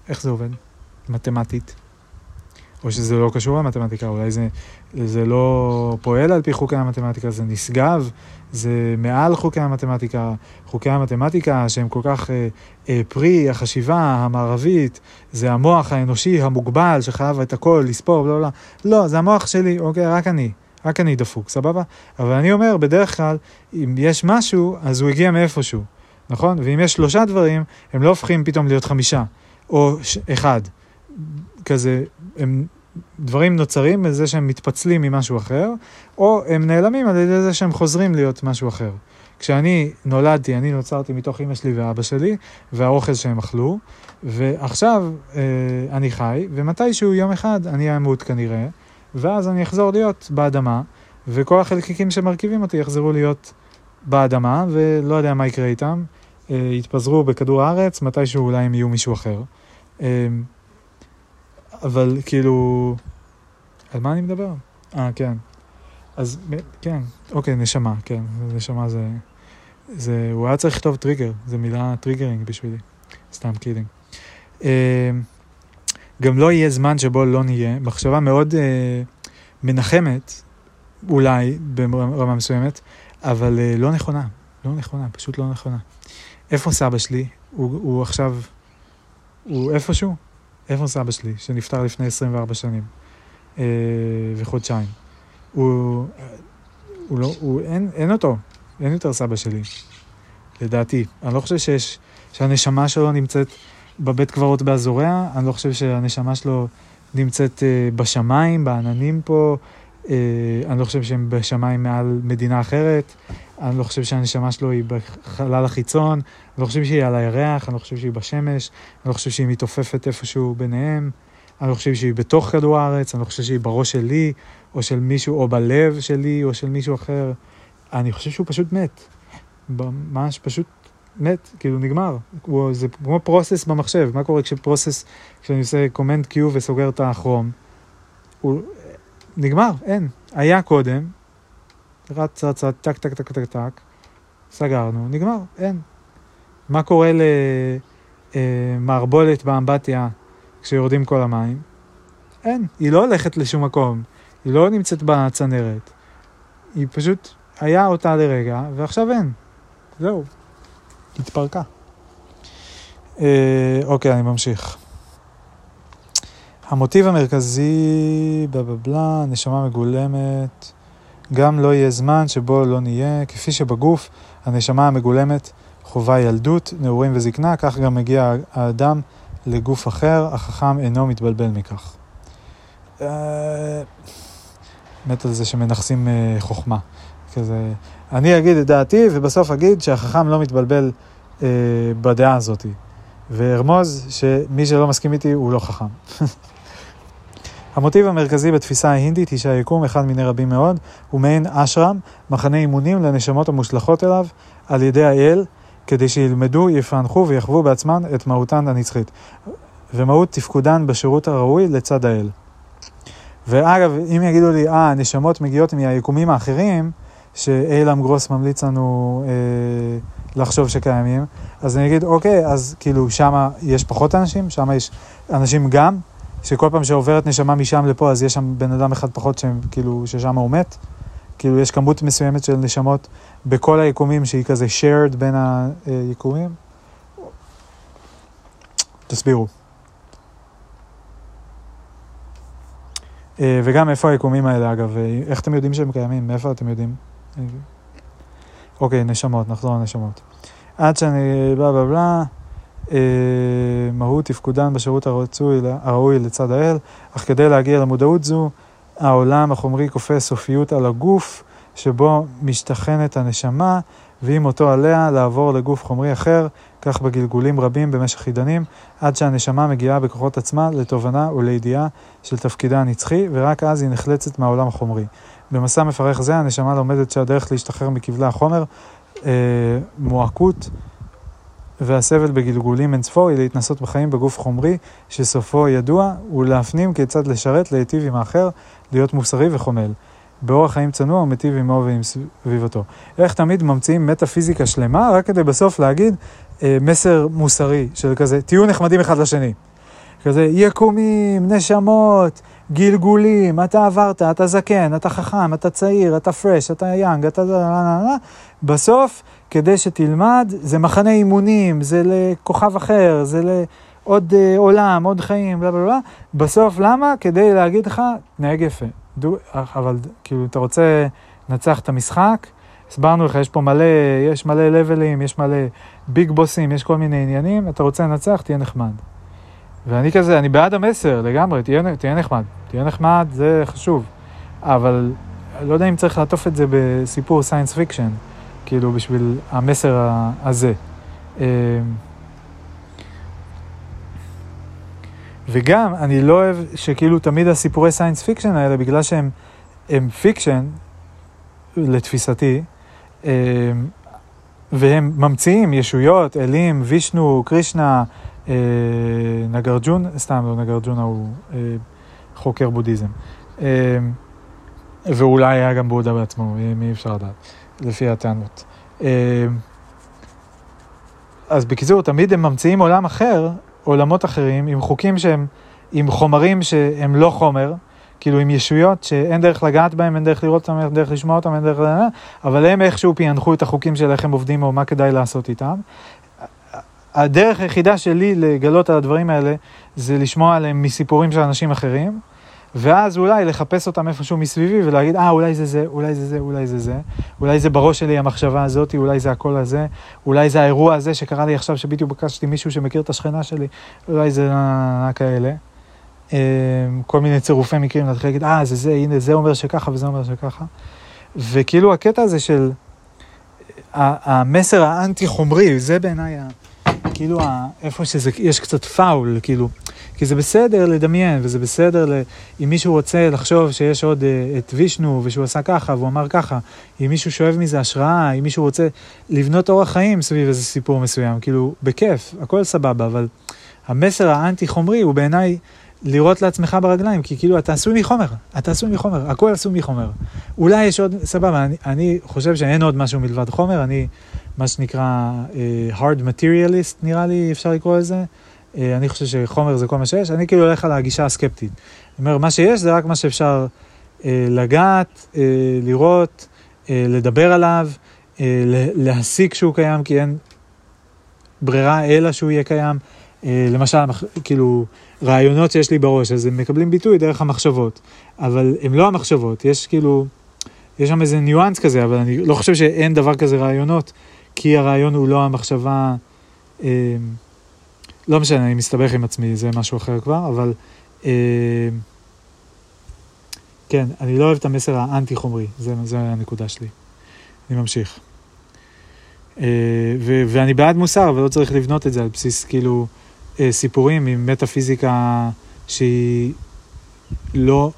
איך זה עובד? מתמטית. או שזה לא קשור למתמטיקה, אולי זה, זה לא פועל על פי חוקי המתמטיקה, זה נשגב, זה מעל חוקי המתמטיקה. חוקי המתמטיקה שהם כל כך אה, אה, פרי החשיבה המערבית, זה המוח האנושי המוגבל שחייב את הכל לספור, לא, לא, לא, זה המוח שלי, אוקיי, רק אני. רק אני דפוק, סבבה? אבל אני אומר, בדרך כלל, אם יש משהו, אז הוא הגיע מאיפשהו, נכון? ואם יש שלושה דברים, הם לא הופכים פתאום להיות חמישה, או ש- אחד. כזה, הם דברים נוצרים מזה שהם מתפצלים ממשהו אחר, או הם נעלמים על ידי זה שהם חוזרים להיות משהו אחר. כשאני נולדתי, אני נוצרתי מתוך אמא שלי ואבא שלי, והאוכל שהם אכלו, ועכשיו אה, אני חי, ומתישהו יום אחד אני אמות כנראה, ואז אני אחזור להיות באדמה, וכל החלקיקים שמרכיבים אותי יחזרו להיות באדמה, ולא יודע מה יקרה איתם. אה, יתפזרו בכדור הארץ, מתישהו אולי הם יהיו מישהו אחר. אה, אבל כאילו... על מה אני מדבר? אה, כן. אז כן, אוקיי, נשמה, כן, נשמה זה... זה... הוא היה צריך לכתוב טריגר, זה מילה triggering בשבילי. סתם kidding. אה, גם לא יהיה זמן שבו לא נהיה. מחשבה מאוד אה, מנחמת, אולי, ברמה מסוימת, אבל אה, לא נכונה. לא נכונה, פשוט לא נכונה. איפה סבא שלי? הוא, הוא עכשיו... הוא איפשהו? איפה סבא שלי, שנפטר לפני 24 שנים אה, וחודשיים? הוא, הוא לא, הוא, אין, אין אותו, אין יותר סבא שלי, לדעתי. אני לא חושב שיש, שהנשמה שלו נמצאת בבית קברות באזוריה, אני לא חושב שהנשמה שלו נמצאת אה, בשמיים, בעננים פה, אני לא חושב שהם בשמיים מעל מדינה אחרת, אני לא חושב שהנשמה שלו היא בחלל החיצון, אני לא חושב שהיא על הירח, אני לא חושב שהיא בשמש, אני לא חושב שהיא מתעופפת איפשהו ביניהם, אני לא חושב שהיא בתוך כדור הארץ, אני לא חושב שהיא בראש שלי, או של מישהו, או בלב שלי, או של מישהו אחר. אני חושב שהוא פשוט מת. ממש פשוט מת, כאילו נגמר. הוא, זה כמו process במחשב, מה קורה כש process, כשאני עושה command Q וסוגר את הכרום? הוא נגמר, אין. היה קודם, רץ רץ רץ, טק טק טק טק טק, סגרנו, נגמר, אין. מה קורה למערבולת באמבטיה כשיורדים כל המים? אין, היא לא הולכת לשום מקום, היא לא נמצאת בצנרת. היא פשוט היה אותה לרגע, ועכשיו אין. זהו. התפרקה. אה, אוקיי, אני ממשיך. המוטיב המרכזי, בלה בלה בלה, נשמה מגולמת, גם לא יהיה זמן שבו לא נהיה, כפי שבגוף הנשמה המגולמת חווה ילדות, נעורים וזקנה, כך גם מגיע האדם לגוף אחר, החכם אינו מתבלבל מכך. אה, מת על זה שמנכסים אה, חוכמה. כזה, אני אגיד את דעתי ובסוף אגיד שהחכם לא מתבלבל אה, בדעה הזאת. וארמוז שמי שלא מסכים איתי הוא לא חכם. [LAUGHS] המוטיב המרכזי בתפיסה ההינדית היא שהיקום, אחד מיני רבים מאוד, הוא מעין אשרם, מחנה אימונים לנשמות המושלכות אליו על ידי האל, כדי שילמדו, יפענחו ויחוו בעצמן את מהותן הנצחית, ומהות תפקודן בשירות הראוי לצד האל. ואגב, אם יגידו לי, אה, הנשמות מגיעות מהיקומים האחרים, שאילם גרוס ממליץ לנו אה, לחשוב שקיימים, אז אני אגיד, אוקיי, אז כאילו, שם יש פחות אנשים, שם יש אנשים גם, שכל פעם שעוברת נשמה משם לפה, אז יש שם בן אדם אחד פחות שהם, כאילו, ששם הוא מת. כאילו יש כמות מסוימת של נשמות בכל היקומים שהיא כזה shared בין היקומים? תסבירו. אה, וגם איפה היקומים האלה אגב, אה, איך אתם יודעים שהם קיימים? מאיפה אתם יודעים? אוקיי, נשמות, נחזור לנשמות. עד שאני בלה בלה בלה, מהות תפקודן בשירות הרצוי, הראוי לצד האל, אך כדי להגיע למודעות זו, העולם החומרי כופה סופיות על הגוף, שבו משתכנת הנשמה, ועם אותו עליה לעבור לגוף חומרי אחר, כך בגלגולים רבים במשך עידנים, עד שהנשמה מגיעה בכוחות עצמה לתובנה ולידיעה של תפקידה הנצחי, ורק אז היא נחלצת מהעולם החומרי. במסע מפרך זה הנשמה לומדת שהדרך להשתחרר מכבלי החומר, אה, מועקות והסבל בגלגולים אין ספור היא להתנסות בחיים בגוף חומרי שסופו ידוע, ולהפנים כיצד לשרת, להיטיב עם האחר, להיות מוסרי וחומל. באורח חיים צנוע ומיטיב עמו ועם סביבתו. איך תמיד ממציאים מטאפיזיקה שלמה, רק כדי בסוף להגיד אה, מסר מוסרי של כזה, תהיו נחמדים אחד לשני. כזה יקומים, נשמות, גלגולים, אתה עברת, אתה זקן, אתה חכם, אתה צעיר, אתה פרש, אתה יאנג, אתה... בסוף, כדי שתלמד, זה מחנה אימונים, זה לכוכב אחר, זה לעוד uh, עולם, עוד חיים, בלה בלה בלה. בסוף, למה? כדי להגיד לך, תנהג יפה. דו, אבל כאילו, אתה רוצה לנצח את המשחק, הסברנו לך, יש פה מלא, יש מלא לבלים, יש מלא ביג בוסים, יש כל מיני עניינים, אתה רוצה לנצח, תהיה נחמד. ואני כזה, אני בעד המסר לגמרי, תהיה, תהיה נחמד. תהיה נחמד, זה חשוב. אבל לא יודע אם צריך לעטוף את זה בסיפור science fiction, כאילו בשביל המסר הזה. אמ, וגם, אני לא אוהב שכאילו תמיד הסיפורי science fiction האלה, בגלל שהם fiction, לתפיסתי, אמ, והם ממציאים ישויות, אלים, וישנו, קרישנה, אה, נגרג'ונה, סתם לא נגרג'ונה הוא אה, חוקר בודהיזם. אה, ואולי היה גם בודה בעצמו, מי אפשר לדעת, לפי הטענות. אז בקיצור, תמיד הם ממציאים עולם אחר, עולמות אחרים, עם חוקים שהם, עם חומרים שהם לא חומר, כאילו עם ישויות שאין דרך לגעת בהם, אין דרך לראות אותם, אין דרך לשמוע אותם, אין דרך... אבל הם איכשהו פענחו את החוקים של איך הם עובדים או מה כדאי לעשות איתם. הדרך היחידה שלי לגלות על הדברים האלה זה לשמוע עליהם מסיפורים של אנשים אחרים, ואז אולי לחפש אותם איפשהו מסביבי ולהגיד, אה, אולי זה זה, אולי זה זה, אולי זה זה, אולי זה בראש שלי המחשבה הזאת, אולי זה הקול הזה, אולי זה האירוע הזה שקרה לי עכשיו, שבדיוק בקשתי מישהו שמכיר את השכנה שלי, אולי זה כאלה. אמ, כל מיני צירופי מקרים, להתחיל להגיד, אה, זה זה, הנה, זה אומר שככה וזה אומר שככה. וכאילו הקטע הזה של המסר האנטי חומרי, זה בעיניי כאילו איפה שזה, יש קצת פאול, כאילו, כי זה בסדר לדמיין, וזה בסדר ל... אם מישהו רוצה לחשוב שיש עוד uh, את וישנו, ושהוא עשה ככה, והוא אמר ככה, אם מישהו שואב מזה השראה, אם מישהו רוצה לבנות אורח חיים סביב איזה סיפור מסוים, כאילו, בכיף, הכל סבבה, אבל המסר האנטי-חומרי הוא בעיניי לראות לעצמך ברגליים, כי כאילו אתה עשוי מחומר, אתה עשוי מחומר, הכל עשוי מחומר. אולי יש עוד, סבבה, אני, אני חושב שאין עוד משהו מלבד חומר, אני מה שנקרא uh, hard materialist, נראה לי, אפשר לקרוא לזה. Uh, אני חושב שחומר זה כל מה שיש, אני כאילו הולך על הגישה הסקפטית. זאת אומרת, מה שיש זה רק מה שאפשר uh, לגעת, uh, לראות, uh, לדבר עליו, uh, להסיק שהוא קיים, כי אין ברירה אלא שהוא יהיה קיים. Uh, למשל, כאילו, רעיונות שיש לי בראש, אז הם מקבלים ביטוי דרך המחשבות. אבל הם לא המחשבות, יש כאילו, יש שם איזה ניואנס כזה, אבל אני לא חושב שאין דבר כזה רעיונות. כי הרעיון הוא לא המחשבה, אה, לא משנה, אני מסתבך עם עצמי, זה משהו אחר כבר, אבל אה, כן, אני לא אוהב את המסר האנטי-חומרי, זה, זה הנקודה שלי. אני ממשיך. אה, ו- ואני בעד מוסר, אבל לא צריך לבנות את זה על בסיס כאילו אה, סיפורים עם מטאפיזיקה שהיא לא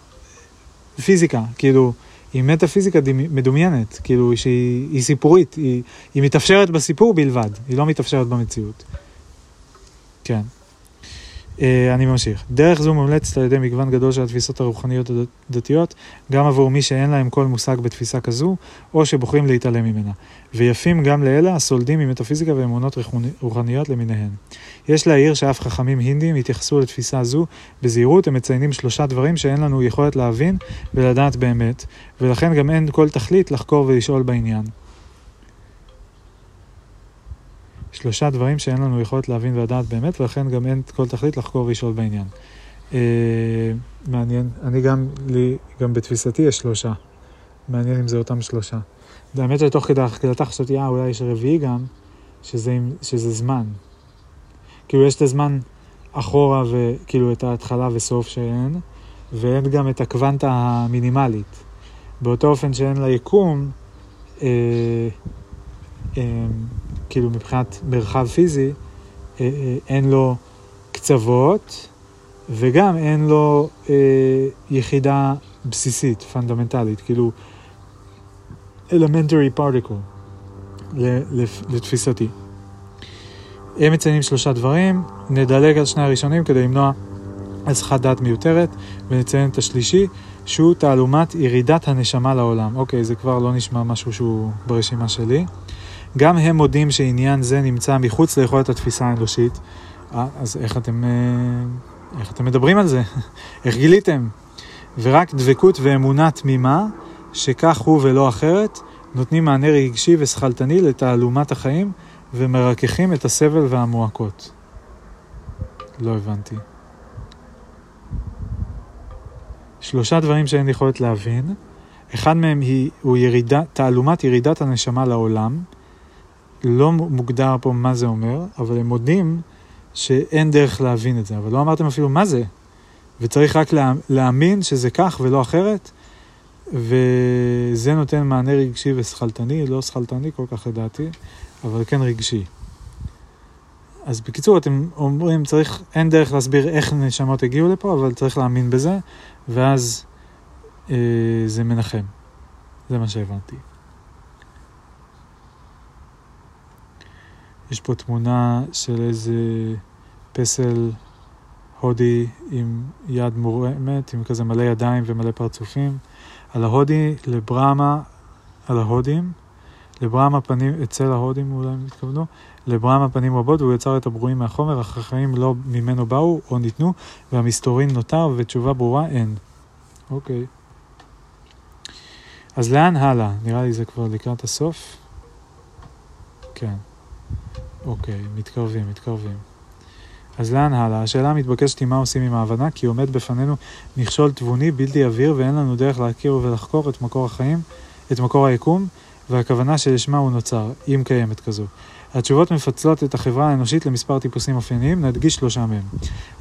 פיזיקה, כאילו... היא מטאפיזיקה מדומיינת, כאילו שהיא סיפורית, היא, היא מתאפשרת בסיפור בלבד, היא לא מתאפשרת במציאות. כן. Uh, אני ממשיך. דרך זו מומלצת על ידי מגוון גדול של התפיסות הרוחניות הדתיות, גם עבור מי שאין להם כל מושג בתפיסה כזו, או שבוחרים להתעלם ממנה. ויפים גם לאלה הסולדים ממטאפיזיקה ואמונות רוחניות למיניהן. יש להעיר שאף חכמים הינדים התייחסו לתפיסה זו בזהירות, הם מציינים שלושה דברים שאין לנו יכולת להבין ולדעת באמת, ולכן גם אין כל תכלית לחקור ולשאול בעניין. שלושה דברים שאין לנו יכולת להבין ולדעת באמת, ולכן גם אין כל תכלית לחקור ולשאול בעניין. אה, מעניין, אני גם, לי, גם בתפיסתי יש שלושה. מעניין אם זה אותם שלושה. האמת שתוך כדי החקלתה חשבתי, אה, אולי יש רביעי גם, שזה, שזה זמן. כאילו יש את הזמן אחורה וכאילו את ההתחלה וסוף שאין, ואין גם את הקוונטה המינימלית. באותו אופן שאין ליקום, אה, אה, כאילו מבחינת מרחב פיזי, אה, אה, אין לו קצוות, וגם אין לו אה, יחידה בסיסית, פונדמנטלית, כאילו elementary particle, לתפיסתי. הם מציינים שלושה דברים, נדלג על שני הראשונים כדי למנוע הסחת דעת מיותרת, ונציין את השלישי, שהוא תעלומת ירידת הנשמה לעולם. אוקיי, זה כבר לא נשמע משהו שהוא ברשימה שלי. גם הם מודים שעניין זה נמצא מחוץ ליכולת התפיסה האנושית. אה, אז איך אתם, אה, איך אתם מדברים על זה? [LAUGHS] איך גיליתם? ורק דבקות ואמונה תמימה, שכך הוא ולא אחרת, נותנים מענה רגשי ושכלתני לתעלומת החיים ומרככים את הסבל והמועקות. לא הבנתי. שלושה דברים שאין יכולת להבין. אחד מהם היא, הוא ירידה, תעלומת ירידת הנשמה לעולם. לא מוגדר פה מה זה אומר, אבל הם מודים שאין דרך להבין את זה. אבל לא אמרתם אפילו מה זה. וצריך רק לה, להאמין שזה כך ולא אחרת, וזה נותן מענה רגשי ושכלתני, לא שכלתני כל כך לדעתי, אבל כן רגשי. אז בקיצור, אתם אומרים, צריך, אין דרך להסביר איך נשמות הגיעו לפה, אבל צריך להאמין בזה, ואז אה, זה מנחם. זה מה שהבנתי. יש פה תמונה של איזה פסל הודי עם יד מורמת, עם כזה מלא ידיים ומלא פרצופים. על ההודי לברמה, על ההודים, לברמה פנים, אצל ההודים אולי הם התכוונו, לברמה פנים רבות, והוא יצר את הברואים מהחומר, החכמים לא ממנו באו או ניתנו, והמסתורין נותר, ותשובה ברורה אין. אוקיי. אז לאן הלאה? נראה לי זה כבר לקראת הסוף. כן. אוקיי, מתקרבים, מתקרבים. אז לאן הלאה? השאלה המתבקשת היא מה עושים עם ההבנה, כי עומד בפנינו מכשול תבוני בלתי עביר ואין לנו דרך להכיר ולחקור את מקור החיים, את מקור היקום, והכוונה שלשמה הוא נוצר, אם קיימת כזו. התשובות מפצלות את החברה האנושית למספר טיפוסים אופייניים, נדגיש שלושה מהם.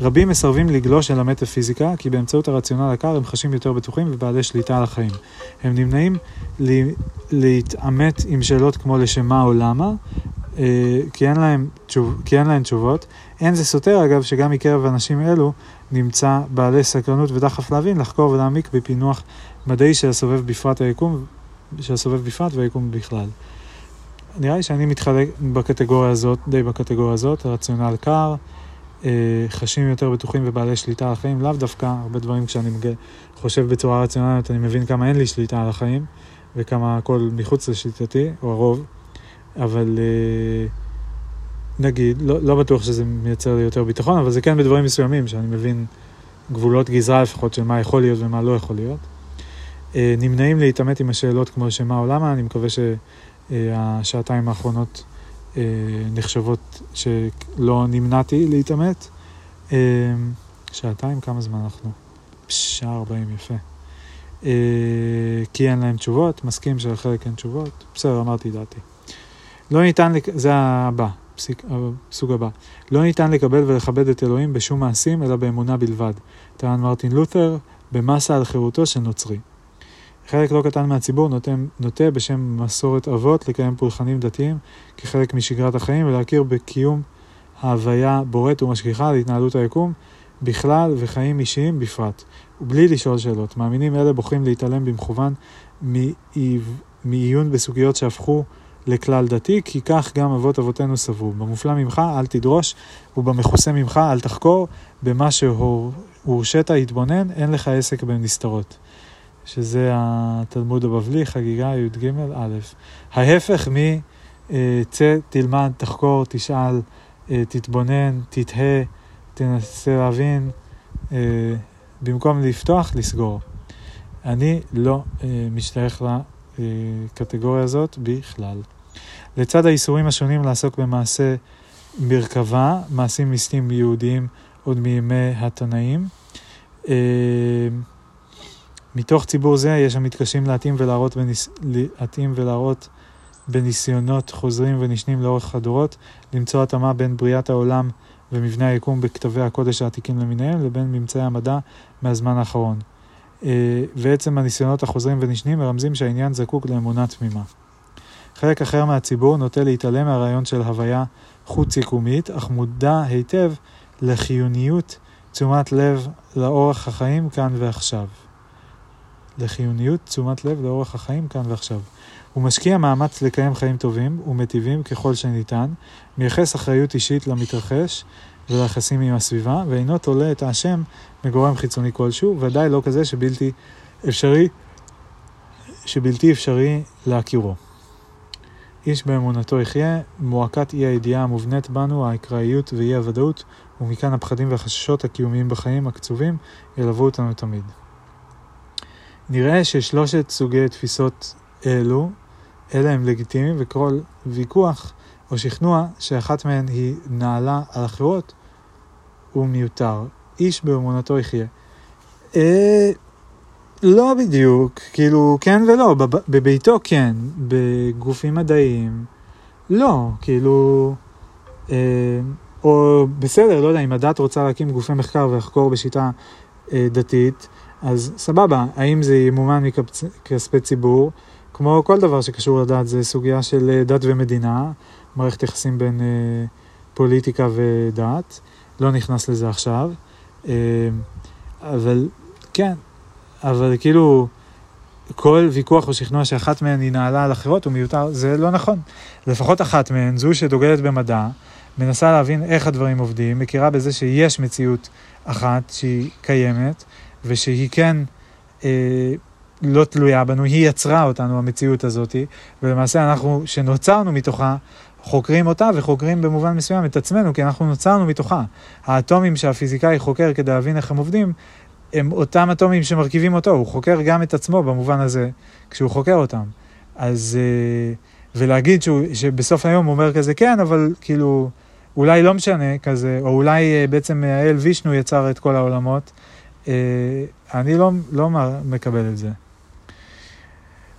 רבים מסרבים לגלוש אל המטאפיזיקה, כי באמצעות הרציונל הקר הם חשים יותר בטוחים ובעלי שליטה על החיים. הם נמנעים להתעמת עם שאלות כמו לשם מה או למה, כי אין, להם תשוב, כי אין להם תשובות. אין זה סותר, אגב, שגם מקרב אנשים אלו נמצא בעלי סקרנות ודחף להבין, לחקור ולהעמיק בפינוח מדעי של הסובב בפרט היקום, של הסובב בפרט והיקום בכלל. נראה לי שאני מתחלק בקטגוריה הזאת, די בקטגוריה הזאת, רציונל קר, אה, חשים יותר בטוחים ובעלי שליטה על החיים, לאו דווקא, הרבה דברים כשאני חושב בצורה רציונלית, אני מבין כמה אין לי שליטה על החיים, וכמה הכל מחוץ לשליטתי, או הרוב. אבל אה, נגיד, לא, לא בטוח שזה מייצר לי יותר ביטחון, אבל זה כן בדברים מסוימים, שאני מבין גבולות גזרה לפחות של מה יכול להיות ומה לא יכול להיות. אה, נמנעים להתעמת עם השאלות כמו שמה או למה, אני מקווה שהשעתיים האחרונות אה, נחשבות שלא נמנעתי להתעמת. שעתיים, כמה זמן אנחנו? שעה ארבעים, יפה. כי אין להם תשובות, מסכים שלחלק אין תשובות, בסדר, אמרתי דעתי. לא ניתן, לק... זה הבא, פסיק, הסוג הבא. לא ניתן לקבל ולכבד את אלוהים בשום מעשים, אלא באמונה בלבד. טען מרטין לותר במסה על חירותו של נוצרי. חלק לא קטן מהציבור נוטה, נוטה בשם מסורת אבות לקיים פולחנים דתיים כחלק משגרת החיים ולהכיר בקיום ההוויה בוראת ומשגיחה על התנהלות היקום בכלל וחיים אישיים בפרט, ובלי לשאול שאלות. מאמינים אלה בוחרים להתעלם במכוון מעיון בסוגיות שהפכו לכלל דתי, כי כך גם אבות אבותינו סברו. במופלא ממך אל תדרוש, ובמכוסה ממך אל תחקור, במה שהורשית התבונן, אין לך עסק בנסתרות. שזה התלמוד הבבלי, חגיגה י"ג א'. ההפך מ... צא, תלמד, תחקור, תשאל, אה, תתבונן, תתהה, תנסה להבין, אה, במקום לפתוח, לסגור. אני לא אה, משתייך לקטגוריה הזאת בכלל. לצד האיסורים השונים לעסוק במעשה מרכבה, מעשים מיסטיים יהודיים עוד מימי התנאים, אה, מתוך ציבור זה יש המתקשים להתאים ולהראות, בניס... להתאים ולהראות בניסיונות חוזרים ונשנים לאורך הדורות, למצוא התאמה בין בריאת העולם ומבנה היקום בכתבי הקודש העתיקים למיניהם, לבין ממצאי המדע מהזמן האחרון. אה, ועצם הניסיונות החוזרים ונשנים מרמזים שהעניין זקוק לאמונה תמימה. חלק אחר מהציבור נוטה להתעלם מהרעיון של הוויה חוץ-יקומית, אך מודע היטב לחיוניות תשומת לב לאורך החיים כאן ועכשיו. לחיוניות תשומת לב לאורך החיים כאן ועכשיו. הוא משקיע מאמץ לקיים חיים טובים ומטיבים ככל שניתן, מייחס אחריות אישית למתרחש וליחסים עם הסביבה, ואינו תולה את האשם מגורם חיצוני כלשהו, ודאי לא כזה שבלתי אפשרי, שבלתי אפשרי להכירו. איש באמונתו יחיה, מועקת אי הידיעה המובנית בנו, האקראיות ואי הוודאות, ומכאן הפחדים והחששות הקיומיים בחיים הקצובים, ילוו אותנו תמיד. נראה ששלושת סוגי תפיסות אלו, אלה הם לגיטימיים, וכל ויכוח או שכנוע שאחת מהן היא נעלה על אחרות, הוא מיותר. איש באמונתו יחיה. אה, לא בדיוק, כאילו כן ולא, בב, בביתו כן, בגופים מדעיים. לא, כאילו, אה, או בסדר, לא יודע, אם הדת רוצה להקים גופי מחקר ולחקור בשיטה אה, דתית, אז סבבה, האם זה ימומן מכספי ציבור? כמו כל דבר שקשור לדת, זה סוגיה של אה, דת ומדינה, מערכת יחסים בין אה, פוליטיקה ודת, לא נכנס לזה עכשיו, אה, אבל כן, אבל כאילו כל ויכוח או שכנוע שאחת מהן היא נעלה על אחרות הוא מיותר, זה לא נכון. לפחות אחת מהן, זו שדוגלת במדע, מנסה להבין איך הדברים עובדים, מכירה בזה שיש מציאות אחת שהיא קיימת, ושהיא כן אה, לא תלויה בנו, היא יצרה אותנו, המציאות הזאת, ולמעשה אנחנו, שנוצרנו מתוכה, חוקרים אותה וחוקרים במובן מסוים את עצמנו, כי אנחנו נוצרנו מתוכה. האטומים שהפיזיקאי חוקר כדי להבין איך הם עובדים, הם אותם אטומים שמרכיבים אותו, הוא חוקר גם את עצמו במובן הזה, כשהוא חוקר אותם. אז, אה, ולהגיד שהוא, שבסוף היום הוא אומר כזה, כן, אבל כאילו, אולי לא משנה כזה, או אולי אה, בעצם האל וישנו יצר את כל העולמות, אה, אני לא, לא מקבל את זה.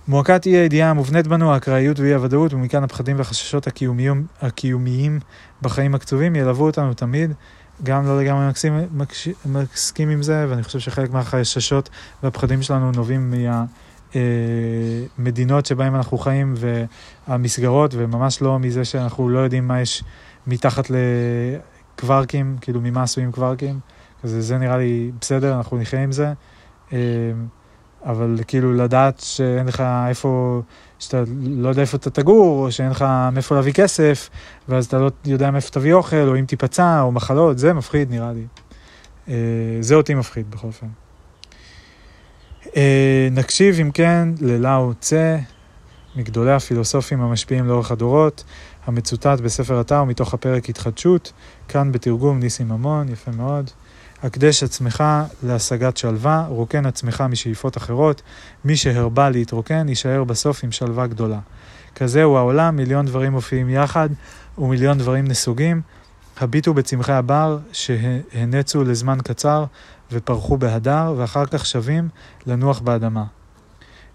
מועקת אי הידיעה המובנית בנו, האקראיות ואי הוודאות, ומכאן הפחדים והחששות הקיומיים, הקיומיים בחיים הקצובים ילוו אותנו תמיד. גם לא לגמרי מקסים, מקש, מסכים עם זה, ואני חושב שחלק מהחששות והפחדים שלנו נובעים מהמדינות אה, שבהן אנחנו חיים והמסגרות, וממש לא מזה שאנחנו לא יודעים מה יש מתחת לקווארקים, כאילו ממה עשויים קווארקים. אז זה נראה לי בסדר, אנחנו נחיה עם זה. אה, אבל כאילו לדעת שאין לך איפה, שאתה לא יודע איפה אתה תגור, או שאין לך מאיפה להביא כסף, ואז אתה לא יודע מאיפה תביא אוכל, או אם תיפצע, או מחלות, זה מפחיד נראה לי. אה, זה אותי מפחיד בכל אופן. אה, נקשיב אם כן ללאו צה, מגדולי הפילוסופים המשפיעים לאורך הדורות, המצוטט בספר אתר מתוך הפרק התחדשות, כאן בתרגום ניסים ממון, יפה מאוד. הקדש עצמך להשגת שלווה, רוקן עצמך משאיפות אחרות, מי שהרבה להתרוקן, יישאר בסוף עם שלווה גדולה. כזהו העולם, מיליון דברים מופיעים יחד, ומיליון דברים נסוגים. הביטו בצמחי הבר שהנצו לזמן קצר ופרחו בהדר, ואחר כך שבים לנוח באדמה.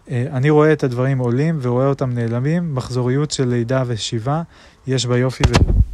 אה, אני רואה את הדברים עולים ורואה אותם נעלמים, מחזוריות של לידה ושיבה, יש בה יופי ו...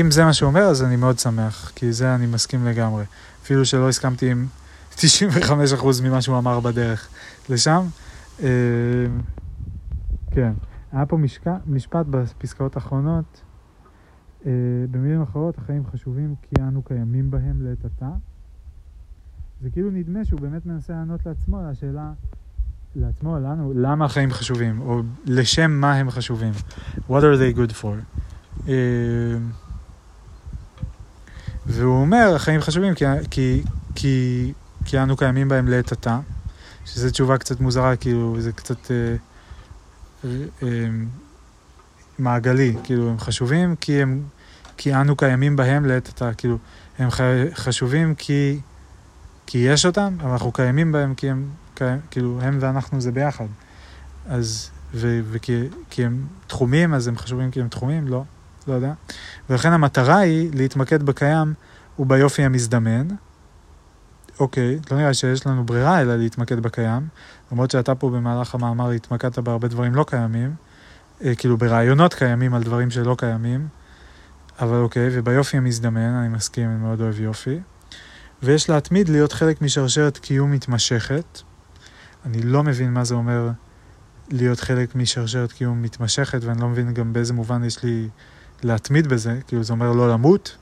אם זה מה שהוא אומר, אז אני מאוד שמח, כי זה אני מסכים לגמרי. אפילו שלא הסכמתי עם 95% ממה שהוא אמר בדרך לשם. אה, כן. היה פה משקע, משפט בפסקאות האחרונות. אה, במילים אחרות, החיים חשובים כי אנו קיימים בהם לעת עתה. זה כאילו נדמה שהוא באמת מנסה לענות לעצמו על השאלה, לעצמו, לנו, למה החיים חשובים, או לשם מה הם חשובים. What are they good for? והוא אומר, החיים חשובים כי, כי, כי, כי אנו קיימים בהם לעת עתה, שזו תשובה קצת מוזרה, כאילו, זה קצת אה, אה, מעגלי, כאילו, הם חשובים כי, הם, כי אנו קיימים בהם לעת עתה, כאילו, הם חשובים כי, כי יש אותם, אבל אנחנו קיימים בהם כי הם, כאילו, הם ואנחנו זה ביחד. אז, וכי הם תחומים, אז הם חשובים כי הם תחומים? לא. לא יודע. ולכן המטרה היא להתמקד בקיים וביופי המזדמן. אוקיי, לא נראה שיש לנו ברירה אלא להתמקד בקיים, למרות שאתה פה במהלך המאמר התמקדת בהרבה דברים לא קיימים, אה, כאילו ברעיונות קיימים על דברים שלא קיימים, אבל אוקיי, וביופי המזדמן, אני מסכים, אני מאוד אוהב יופי. ויש להתמיד להיות חלק משרשרת קיום מתמשכת. אני לא מבין מה זה אומר להיות חלק משרשרת קיום מתמשכת, ואני לא מבין גם באיזה מובן יש לי להתמיד בזה, כאילו זה אומר לא למות,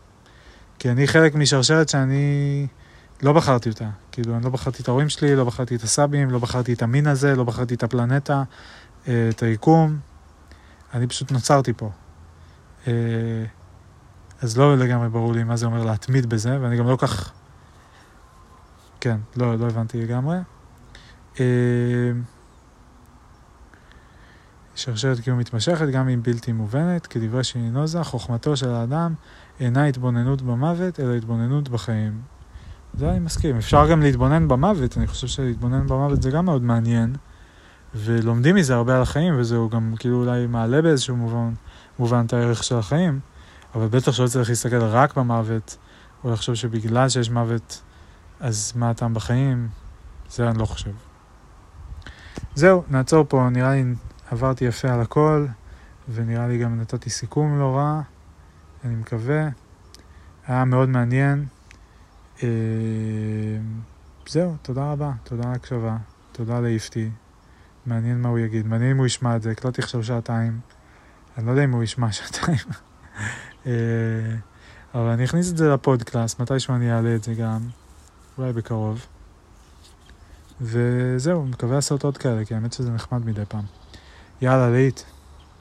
כי אני חלק משרשרת שאני לא בחרתי אותה. כאילו, אני לא בחרתי את ההורים שלי, לא בחרתי את הסבים, לא בחרתי את המין הזה, לא בחרתי את הפלנטה, אה, את היקום. אני פשוט נוצרתי פה. אה, אז לא לגמרי ברור לי מה זה אומר להתמיד בזה, ואני גם לא כך... כן, לא, לא הבנתי לגמרי. שרשרת קיום מתמשכת, גם אם בלתי מובנת, כדברי שינינוזה, חוכמתו של האדם אינה התבוננות במוות, אלא התבוננות בחיים. זה אני מסכים. אפשר גם להתבונן במוות, אני חושב שלהתבונן במוות זה גם מאוד מעניין, ולומדים מזה הרבה על החיים, וזה גם כאילו אולי מעלה באיזשהו מובן, מובן את הערך של החיים, אבל בטח שלא צריך להסתכל רק במוות, או לחשוב שבגלל שיש מוות, אז מה הטעם בחיים? זה אני לא חושב. זהו, נעצור פה, נראה לי עברתי יפה על הכל, ונראה לי גם נתתי סיכום לא רע, אני מקווה. היה מאוד מעניין. אה, זהו, תודה רבה, תודה על הקשבה, תודה לאיפתי. מעניין מה הוא יגיד, מעניין אם הוא ישמע את זה, הקלטתי עכשיו שעתיים. אני לא יודע אם הוא ישמע [LAUGHS] שעתיים. אה, אבל אני אכניס את זה לפודקלאסט, מתישהו אני אעלה את זה גם, אולי בקרוב. וזהו, מקווה לעשות עוד כאלה, כי האמת שזה נחמד מדי פעם. يا ليت